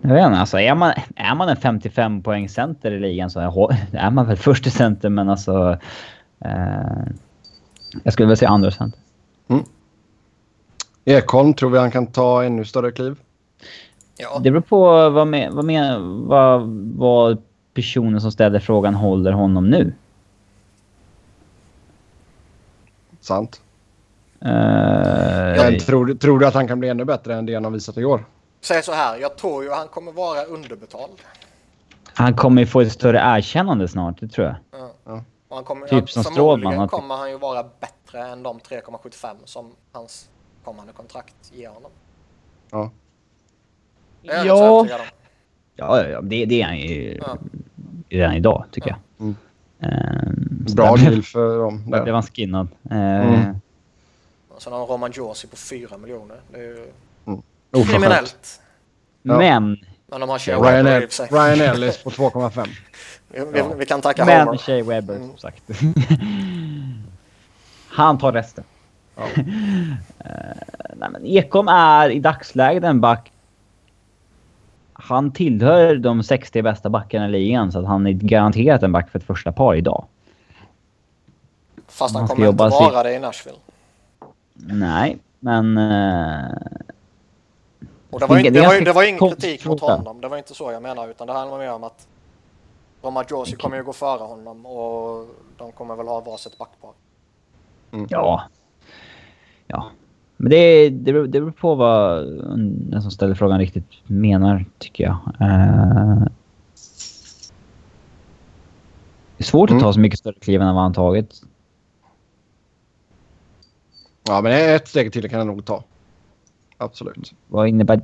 Jag vet inte, alltså är man, är man en 55 poäng center i ligan så är är man väl första center men alltså... Eh, jag skulle väl säga andra center. Ekholm, tror vi han kan ta ännu större kliv? Ja, Det beror på vad, med, vad, med, vad, vad personen som ställer frågan håller honom nu. Sant. Eh, Men tror, du- tror du att han kan bli ännu bättre än det han har visat i år? säg så här, jag tror ju han kommer vara underbetald. han kommer ju få ett större erkännande snart, det tror jag. Ja. Han kommer, Typ som Strålman, att- kommer han ju vara bättre än de 3,75 som hans kommande kontrakt ger honom. Ja. Det är Ja. ja. Ja, ja, ja det, det är han ju Ja. redan idag, tycker jag. Mm. Ehm, så Bra deal för dem. Där blev han skinnad. Eh, Mm. Och sen har han Roman Josi på 4 miljoner. Det är ju Oförskämt. kriminellt. Ja. Men, Men de har Shea Ryan, Weber i sig. Ryan Ellis på 2,5. Vi, Ja. vi kan tacka men Homer. Shea Weber, Mm. som sagt. han tar resten. Ja. Eh, nej, men Ekholm är i dagsläget en back. Han tillhör de 60 bästa backarna i ligan, så att han är garanterat en back för ett första par idag. Fast han Han kommer inte vara det i Nashville. Nej, men... eh, Och det var, Det är inte, det, var, det var ingen kritik mot honom. Det var inte så jag menar. Utan det handlar mer om att Roman Josi kommer ju gå före honom och de kommer väl ha varsitt backpar. Ja. Ja. Men det, det, beror, det beror på vad den som ställer frågan riktigt menar, tycker jag. Eh, det är svårt Mm. att ta så mycket större kliv än vad han tagit. Ja, men ett steg till kan han nog ta. Absolut. Vad innebär det?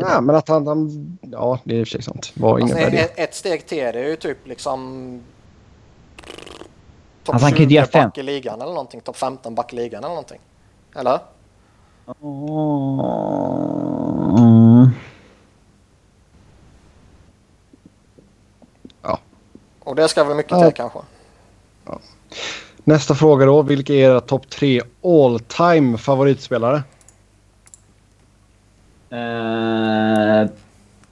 då? Ja, men att han... han ja, det är i och för sig sant. Vad Alltså, innebär det? ett, ett steg till det är ju typ liksom Topp Alltså, han kan ju 20 göra fem. back i ligan eller någonting. Topp 15 back i ligan eller någonting. Eller? Mm. Och det ska väl mycket Ja. till kanske. Nästa fråga då. Vilka är era topp tre all time favoritspelare? Eh,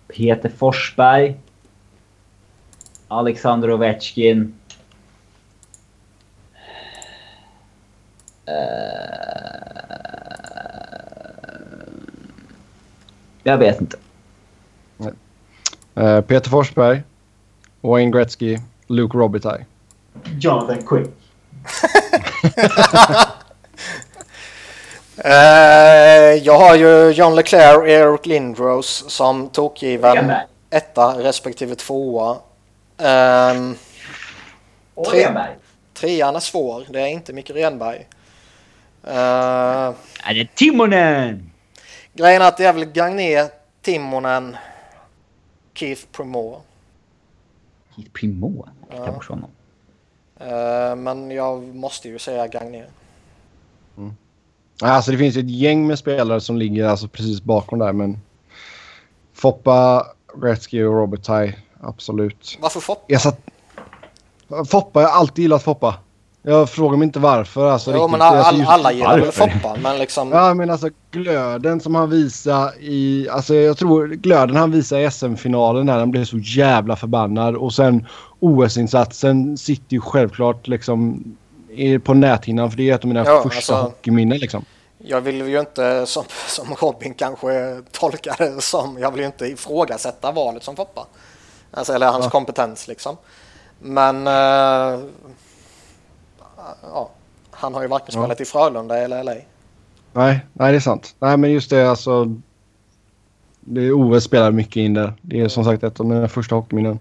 Peter Forsberg. Alexander Ovechkin. Eh, jag vet inte. Eh, Peter Forsberg, Wayne Gretzky, Luke Robitaille. Jonathan Quick. Eh, jag har ju John Leclerc och Eric Lindros som tokgiven etta respektive tvåa. Ehm, Tre. Renberg. trean är svår. Det är inte Micke Renberg. Uh, Är det Timonen? grejen är att det är väl Gagné, Timonen, Keith Primore. Keith Primo. Jag tar bort honom. Eh, men jag måste ju säga Gagné. Alltså det finns ju ett gäng med spelare som ligger alltså precis bakom där men Foppa, Gretzky och Robitaille, absolut. Varför Foppa? Jag satt... Foppa, jag har alltid gillat Foppa. Jag frågar mig inte varför. Alltså, Jo riktigt. men Alltså, all, just- alla gillar väl? Foppa men liksom... Ja, men alltså glöden som han visar i... Alltså jag tror glöden han visar i SM-finalen där han blev så jävla förbannad. Och sen OS-insatsen sitter ju självklart liksom på näthinnan för det är ett av mina Ja, första alltså- hockeyminnen liksom. Jag vill ju inte som, som Robin kanske tolkar det som. Jag vill ju inte ifrågasätta valet som Foppa. Alltså, eller hans Ja. kompetens liksom. Men... eh, ja, han har ju varken Ja. spelat i Frölunda eller LA. Nej, nej, det är sant. Nej, men just det alltså. Det är OS spelar mycket in där. Det är som sagt ett av mina första hockeyminnen.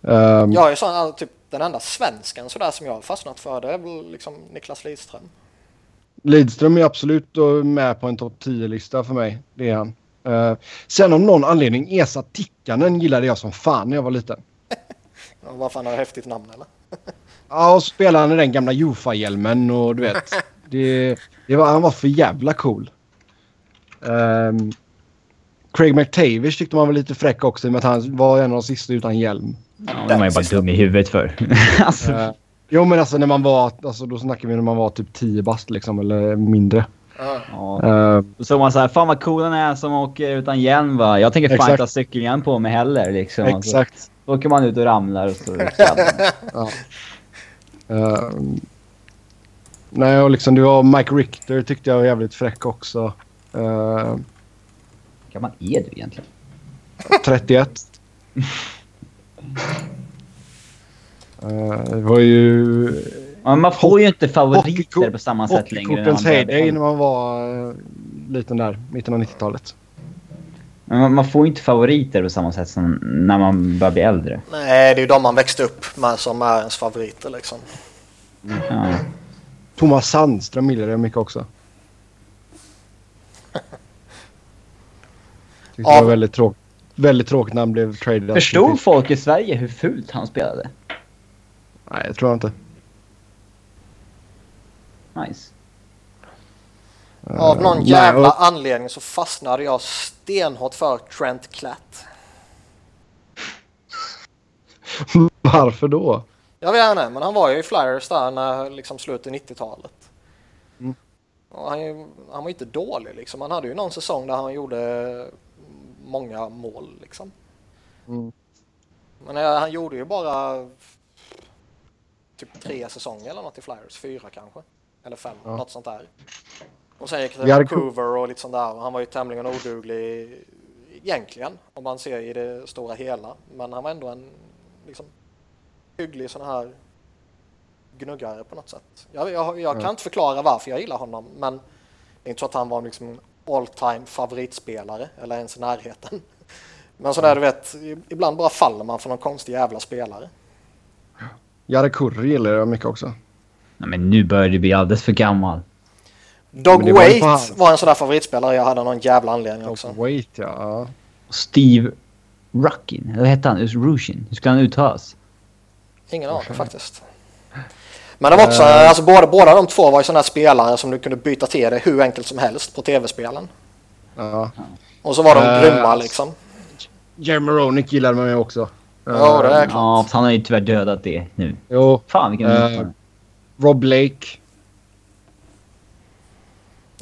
Um, Jag sån, typ den enda svensken sådär som jag har fastnat för. Det är väl liksom Niklas Lidström. Lidström är absolut då med på en topp 10-lista för mig. Det är han. Eh, sen av någon anledning, Esa Tikkanen gillade jag som fan när jag var liten. Varför han har häftigt namn eller? Ja, och spelade han i den gamla Jofa-hjälmen och du vet. Det, det var, han var för jävla cool. Ehm, Craig McTavish tyckte man var lite fräck också i och med att han var en av de sista utan hjälm. Ja, var ju bara dum i huvudet för. alltså, Eh, jo men alltså när man var, alltså då snackar vi när man var typ 10 bast liksom eller mindre. Ja. Uh, Då såg man såhär, fan vad cool han är som åker utan hjälm va. Jag tänker fan Exakt. inte ha cykelhjälm på mig heller liksom. Och så exakt. åker man ut och ramlar och så... Ja. Ehm, nej och liksom du har Mike Richter tyckte jag var jävligt fräck också. Uh, Hur gammal är du egentligen? 31. Eh, det var ju Ja, man får ju inte favoriter på samma sätt längre. hockeykortens heyday när man var uh, liten där, mitten av 90-talet. Men man, man får ju inte favoriter på samma sätt som när man börjar bli äldre. Nej, det är ju de man växte upp med som är ens favoriter liksom. Ja. Thomas Sandström gillade jag mycket också. Tyckte det var väldigt, tråk väldigt tråkigt när han blev traded. Förstod folk i Sverige hur fult han spelade? Nej, det tror jag inte. Nice. Av någon nej, jävla och- anledning så fastnade jag stenhårt för Trent Klatt. Varför då? Jag vet inte, men han var ju i Flyers där när liksom slutet av 90-talet. Mm. Han, är ju- han var inte dålig liksom. Han hade ju någon säsong där han gjorde många mål liksom. Mm. Men eh, han gjorde ju bara typ tre säsonger eller något i Flyers. Fyra kanske. Eller fem, Ja. något sånt där. Och sen gick det till Vancouver och lite sånt där. Och han var ju tämligen oduglig egentligen. Om man ser i det stora hela. Men han var ändå en liksom, hygglig sån här gnuggare på något sätt. Jag, jag, jag kan Ja. inte förklara varför jag gillar honom. Men det är inte så att han var liksom en all time favoritspelare. Eller ens i närheten. Men sådär du vet, ibland bara faller man för någon konstig jävla spelare. Jare Kurri gillar jag mycket också. Nej, men nu börjar du bli alldeles för gammal. Dog var ju Wait var en sån där favoritspelare jag hade någon jävla anledning också. Wait ja. ja. Steve Ruckin, eller hette han? Rushin? Hur skulle han uttalas? Ingen aning faktiskt. Men det var också, alltså båda, båda de två var ju sådana här spelare som du kunde byta till dig hur enkelt som helst på tv-spelen. ja. Och så var de Eh, grymma liksom. Jeremy Roenick gillade man ju också. Ja, det är klart. Ja, han har ju tyvärr dödat det nu. Jo, Fan vilken Eh, Rob Blake.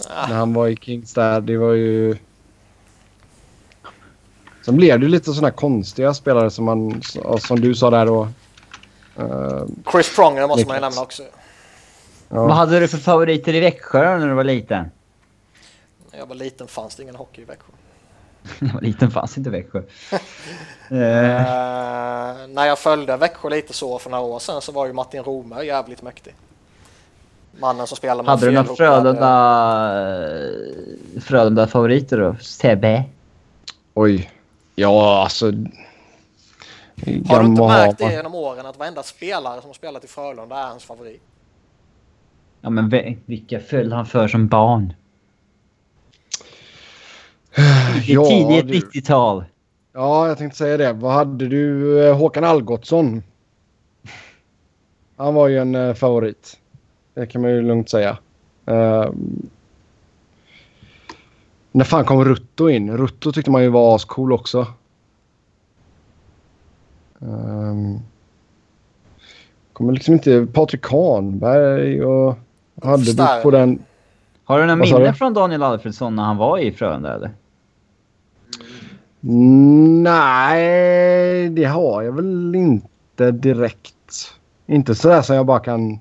Ah. När han var i Kings där. Det var ju... Sen blev det ju lite sådana här konstiga spelare som man... Som du sa där då. Eh, Chris Pronger måste man ju nämna också. Vad ja. hade du för favoriter i Växjö när du var liten? När jag var liten fanns det ingen hockey i Växjö. När jag var liten fanns inte Växjö. Eh, när jag följde Växjö lite så för några år sedan så var ju Martin Romer jävligt mäktig. Mannen som spelar med hade du några Frölunda, Frölunda favoriter då? Sebbe? Oj. Ja, alltså... Har du inte märkt det genom åren att varenda spelare som har spelat i Frölunda är hans favorit? Ja men vilka föll han för som barn? I Ja, tidigt du. 90-tal. Ja, jag tänkte säga det. Vad hade du? Eh, Håkan Algotsson. Han var ju en eh, favorit. Det kan man ju lugnt säga. Uh, när fan kom Rutto in? Rutto tyckte man ju var ascool också. Um, kommer liksom inte... Patrik Kahnberg och... Hade du Stark. på den... Har du några minnen från Daniel Alfredsson när han var i Frölunda eller? Nej, det har jag väl inte direkt. Inte sådär som jag bara kan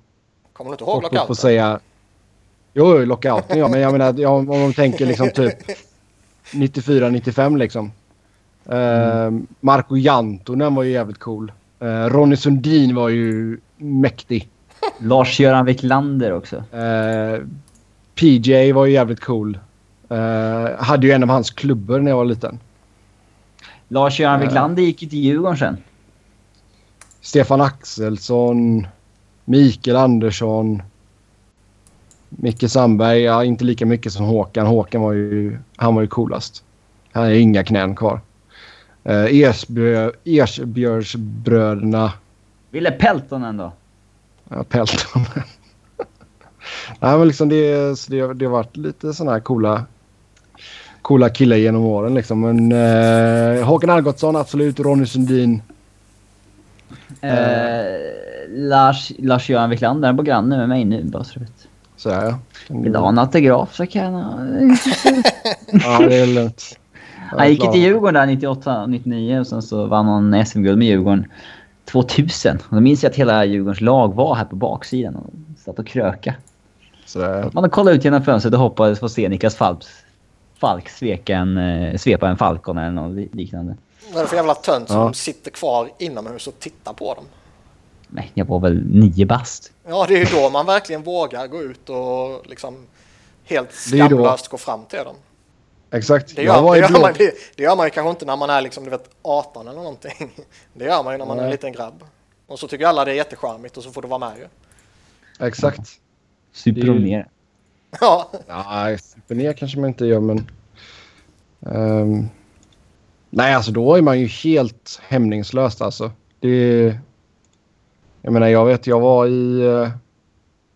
Kommer du inte ihåg lockouten? och säga... Jo, lockouten ja. Men jag menar, om man tänker liksom typ 94-95 liksom. Uh, Marco Jantonen var ju jävligt cool. Uh, Ronny Sundin var ju mäktig. Lars-Göran Wiklander också. Uh, PJ var ju jävligt cool. Hade ju en av hans klubbor när jag var liten. Lars-Göran. Wiklander gick ju till Djurgården sen. Stefan Axelsson, Mikael Andersson, Micke Sandberg. Ja, inte lika mycket som Håkan. Håkan var ju, han var ju coolast. Han har inga knän kvar. Uh, Ersbjö, Ersbjörnsbröderna. Ville Peltonen då? Ja, Pelton. Nej, men liksom det, så det, det har varit lite sådana här coola, coola killar genom åren. Liksom. Men uh, Håkan Algotsson, absolut. Ronny Sundin. Eh, Lars, Lars-Göran Wiklander är på granne med mig nu bara så du vet. Sådär ja. Vill du ha en autograf så kan jag... Ja, det är lugnt. Han gick till Djurgården där 98, 99 och sen så vann han SM-guld med Djurgården 2000. Och då minns jag att hela Djurgårdens lag var här på baksidan och satt och kröka. Sådär. Man kollat ut genom fönstret och hoppades få se Niklas Falks, Falk sveka en, eh, svepa en Falcon eller något li- liknande. Vad är det för jävla tönt som Ja. sitter kvar inomhus och tittar på dem? Nej, jag var väl nio bast. Ja, det är ju då man verkligen vågar gå ut och liksom helt skamlöst gå fram till dem. Exakt. Det jag gör, var det, i gör blå... man, det, det gör man ju kanske inte när man är liksom, du vet, 18 eller någonting. Det gör man ju när man är en Nej. liten grabb. Och så tycker alla det är jättecharmigt och så får du vara med ju. Exakt. Super ju- ner. Ja, Ja, super ner kanske man inte gör, men... ehm, nej, alltså då är man ju helt hämningslöst alltså. Det... Jag menar, jag vet, jag var i, uh,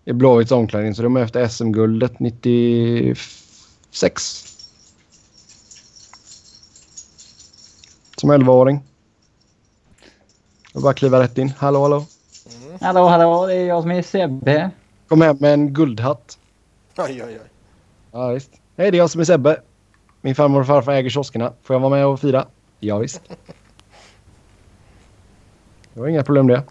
i Blåvitts omklädningsrum efter SM-guldet 96. Som 11-åring. Jag bara kliva rätt in. Hallå, hallå. Hallå, hallå, det är jag som är Sebbe. Kom hem med en guldhatt. oj, oj, oj. Ja, visst. Hej, det är jag som är Sebbe. Min farmor och farfar äger kioskerna. Får jag vara med och fira? Ja, visst. Det var inga problem det.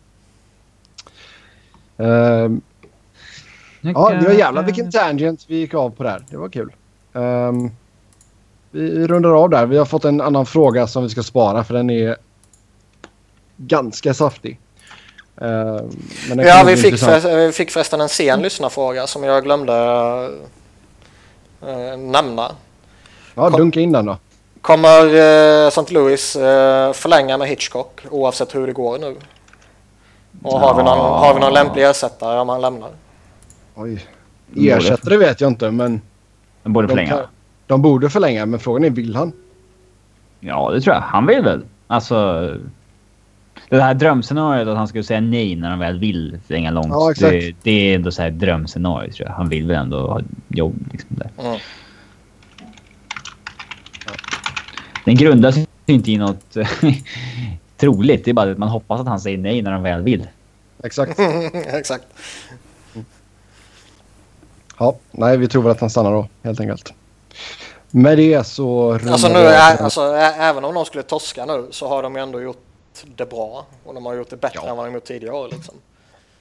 Nu ja, det var jävla vilken tangent vi gick av på där. Det var kul. Ehm, vi rundar av där. Vi har fått en annan fråga som vi ska spara för den är ganska saftig. Men den Ja, vi fick, för, vi fick förresten en sen lyssnarfråga som jag glömde eh, nämna. Ja, dunka in den då. Kommer eh, St. Louis eh, förlänga med Hitchcock oavsett hur det går nu? Och har, vi någon, Ja. har vi någon lämplig ersättare om han lämnar? Oj. Ersättare vet jag inte, men De borde de, förlänga. De borde förlänga. Men frågan är, vill han? Ja, det tror jag. Han vill väl. Alltså... Det här drömscenariot att han skulle säga nej när han väl vill förlänga långt. Ja, exakt. det, det är ändå så här drömscenariot tror jag. Han vill väl ändå ha jobb liksom där. Mm. Den grundar sig inte i något troligt. Det är bara att man hoppas att han säger nej när han väl vill. Exakt. Exakt. Ja, nej, vi tror väl att han stannar då, helt enkelt. Med det så... Alltså, nu, den. alltså, ä- även om de skulle torska nu så har de ju ändå gjort det bra. Och de har gjort det bättre Ja. än vad de gjort tidigare år. Liksom.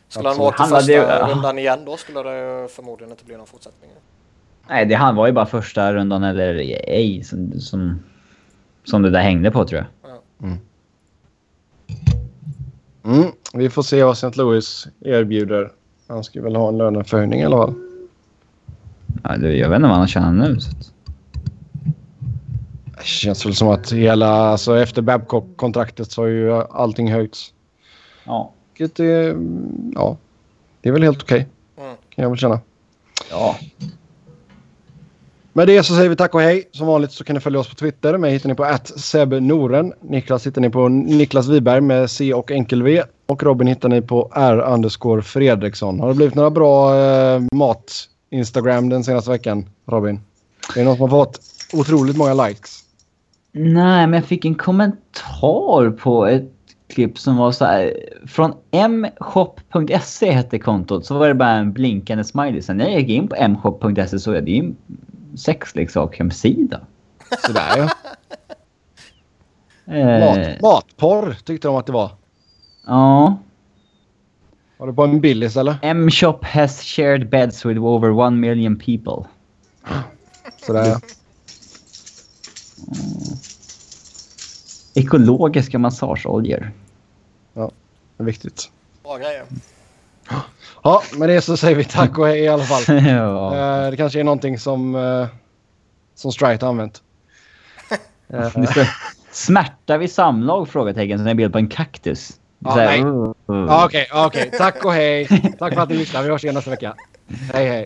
Skulle Absolut. åka Han till första ju- rundan igen då skulle det förmodligen inte bli någon fortsättning. Nej, det han var ju bara första rundan eller ej som, som, som det där hängde på tror jag. Mm, vi får se vad St. Louis erbjuder. Han ska väl ha en löneförhöjning i alla fall. Ja, det, jag vet inte vad han tjänar nu. Så att, Det känns väl som att hela... Alltså efter Babcock-kontraktet så har ju allting höjts. ja. Vilket är... Ja. Det är väl helt okej. Mm. Kan jag väl känna. ja. Med det så säger vi tack och hej. Som vanligt så kan ni följa oss på Twitter. Mig hittar ni på @sebnoren. Niklas hittar ni på Niklas Wiberg med C och enkel V. Och Robin hittar ni på R underscore Fredriksson. Har det blivit några bra eh, mat-Instagram den senaste veckan, Robin? Är det någon som har fått otroligt många likes? Nej, men jag fick en kommentar på ett klipp som var så här. Från mshop.se hette kontot. Så var det bara en blinkande smiley. Sen när jag gick in på mshop.se så är det en sexleksakshemsida. Sådär ja. Eh, Mat, matporr tyckte de att det var. ja. Var det på en Billys eller? M-shop has shared beds with over one million people. Sådär ja. Ekologiska massageoljor. Det är viktigt. Bra grejer. Ja, med det så säger vi tack och hej i alla fall. ja. Eh, det kanske är någonting som, uh, som Strite har använt. Eh, Smärta vid samlag? Frågetecken. Så är det en bild på en kaktus. Ja, nej. uh, uh. Ja, Okej, okej. Tack och hej. Tack för att ni lyssnade. Vi hörs igen nästa vecka. Hej, hej.